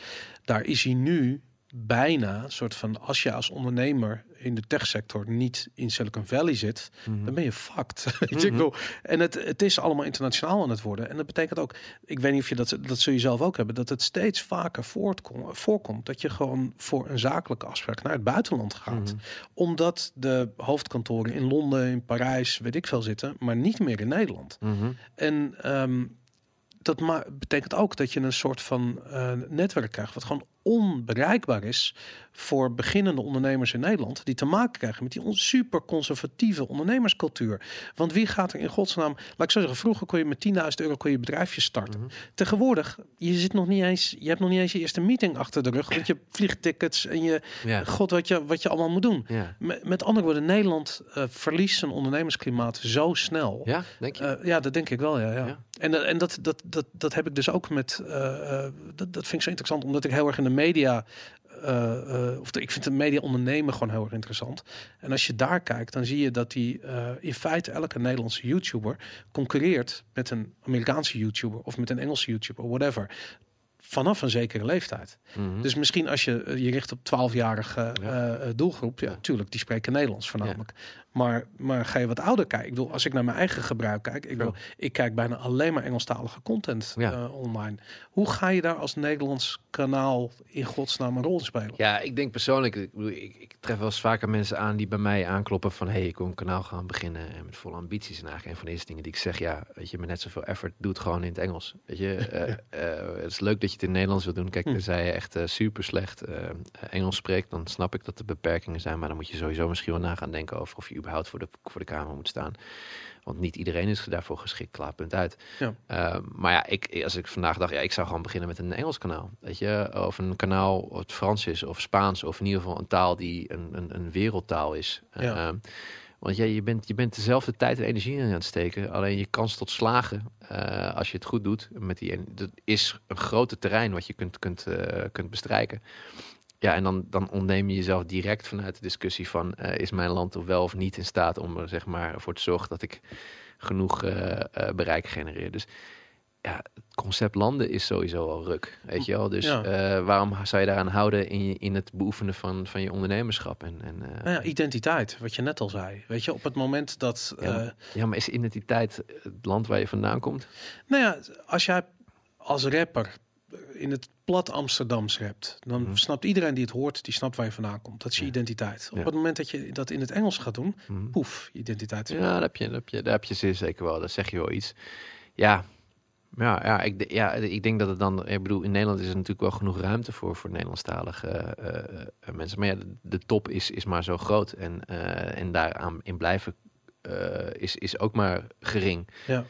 B: Daar is hij nu bijna een soort van als je als ondernemer in de techsector niet in Silicon Valley zit, dan ben je fucked. Ik
C: Mhm.
B: bedoel, en het, het is allemaal internationaal aan het worden. En dat betekent ook, ik weet niet of je dat, dat zul je zelf ook hebben, dat het steeds vaker voortkom, voorkomt dat je gewoon voor een zakelijke afspraak naar het buitenland gaat.
C: Mhm.
B: Omdat de hoofdkantoren in Londen, in Parijs, weet ik veel zitten, maar niet meer in Nederland.
C: Mhm.
B: En ehm, dat betekent ook dat je een soort van eh, netwerk krijgt, wat gewoon onbereikbaar is voor beginnende ondernemers in Nederland die te maken krijgen met die super conservatieve ondernemerscultuur. Want wie gaat er in godsnaam, laat ik zo zeggen, vroeger kon je met 10.000 euro kon je bedrijfje starten.
C: Mhm.
B: Tegenwoordig, je zit nog niet eens, je hebt nog niet eens je eerste meeting achter de rug, want je vliegtickets en je,
C: Ja.
B: god wat je, wat je allemaal moet doen.
C: Ja.
B: Met, met andere woorden, Nederland eh, verliest zijn ondernemersklimaat zo snel.
C: ja, denk je?
B: Eh, ja, dat denk ik wel, ja. ja.
C: Ja.
B: En, eh, en dat, dat, dat, dat heb ik dus ook met... eh, eh, dat, dat vind ik zo interessant, omdat ik heel erg in de media... of de, ik vind de media ondernemen gewoon heel erg interessant. En als je daar kijkt, dan zie je dat die in feite elke Nederlandse YouTuber concurreert met een Amerikaanse YouTuber of met een Engelse YouTuber, whatever. Vanaf een zekere leeftijd.
C: Mhm.
B: Dus misschien als je je richt op 12-jarige
C: Ja.
B: eh, doelgroep, ja,
C: Ja.
B: tuurlijk, die spreken Nederlands voornamelijk. Maar, maar ga je wat ouder kijken? Ik bedoel, als ik naar mijn eigen gebruik kijk, ik, bedoel, ik kijk bijna alleen maar Engelstalige content
C: Ja.
B: eh, online. Hoe ga je daar als Nederlands kanaal in godsnaam een rol spelen?
C: Ja, ik denk persoonlijk, ik, bedoel, ik, ik tref wel eens vaker mensen aan die bij mij aankloppen van, hey, ik wil een kanaal gaan beginnen en met volle ambities. En eigenlijk een van de eerste dingen die ik zeg, ja, weet je, met net zoveel effort, doe het gewoon in het Engels. Weet je, eh, eh, het is leuk dat je het in het Nederlands wil doen. Kijk,
B: Hm.
C: tenzij je echt super slecht Engels spreekt, dan snap ik dat er beperkingen zijn. Maar dan moet je sowieso misschien wel na gaan denken over of je überhaupt voor de, voor de camera moet staan. Want niet iedereen is daarvoor geschikt, klaar, punt uit.
B: Ja.
C: Eh, maar ja, ik, als ik vandaag dacht, ja, ik zou gewoon beginnen met een Engels kanaal. Weet je, of een kanaal wat Frans is of Spaans, of in ieder geval een taal die een, een, een wereldtaal is.
B: Ja.
C: Eh, want ja, je bent, je bent dezelfde tijd en energie in aan het steken. Alleen je kans tot slagen, eh, als je het goed doet, met die, dat is een grote terrein wat je kunt, kunt, eh, kunt bestrijken. Ja, en dan, dan ontneem je jezelf direct vanuit de discussie van... eh, is mijn land of wel of niet in staat om er zeg maar, voor te zorgen dat ik genoeg eh, eh, bereik genereer. Dus ja, het concept landen is sowieso al ruk, weet je wel. Dus
B: Ja.
C: waarom zou je daaraan houden in, je, in het beoefenen van, van je ondernemerschap? En, en,
B: Nou ja, identiteit, wat je net al zei. Weet je, op het moment dat...
C: Ja. ja, maar is identiteit het land waar je vandaan komt?
B: nou ja, als jij als rapper in het plat Amsterdams rapt, dan
C: Mhm.
B: snapt iedereen die het hoort, die snapt waar je vandaan komt. Dat is je
C: Ja.
B: identiteit. Op
C: Ja.
B: het moment dat je dat in het Engels gaat doen,
C: Mhm.
B: poef, identiteit.
C: Ja, daar heb je, daar heb je, daar heb je zeer zeker wel. Daar zeg je wel iets. Ja, ja, ja, ik, ja, ik denk dat het dan... Ik bedoel, in Nederland is er natuurlijk wel genoeg ruimte voor, voor Nederlandstalige eh, eh, mensen. Maar ja, de, de top is, is maar zo groot. En, eh, en daaraan in blijven is, is ook maar gering.
B: Ja.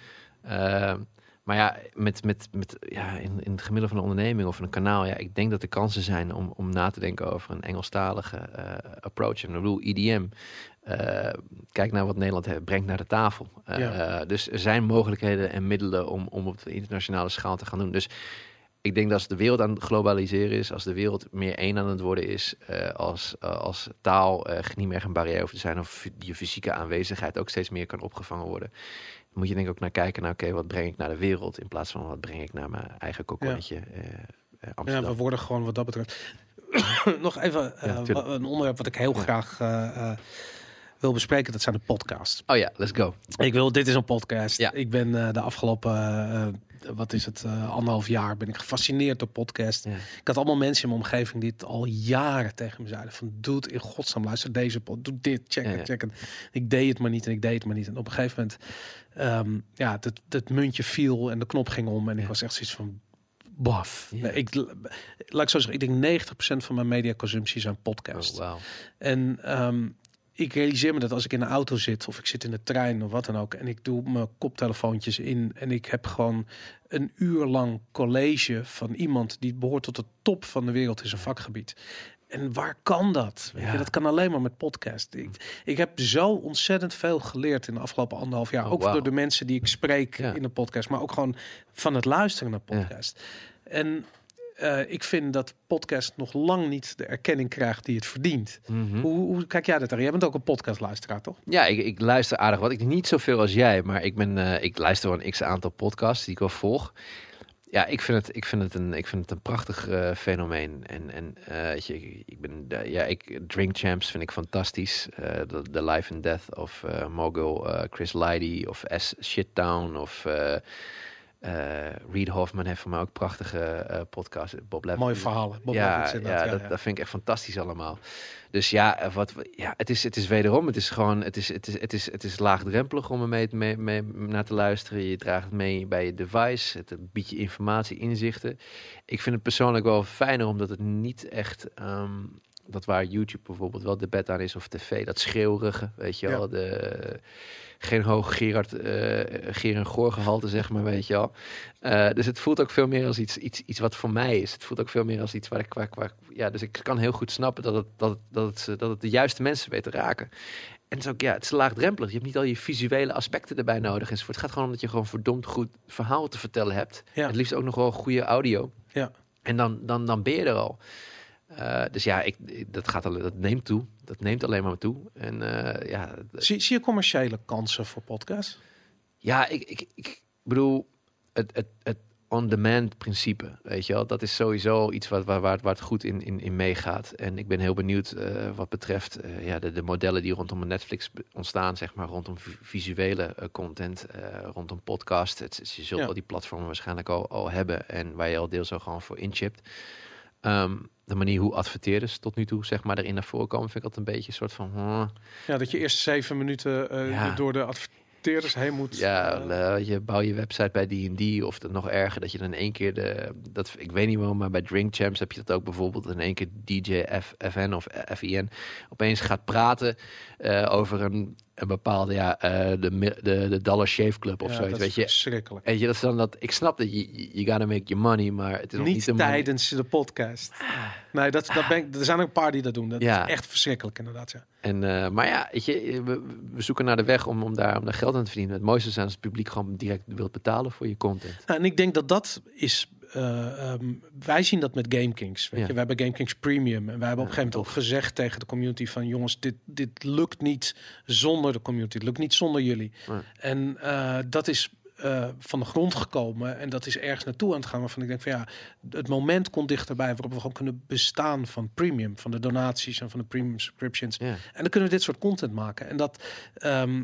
C: Maar ja, met, met, met, ja in, in het gemiddelde van een onderneming of een kanaal, ja, ik denk dat er kansen zijn om, om na te denken over een Engelstalige eh, approach. En ik bedoel, IDM, eh, kijk naar wat Nederland heeft, brengt naar de tafel. Eh,
B: Ja.
C: dus er zijn mogelijkheden en middelen om, om op de internationale schaal te gaan doen. Dus ik denk dat als de wereld aan het globaliseren is, als de wereld meer één aan het worden is, als, als taal eh, niet meer een barrière hoeft te zijn, of je fysieke aanwezigheid ook steeds meer kan opgevangen worden, moet je denk ik ook naar kijken naar, oké, wat breng ik naar de wereld, in plaats van wat breng ik naar mijn eigen kokonnetje eh, eh,
B: Ja, we worden gewoon wat dat betreft. Nog even eh,
C: Ja,
B: een onderwerp wat ik heel
C: Ja.
B: graag wil bespreken. Dat zijn de podcasts.
C: Oh ja, let's go.
B: Ik wil, dit is een podcast.
C: Ja.
B: Ik ben eh, de afgelopen, eh, wat is het, eh, anderhalf jaar ben ik gefascineerd door podcast.
C: Ja.
B: Ik had allemaal mensen in mijn omgeving die het al jaren tegen me zeiden. Van doe het in godsnaam, luister deze pod, doe dit, check het,
C: ja.
B: check het. Ik deed het maar niet en ik deed het maar niet. En op een gegeven moment, ehm, ja, dat, dat muntje viel en de knop ging om. En ik was echt zoiets van, baf. Nee, ik, laat ik zo zeggen, ik denk 90% van mijn mediaconsumptie zijn podcasts.
C: Oh, wauw.
B: En ehm, ik realiseer me dat als ik in de auto zit of ik zit in de trein of wat dan ook en ik doe mijn koptelefoontjes in en ik heb gewoon een uur lang college van iemand die behoort tot de top van de wereld in zijn vakgebied. En waar kan dat? Weet je,
C: Ja.
B: dat kan alleen maar met podcast. Ik, ik heb zo ontzettend veel geleerd in de afgelopen anderhalf jaar.
C: Oh,
B: ook door de mensen die ik spreek
C: Ja.
B: in de podcast, maar ook gewoon van het luisteren naar
C: Ja.
B: podcast. En eh, ik vind dat podcast nog lang niet de erkenning krijgt die het verdient.
C: Mhm.
B: Hoe, hoe kijk jij dat aan? Jij bent ook een podcastluisteraar, toch?
C: Ja, ik, ik luister aardig wat. Ik niet zoveel als jij, maar ik, ben, eh, ik luister wel een x aantal podcasts die ik wel volg. Ja, ik vind het, ik vind het, een, ik vind het een prachtig eh, fenomeen. En, en weet je, ik- ik ben, ja, ik, Drink Champs vind ik fantastisch. De, Life and Death of Mogul, Chris Lighty of S. Shittown of... eh, Eh, Reed Hoffman heeft voor mij ook prachtige eh podcasts. Bob.
B: Mooie verhalen. Bob
C: ja, ja,
B: inderdaad.
C: dat, dat vind ik echt fantastisch allemaal. Dus ja, eh, wat, ja het, is, het is wederom, het is gewoon, het is, het is, het is, het is laagdrempelig om er mee, mee, mee naar te luisteren. Je draagt het mee bij je device, het biedt je informatie, inzichten. Ik vind het persoonlijk wel fijner, omdat het niet echt, ehm, dat waar YouTube bijvoorbeeld wel de bed aan is, of tv, dat schreeuwrige, weet je
B: Ja.
C: wel, de... Geen hoog Gerard, eh Geer en Goor gehalte, zeg maar, weet je wel. Eh, dus het voelt ook veel meer als iets, iets, iets wat voor mij is. Het voelt ook veel meer als iets waar ik... Waar, ik- waar, ik- ja, dus ik kan heel goed snappen dat het, dat, het, dat, het, dat het de juiste mensen weet te raken. En het is ook, ja, het is laagdrempelig. Je hebt niet al je visuele aspecten erbij nodig enzovoort. Het gaat gewoon om dat je gewoon verdomd goed verhaal te vertellen hebt.
B: Ja.
C: Het liefst ook nog wel goede audio.
B: Ja.
C: En dan, dan, dan ben je er al. Eh, dus ja, ik, dat, gaat al, dat neemt toe. Dat neemt alleen maar toe. En eh, ja,
B: Zie, zie je commerciële kansen voor podcasts?
C: ja, ik, ik, ik bedoel, het, het, het on-demand principe, weet je wel, dat is sowieso iets wat, waar, waar, waar het goed in, in, in meegaat. En ik ben heel benieuwd eh, wat betreft ja, de, de modellen die rondom Netflix ontstaan, zeg maar, rondom vi- visuele content, rondom podcast. Het, je zult
B: Ja.
C: wel die platformen waarschijnlijk al, al hebben en waar je al deels al gewoon voor inchipt. Ehm, de manier hoe adverteerders tot nu toe zeg maar erin naar voren komen, vind ik altijd een beetje een soort van...
B: Ja, dat je eerst zeven minuten eh,
C: Ja.
B: door de adverteerders heen moet.
C: Ja,
B: eh,
C: je bouw je website bij D&D of dat nog erger dat je dan in één keer de dat ik weet niet waarom, maar bij Drink Champs heb je dat ook bijvoorbeeld in één keer DJ F, FN of FIN opeens gaat praten eh, over een, een bepaalde ja eh, de, de de Dollar Shave Club of
B: ja,
C: zoiets,
B: dat
C: weet
B: is
C: je.
B: verschrikkelijk.
C: Weet je, dat is dan dat ik snap dat je je gotta make your money, maar het is
B: Niet,
C: niet de money.
B: tijdens de podcast. Nee, dat, dat ben ik, er zijn ook een paar die dat doen. Dat
C: Ja.
B: is echt verschrikkelijk inderdaad. Ja.
C: En, eh, maar ja, weet je, we, we zoeken naar de weg om, om, daar, om daar geld aan te verdienen. Het mooiste is als het publiek gewoon direct wilt betalen voor je content.
B: Nou, en ik denk dat dat is. Eh, ehm, wij zien dat met GameKings. Weet
C: Ja.
B: je, we hebben GameKings Premium. En wij hebben op een gegeven moment ook gezegd tegen de community: van jongens, dit, dit lukt niet zonder de community. Het lukt niet zonder jullie. En eh, dat is. eh, van de grond gekomen en dat is ergens naartoe aan het gaan waarvan ik denk van ja het moment komt dichterbij waarop we gewoon kunnen bestaan van premium van de donaties en van de premium subscriptions en dan kunnen we dit soort content maken. En dat, ehm,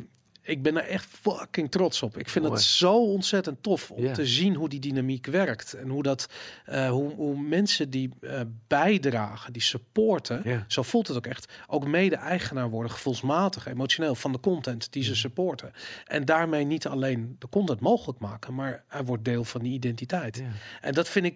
B: ik ben er echt fucking trots op. Ik vind
C: Mooi.
B: het zo ontzettend tof om te zien hoe die dynamiek werkt. En hoe dat, eh, hoe, hoe mensen die eh, bijdragen, die supporten, zo voelt het ook echt, ook mede-eigenaar worden, gevoelsmatig, emotioneel, van de content die ze supporten. En daarmee niet alleen de content mogelijk maken, maar hij wordt deel van die identiteit. En dat vind ik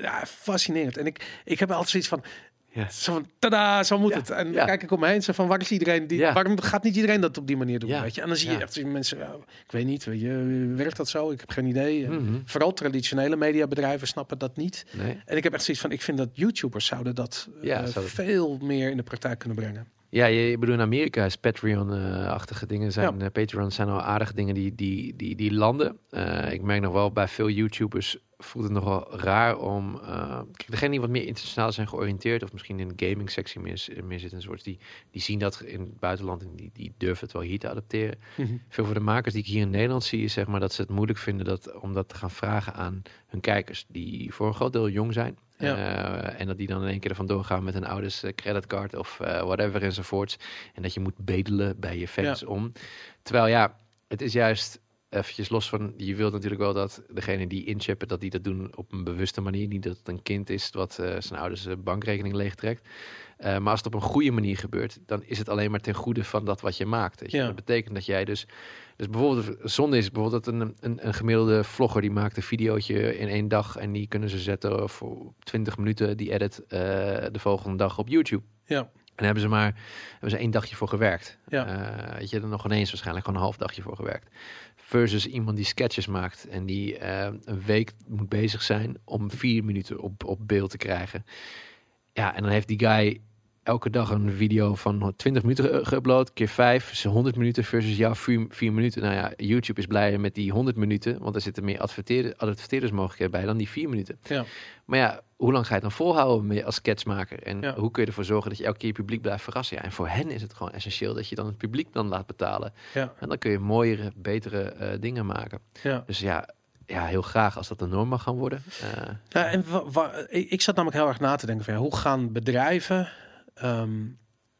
B: ja, fascinerend. En ik, ik heb altijd zoiets van,
C: Ja.
B: zo van, tada, zo moet
C: Ja,
B: het. En dan kijk ik om me heen, zo van, waar is iedereen die, waarom gaat niet iedereen dat op die manier doen? Weet je? En dan zie je echt mensen, ik weet niet, weet je, werkt dat zo? Ik heb geen idee.
C: Mhm.
B: Vooral traditionele mediabedrijven snappen dat niet.
C: Nee.
B: En ik heb echt zoiets van, ik vind dat YouTubers zouden dat eh,
C: zou-
B: veel meer in de praktijk kunnen brengen.
C: Ja, je, je bedoelt in Amerika is Patreon-achtige dingen zijn.
B: Ja.
C: eh, Patreon zijn al aardige dingen die, die, die, die landen. Eh, ik merk nog wel bij veel YouTubers voelt het nog wel raar om. eh kijk, degene die wat meer internationaal zijn georiënteerd, of misschien in de gaming sectie meer, meer zitten, enzovoorts, die, die zien dat in het buitenland en die, die durven het wel hier te adapteren. Veel voor de makers die ik hier in Nederland zie, is zeg maar dat ze het moeilijk vinden dat, om dat te gaan vragen aan hun kijkers, die voor een groot deel jong zijn.
B: Ja.
C: Eh, en dat die dan in één keer ervan doorgaan met een ouders eh, creditcard of eh, whatever enzovoorts. En dat je moet bedelen bij je fans om. Terwijl ja, het is juist eventjes los van, je wilt natuurlijk wel dat degene die inchippen, dat die dat doen op een bewuste manier. Niet dat het een kind is wat eh, zijn ouders bankrekening leegtrekt. Eh, maar als het op een goede manier gebeurt, dan is het alleen maar ten goede van dat wat je maakt. Weet je?
B: Ja.
C: Dat betekent dat jij dus... Dus bijvoorbeeld, zonde is bijvoorbeeld dat een, een, een gemiddelde vlogger die maakt een videootje in één dag en die kunnen ze zetten voor 20 minuten, die edit eh, de volgende dag op YouTube.
B: Ja,
C: En hebben ze maar hebben ze één dagje voor gewerkt.
B: Ja.
C: Weet je, er nog ineens waarschijnlijk gewoon een half dagje voor gewerkt. Versus iemand die sketches maakt en die eh, een week moet bezig zijn om vier minuten op, op beeld te krijgen. Ja, en dan heeft die guy elke dag een video van 20 minuten ge- geüpload, keer 5, is 100 minuten versus jouw 4, minuten. Nou ja, YouTube is blij met die 100 minuten, want er zitten meer adverteerders, adverteerdersmogelijkheden bij dan die 4 minuten.
B: ja.
C: Maar ja, hoe lang ga je het dan volhouden mee als sketchmaker? En
B: Ja.
C: hoe kun je ervoor zorgen dat je elke keer je publiek blijft verrassen? Ja, en voor hen is het gewoon essentieel dat je dan het publiek dan laat betalen.
B: ja,
C: En dan kun je mooiere, betere eh, dingen maken.
B: ja.
C: Dus ja, ja, heel graag als dat de norm mag gaan worden. Eh,
B: Ja, en ik zat namelijk heel erg na te denken van ja, hoe gaan bedrijven, ehm,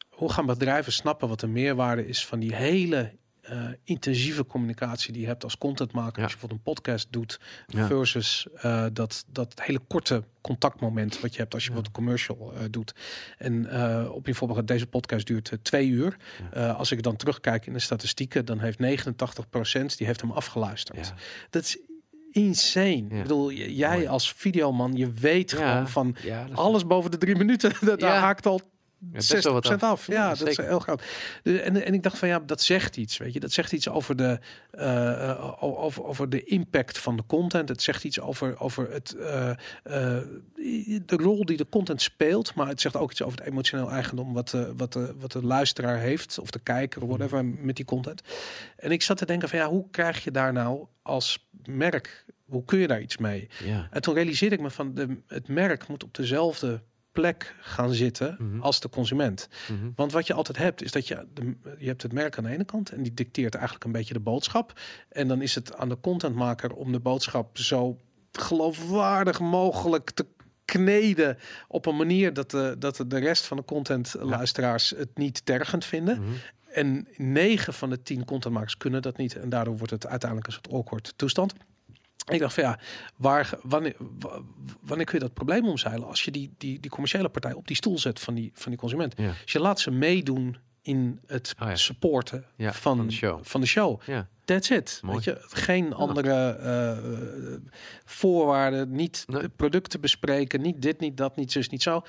B: hoe gaan bedrijven snappen wat de meerwaarde is van die hele eh, intensieve communicatie die je hebt als contentmaker.
C: Ja.
B: Als je bijvoorbeeld een podcast doet
C: Ja.
B: versus eh, dat, dat hele korte contactmoment wat je hebt als je
C: Ja.
B: wat commercial eh, doet. En op bijvoorbeeld deze podcast duurt twee uur. Als ik dan terugkijk in de statistieken, dan heeft 89% die heeft hem afgeluisterd. Dat is insane.
C: Ja.
B: Ik bedoel, jij
C: Mooi.
B: als videoman, je weet
C: Ja.
B: gewoon van
C: Ja,
B: alles boven de drie minuten, dat daar haakt al 60%
C: wel wat
B: af. Ja,
C: Ja,
B: dat is
C: zeker.
B: heel groot. De- En, en ik dacht van ja, dat zegt iets, weet je. Dat zegt iets over de, eh, eh, over, over de impact van de content. Het zegt iets over, over het, eh, eh, de rol die de content speelt. Maar het zegt ook iets over het emotioneel eigendom wat, de wat, de, wat de luisteraar heeft. Of de kijker, of whatever, met die content. En ik zat te denken van ja, hoe krijg je daar nou als merk... Hoe kun je daar iets mee?
C: ja.
B: En toen realiseerde ik me van de, het merk moet op dezelfde plek gaan zitten
C: Mhm.
B: als de consument.
C: Mhm.
B: Want wat je altijd hebt, is dat je, de, je hebt het merk aan de ene kant en die dicteert eigenlijk een beetje de boodschap. En dan is het aan de contentmaker om de boodschap zo geloofwaardig mogelijk te kneden op een manier dat de, dat de rest van de contentluisteraars het niet tergend vinden.
C: Mhm.
B: En negen van de tien contentmakers kunnen dat niet. En daardoor wordt het uiteindelijk een soort awkward toestand. Ik dacht van ja, waar, wanneer, wa- wanneer kun je dat probleem omzeilen? Als je die, die, die commerciële partij op die stoel zet van die, van die consument.
C: Ja.
B: Als je laat ze meedoen in het
C: Oh ja.
B: supporten
C: Ja,
B: van,
C: van de show.
B: Van de show.
C: Ja.
B: That's it.
C: Mooi.
B: Weet je, geen andere eh, voorwaarden, niet
C: Nee.
B: producten bespreken, niet dit, niet dat, niet zus, niet zo.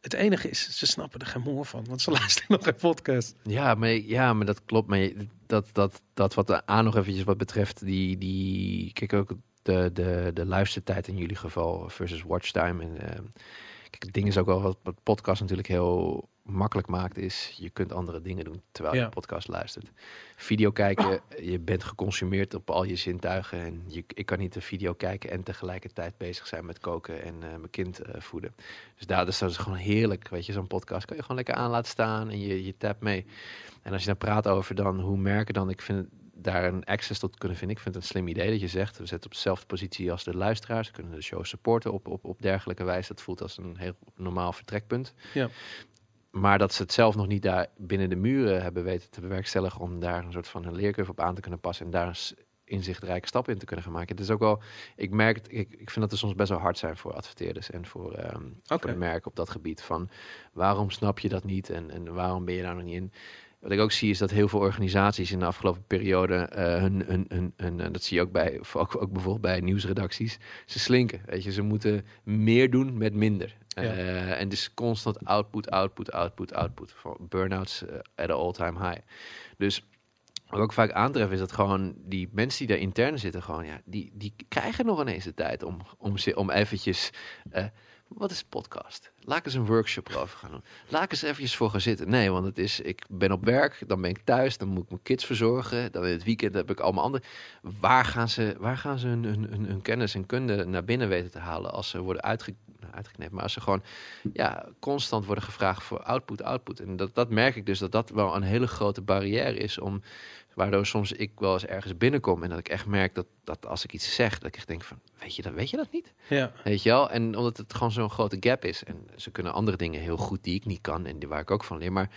B: Het enige is, ze snappen er geen moer van, want ze luisteren nog een podcast.
C: Ja, maar, ja, maar dat klopt. Maar dat, dat, dat wat de aan nog eventjes wat betreft die, die kijk ook de, de, de luistertijd in jullie geval versus watchtime. En, eh, kijk, het ding is ook wel wat, wat podcast natuurlijk heel makkelijk maakt is je kunt andere dingen doen terwijl je
B: Ja.
C: podcast luistert. Video kijken, je bent geconsumeerd op al je zintuigen en je, ik kan niet een video kijken en tegelijkertijd bezig zijn met koken en eh, mijn kind eh, voeden. Dus daar is dat is gewoon heerlijk, weet je, zo'n podcast kan je gewoon lekker aan laten staan en je, je tap mee. En als je dan praat over dan hoe merken dan, ik vind het, daar een access tot kunnen vinden. Ik vind het een slim idee dat je zegt, we zetten op dezelfde positie als de luisteraars. Ze kunnen de show supporten op, op, op dergelijke wijze. Dat voelt als een heel normaal vertrekpunt.
B: Ja.
C: Maar dat ze het zelf nog niet daar binnen de muren hebben weten te bewerkstelligen om daar een soort van een leercurve op aan te kunnen passen en daar een inzichtrijke stap in te kunnen gaan maken. Het is ook wel, ik merk, het- ik, ik vind dat er soms best wel hard zijn voor adverteerders en voor, ehm voor de merken op dat gebied. Van waarom snap je dat niet en, en waarom ben je daar nog niet in? Wat ik ook zie is dat heel veel organisaties in de afgelopen periode eh, hun, hun, hun, hun, en dat zie je ook bij, ook, ook bijvoorbeeld bij nieuwsredacties, ze slinken. Weet je, ze moeten meer doen met minder.
B: Ja.
C: Eh, en dus constant output, output, output, output. Burnouts eh, at an all-time high. Dus wat ik ook vaak aantref is dat gewoon die mensen die daar intern zitten, gewoon, ja, die, die krijgen nog ineens de tijd om, om, om eventjes, eh, wat is podcast? Laat ik eens een workshop erover gaan doen. Laat ik eens eventjes voor gaan zitten. Nee, want het is, ik ben op werk, dan ben ik thuis, dan moet ik mijn kids verzorgen, dan in het weekend heb ik allemaal andere. Waar gaan ze, waar gaan ze hun, kennis en kunde naar binnen weten te halen als ze worden uitge, nou, uitgeknipt, maar als ze gewoon ja, constant worden gevraagd voor output, output. En dat, dat merk ik dus dat dat wel een hele grote barrière is om waardoor soms ik wel eens ergens binnenkom en dat ik echt merk dat, dat als ik iets zeg, dat ik echt denk van, weet je dat, weet je dat niet?
B: Ja.
C: Weet je wel? En omdat het gewoon zo'n grote gap is. En ze kunnen andere dingen heel goed die ik niet kan en die waar ik ook van leer. Maar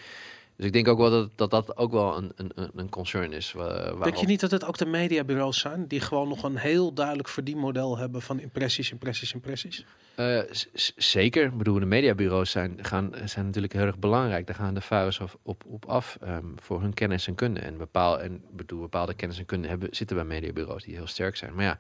C: dus ik denk ook wel dat dat, dat ook wel een, een, een- concern is. wa-
B: Denk je niet dat het ook de mediabureaus zijn die gewoon nog een heel duidelijk verdienmodel hebben van impressies, impressies, impressies?
C: Eh, zeker. Ik bedoel, de mediabureaus zijn, gaan, zijn natuurlijk heel erg belangrijk. Daar gaan de varens op, op, op af ehm, voor hun kennis en kunde. En, bepaal, en bedoel, bepaalde kennis en kunde hebben, zitten bij mediabureaus die heel sterk zijn. Maar ja,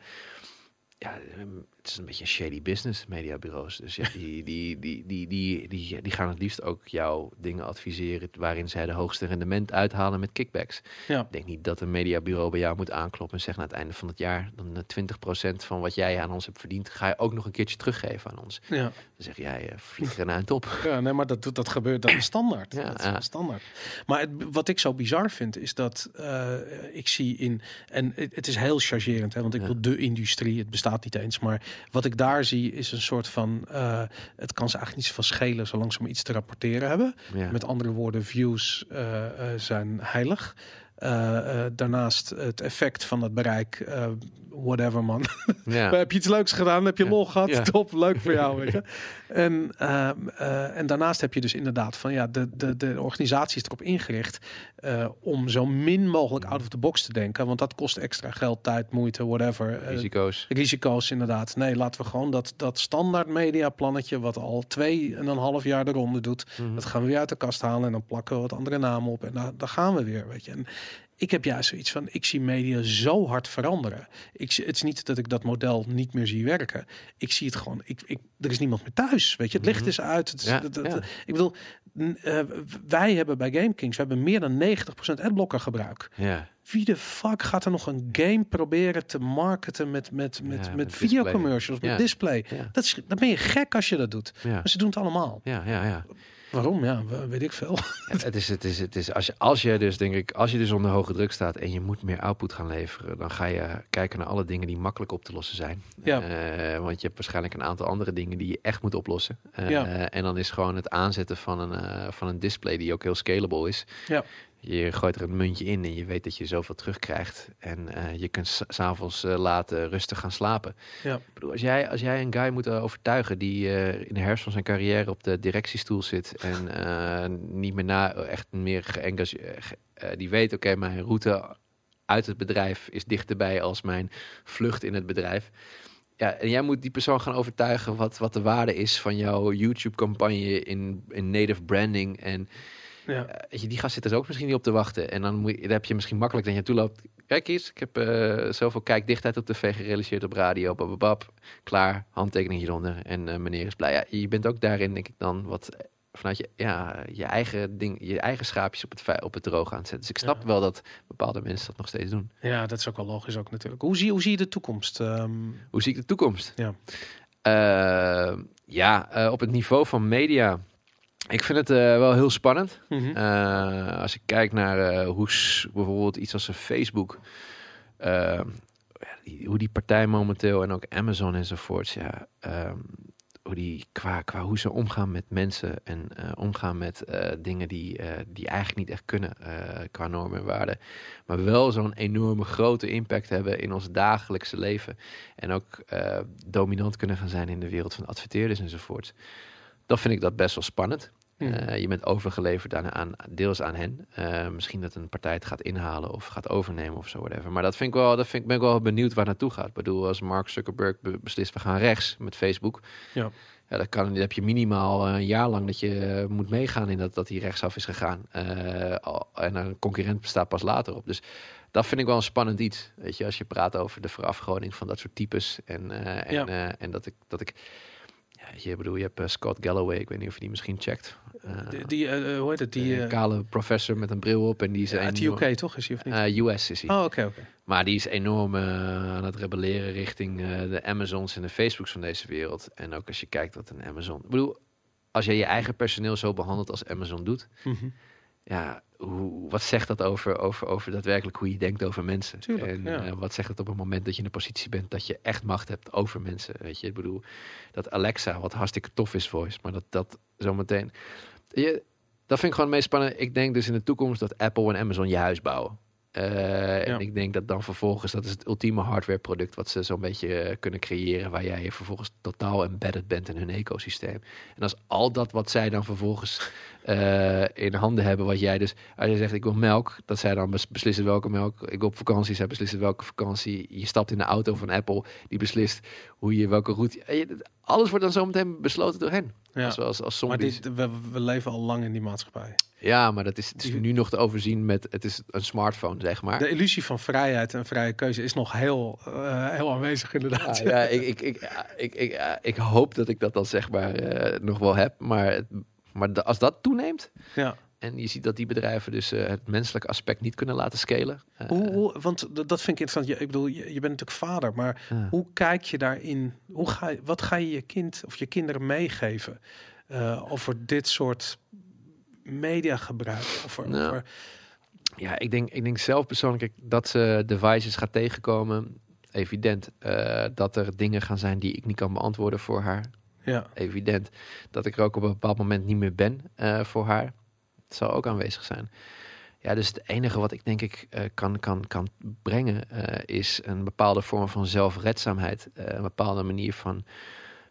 C: ja, ehm, het is een beetje een shady business, mediabureaus. Dus ja, die, die, die, die, die, die, die gaan het liefst ook jouw dingen adviseren waarin zij de hoogste rendement uithalen met kickbacks.
B: Ja.
C: Ik denk niet dat een mediabureau bij jou moet aankloppen en zeggen aan het einde van het jaar, dan eh, 20% van wat jij aan ons hebt verdiend, ga je ook nog een keertje teruggeven aan ons.
B: Ja.
C: Dan zeg jij, eh vlieg er een eind op.
B: Ja, nee, maar dat, dat gebeurt dan standaard.
C: Ja,
B: dat is
C: ja.
B: standaard. Maar het, wat ik zo bizar vind, is dat eh, ik zie in... En het, het is heel chargerend, hè, want ik wil de industrie, het bestaat niet eens. Maar wat ik daar zie, is een soort van... eh, het kan ze eigenlijk niet zoveel schelen, zolang ze maar iets te rapporteren hebben.
C: Ja.
B: Met andere woorden, views eh, eh, zijn heilig. Eh, eh, daarnaast het effect van het bereik, eh, whatever man.
C: Ja.
B: Heb je iets leuks gedaan? Heb je lol gehad?
C: Ja.
B: Top, leuk voor jou. Weet je? En, en daarnaast heb je dus inderdaad van ja, de, de, de organisatie is erop ingericht om zo min mogelijk out of the box te denken. Want dat kost extra geld, tijd, moeite, whatever.
C: Risico's.
B: risico's inderdaad. Nee, laten we gewoon dat, dat standaard mediaplannetje wat al twee en een half jaar de ronde doet.
C: Mhm.
B: Dat gaan we weer uit de kast halen en dan plakken we wat andere namen op en daar, daar gaan we weer, weet je. En ik heb juist zoiets van, ik zie media zo hard veranderen. Ik het is niet dat ik dat model niet meer zie werken. Ik zie het gewoon, ik, ik, er is niemand meer thuis, weet je. Het licht
C: Mhm.
B: is uit. Het
C: Ja,
B: dat- dat-
C: ja.
B: Ik bedoel, eh, wij hebben bij GameKings, we hebben meer dan 90% adblocker gebruik.
C: Ja.
B: Wie de fuck gaat er nog een game proberen te marketen met, met, met, met,
C: met
B: videocommercials, met display? Dat is, dan ben je gek als je dat doet.
C: Ja.
B: Maar ze doen het allemaal.
C: Ja, ja, ja.
B: Waarom? Ja, we- weet ik veel.
C: Het is, het is, het is, als je, als je dus, denk ik, als je dus onder hoge druk staat en je moet meer output gaan leveren, dan ga je kijken naar alle dingen die makkelijk op te lossen zijn.
B: Ja.
C: Eh, want je hebt waarschijnlijk een aantal andere dingen die je echt moet oplossen. Eh,
B: Ja.
C: En dan is gewoon het aanzetten van een, eh, van een display die ook heel scalable is.
B: Ja.
C: Je gooit er een muntje in en je weet dat je zoveel terugkrijgt. En eh, je kunt s- s'avonds laten rustig gaan slapen.
B: Ja.
C: Ik bedoel, als jij, als jij een guy moet overtuigen die in de herfst van zijn carrière op de directiestoel zit en niet meer na, echt meer geëngageerd, die weet, oké, mijn route uit het bedrijf is dichterbij als mijn vlucht in het bedrijf. Ja, en jij moet die persoon gaan overtuigen wat, wat de waarde is van jouw YouTube-campagne in, in native branding. En
B: Ja.
C: eh, die gast zit er ook misschien niet op te wachten. En dan, moet je, dan heb je misschien makkelijk dat je naartoe loopt. Kijk eens, ik heb eh, zoveel kijkdichtheid op tv gerealiseerd op radio. Bababab, klaar, handtekening hieronder. En eh, meneer is blij. Ja, je bent ook daarin, denk ik dan, wat vanuit je, ja, je eigen ding, je eigen schaapjes op het, op het droog aan het zetten. Dus ik snap
B: Ja.
C: wel dat bepaalde mensen dat nog steeds doen.
B: ja, dat is ook wel logisch ook natuurlijk. Hoe zie, hoe zie je de toekomst? Ehm,
C: Hoe zie ik de toekomst?
B: Ja.
C: Eh, ja, op het niveau van media. Ik vind het eh, wel heel spannend.
B: mhm.
C: Eh, als ik kijk naar eh, hoe bijvoorbeeld iets als een Facebook, eh, die- hoe die partij momenteel en ook Amazon enzovoorts, ja, ehm, hoe die qua, qua hoe ze omgaan met mensen en omgaan met dingen die, die eigenlijk niet echt kunnen qua normen en waarden, maar wel zo'n enorme grote impact hebben in ons dagelijkse leven en ook dominant kunnen gaan zijn in de wereld van adverteerders enzovoorts. Dan vind ik dat best wel spannend.
B: Mhm.
C: Eh, je bent overgeleverd aan, aan, deels aan hen. Eh, misschien dat een partij het gaat inhalen of gaat overnemen of zo, whatever. Maar dat vind ik wel, dat vind ik, ben ik wel benieuwd waar naartoe gaat. Ik bedoel, als Mark Zuckerberg be- beslist, we gaan rechts met Facebook.
B: Ja.
C: Ja, dan, kan, heb je minimaal eh, een jaar lang dat je moet meegaan in dat, dat hij rechtsaf is gegaan. En een concurrent bestaat pas later op. Dus dat vind ik wel een spannend iets. Weet je, als je praat over de verafgoding van dat soort types. En, en,
B: Ja.
C: en dat ik, dat ik je bedoel, je hebt eh, Scott Galloway, ik weet niet of je die misschien checkt. Eh,
B: die, die eh, hoe heet het? Die,
C: kale professor met een bril op en die is
B: uit de UK toch is hij of niet?
C: US is hij.
B: oh, oké, oké.
C: Maar die is enorm aan het rebelleren richting de Amazons en de Facebooks van deze wereld. En ook als je kijkt wat een Amazon. Ik bedoel, als jij je eigen personeel zo behandelt als Amazon doet,
B: Mhm.
C: Ja, hoe, wat zegt dat over, over, over daadwerkelijk hoe je denkt over mensen?
B: Tuurlijk,
C: en
B: ja.
C: eh, wat zegt het op het moment dat je in de positie bent dat je echt macht hebt over mensen? Weet je, ik bedoel, dat Alexa, wat hartstikke tof is voice, maar dat dat zometeen. Je, dat vind ik gewoon het meest spannend. Ik denk dus in de toekomst dat Apple en Amazon je huis bouwen. Eh, En ik denk dat dan vervolgens, dat is het ultieme hardware product wat ze zo'n beetje eh, kunnen creëren, waar jij vervolgens totaal embedded bent in hun ecosysteem. En als al dat wat zij dan vervolgens eh, in handen hebben, wat jij dus, als je zegt ik wil melk, dat zij dan bes- beslissen welke melk, ik wil op vakantie, zij beslissen welke vakantie, je stapt in de auto van Apple, die beslist hoe je welke route, alles wordt dan zometeen besloten door hen.
B: Ja.
C: Zoals als
B: Maar
C: zombies.
B: dit, we, we leven al lang in die maatschappij.
C: Ja, maar dat is, het is nu nog te overzien met, het is een smartphone, zeg maar.
B: De illusie van vrijheid en vrije keuze is nog heel, eh, heel aanwezig inderdaad.
C: Ja, ja, ik, ik, ik, ik, ik, hoop dat ik dat dan zeg maar eh, nog wel heb. Maar, maar de- als dat toeneemt
B: Ja.
C: en je ziet dat die bedrijven dus eh, het menselijke aspect niet kunnen laten scalen.
B: Hoe, hoe, want dat vind ik interessant. Je, ik bedoel, je, je bent natuurlijk vader, maar hoe kijk je daarin? Hoe ga, wat ga je je kind of je kinderen meegeven over dit soort mediagebruik? Over,
C: Nou,
B: over,
C: Ja, ik denk, ik denk zelf persoonlijk dat ze devices gaat tegenkomen. Evident eh, dat er dingen gaan zijn die ik niet kan beantwoorden voor haar.
B: ja,
C: Ja, dus het enige wat ik denk ik eh, kan, kan, kan brengen eh, is een bepaalde vorm van zelfredzaamheid. Eh, een bepaalde manier van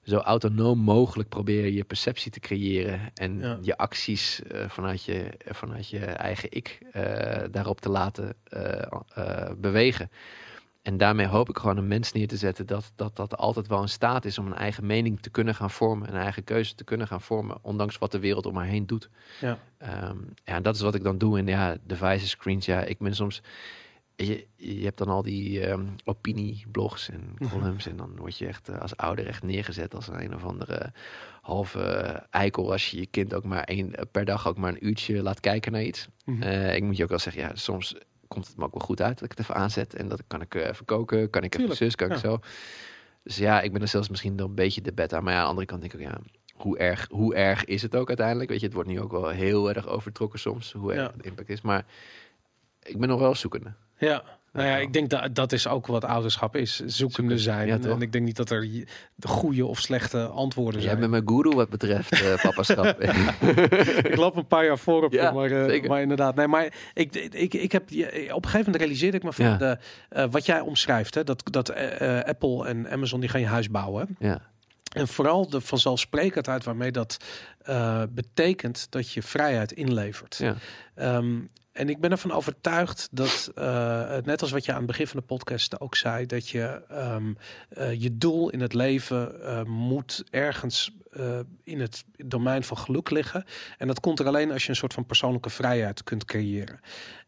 C: zo autonoom mogelijk proberen je perceptie te creëren en
B: Ja.
C: je acties eh, vanuit, je, vanuit je eigen ik eh, daarop te laten eh, bewegen. En daarmee hoop ik gewoon een mens neer te zetten dat, dat dat altijd wel in staat is om een eigen mening te kunnen gaan vormen, een eigen keuze te kunnen gaan vormen, ondanks wat de wereld om haar heen doet.
B: Ja.
C: Ehm, ja, en dat is wat ik dan doe. En ja, devices, screens, ja, ik ben soms... Je, je hebt dan al die ehm, opinieblogs en columns en dan word je echt eh, als ouder echt neergezet als een of andere halve eh, eikel als je je kind ook maar één, eh, per dag ook maar een uurtje laat kijken naar iets.
B: Mhm.
C: Ik moet je ook wel zeggen, ja, soms komt het me ook wel goed uit dat ik het even aanzet en dat kan ik even koken, kan ik even
B: Tuurlijk,
C: zus, kan ik zo. Dus ja, ik ben er zelfs misschien nog een beetje de beta, maar ja, aan de andere kant denk ik ook, ja, hoe erg, hoe erg is het ook uiteindelijk? Weet je, het wordt nu ook wel heel erg overtrokken soms, hoe erg
B: Ja.
C: het impact is, maar ik ben nog wel zoekende.
B: Ja. Nou ja, ik denk dat dat is ook wat ouderschap is. Zoekende
C: Zoeken.
B: zijn.
C: Ja,
B: en, ik denk niet dat er goede of slechte antwoorden
C: Jij
B: zijn.
C: bent mijn guru wat betreft eh papaschap.
B: ik loop een paar jaar voor op
C: Ja,
B: maar,
C: zeker.
B: maar inderdaad. Nee, maar ik, ik, ik heb, op een gegeven moment realiseerde ik me van
C: Ja.
B: de, eh, wat jij omschrijft. Hè, dat dat Apple en Amazon die gaan je huis bouwen.
C: ja,
B: En vooral de vanzelfsprekendheid waarmee dat betekent dat je vrijheid inlevert.
C: ja,
B: Ehm, en ik ben ervan overtuigd dat, eh, net als wat je aan het begin van de podcast ook zei, dat je ehm, eh, je doel in het leven eh, moet ergens in het domein van geluk liggen. En dat komt er alleen als je een soort van persoonlijke vrijheid kunt creëren.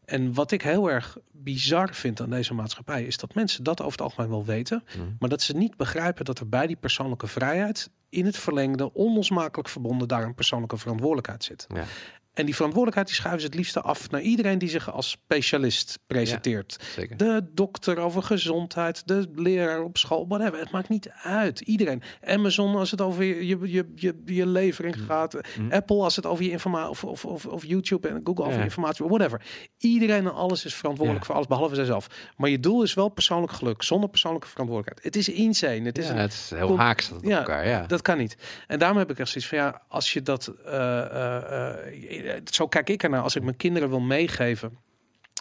B: En wat ik heel erg bizar vind aan deze maatschappij, is dat mensen dat over het algemeen wel weten,
C: Mhm.
B: maar dat ze niet begrijpen dat er bij die persoonlijke vrijheid in het verlengde, onlosmakelijk verbonden, daar een persoonlijke verantwoordelijkheid zit.
C: ja.
B: En die verantwoordelijkheid die schuiven ze het liefste af naar iedereen die zich als specialist presenteert. De dokter over gezondheid, de leraar op school, whatever. Het maakt niet uit. Iedereen. Amazon als het over je, je, je, je, je levering gaat.
C: Mm.
B: Apple als het over je informatie of, of, of, of YouTube en Google over
C: Ja.
B: informatie, whatever. Iedereen en alles is verantwoordelijk
C: Ja.
B: voor alles behalve zijzelf. Maar je doel is wel persoonlijk geluk zonder persoonlijke verantwoordelijkheid. Het is insane. Het is een-
C: het is heel haaks dat elkaar, ja.
B: dat kan niet. En daarom heb ik echt zoiets van ja, als je dat. eh, eh, eh, zo kijk ik ernaar. Als ik mijn kinderen wil meegeven.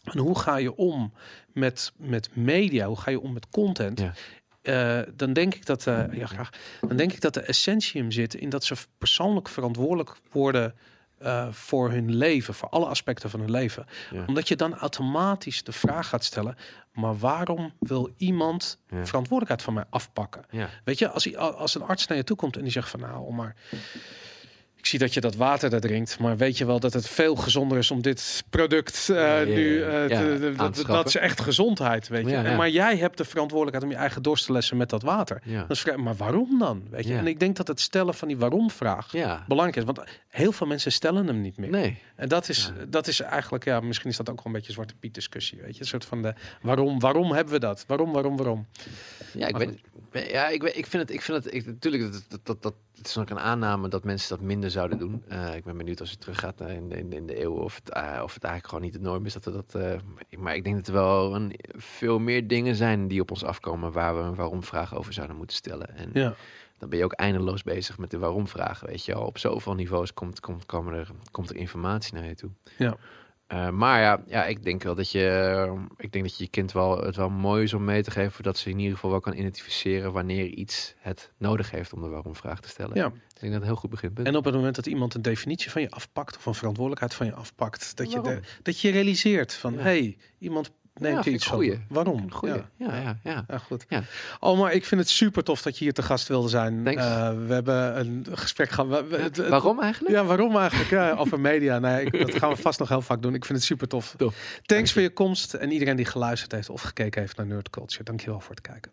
B: En hoe ga je om met, met media? Hoe ga je om met content?
C: Ja.
B: Eh, dan denk ik dat eh, ja, graag. Dan denk ik dat de essentium zit in dat ze persoonlijk verantwoordelijk worden eh, voor hun leven, voor alle aspecten van hun leven.
C: Ja.
B: Omdat je dan automatisch de vraag gaat stellen: maar waarom wil iemand
C: Ja.
B: verantwoordelijkheid van mij afpakken? Weet je, als, als een arts naar je toe komt en die zegt van nou, maar ik zie dat je dat water daar drinkt, maar weet je wel dat het veel gezonder is om dit product eh,
C: Ja, ja,
B: nu
C: ja.
B: eh, te- dat, dat is echt gezondheid, weet je. En. Maar jij hebt de verantwoordelijkheid om je eigen dorst te lessen met dat water.
C: Ja.
B: Dat is vrij, maar waarom dan? Weet je? En ik denk dat het stellen van die waarom-vraag
C: ja.
B: belangrijk is, want heel veel mensen stellen hem niet meer.
C: Nee.
B: En dat is, dat is eigenlijk, ja, misschien is dat ook wel een beetje een zwarte piet discussie, weet je, een soort van de waarom, waarom hebben we dat? Waarom, waarom, waarom?
C: Ja, ik,
B: Maar
C: weet, ja, ik, weet, ik vind het, ik vind het, ik, natuurlijk, dat, dat, dat, dat, het is nog een aanname dat mensen dat minder zouden doen. Eh, ik ben benieuwd als je teruggaat naar in, de- in, de- in de eeuw of het, eh, of het eigenlijk gewoon niet de norm is dat we dat. eh, maar ik denk dat er wel een, veel meer dingen zijn die op ons afkomen waar we een waarom vraag over zouden moeten stellen. En
B: Ja,
C: dan ben je ook eindeloos bezig met de waarom vragen. Weet je al, op zoveel niveaus komt, komt, komen er, komt er informatie naar je toe.
B: ja.
C: Eh, maar ja, ja, ik denk wel dat je, ik denk dat je je kind wel het wel mooi is om mee te geven, dat ze in ieder geval wel kan identificeren wanneer iets het nodig heeft om de waarom vraag te stellen.
B: ja.
C: Ik denk dat het een heel goed beginpunt.
B: En op het moment dat iemand een definitie van je afpakt of een verantwoordelijkheid van je afpakt, dat je, de, dat je realiseert van,
C: Ja.
B: hey, iemand neemt
C: Ja,
B: iets van.
C: goeie.
B: Waarom?
C: Goeie.
B: Ja.
C: Ja, ja, ja.
B: Ja, goed.
C: Ja.
B: Oh, maar ik vind het super tof dat je hier te gast wilde zijn. Eh, we hebben een gesprek gehad.
C: Waarom eigenlijk?
B: Ja, waarom eigenlijk? Ja, over media. Nee, ik, dat gaan we vast nog heel vaak doen. Ik vind het super tof.
C: Tof.
B: Thanks voor je komst en iedereen die geluisterd heeft of gekeken heeft naar Nerd Culture. Dankjewel voor het kijken.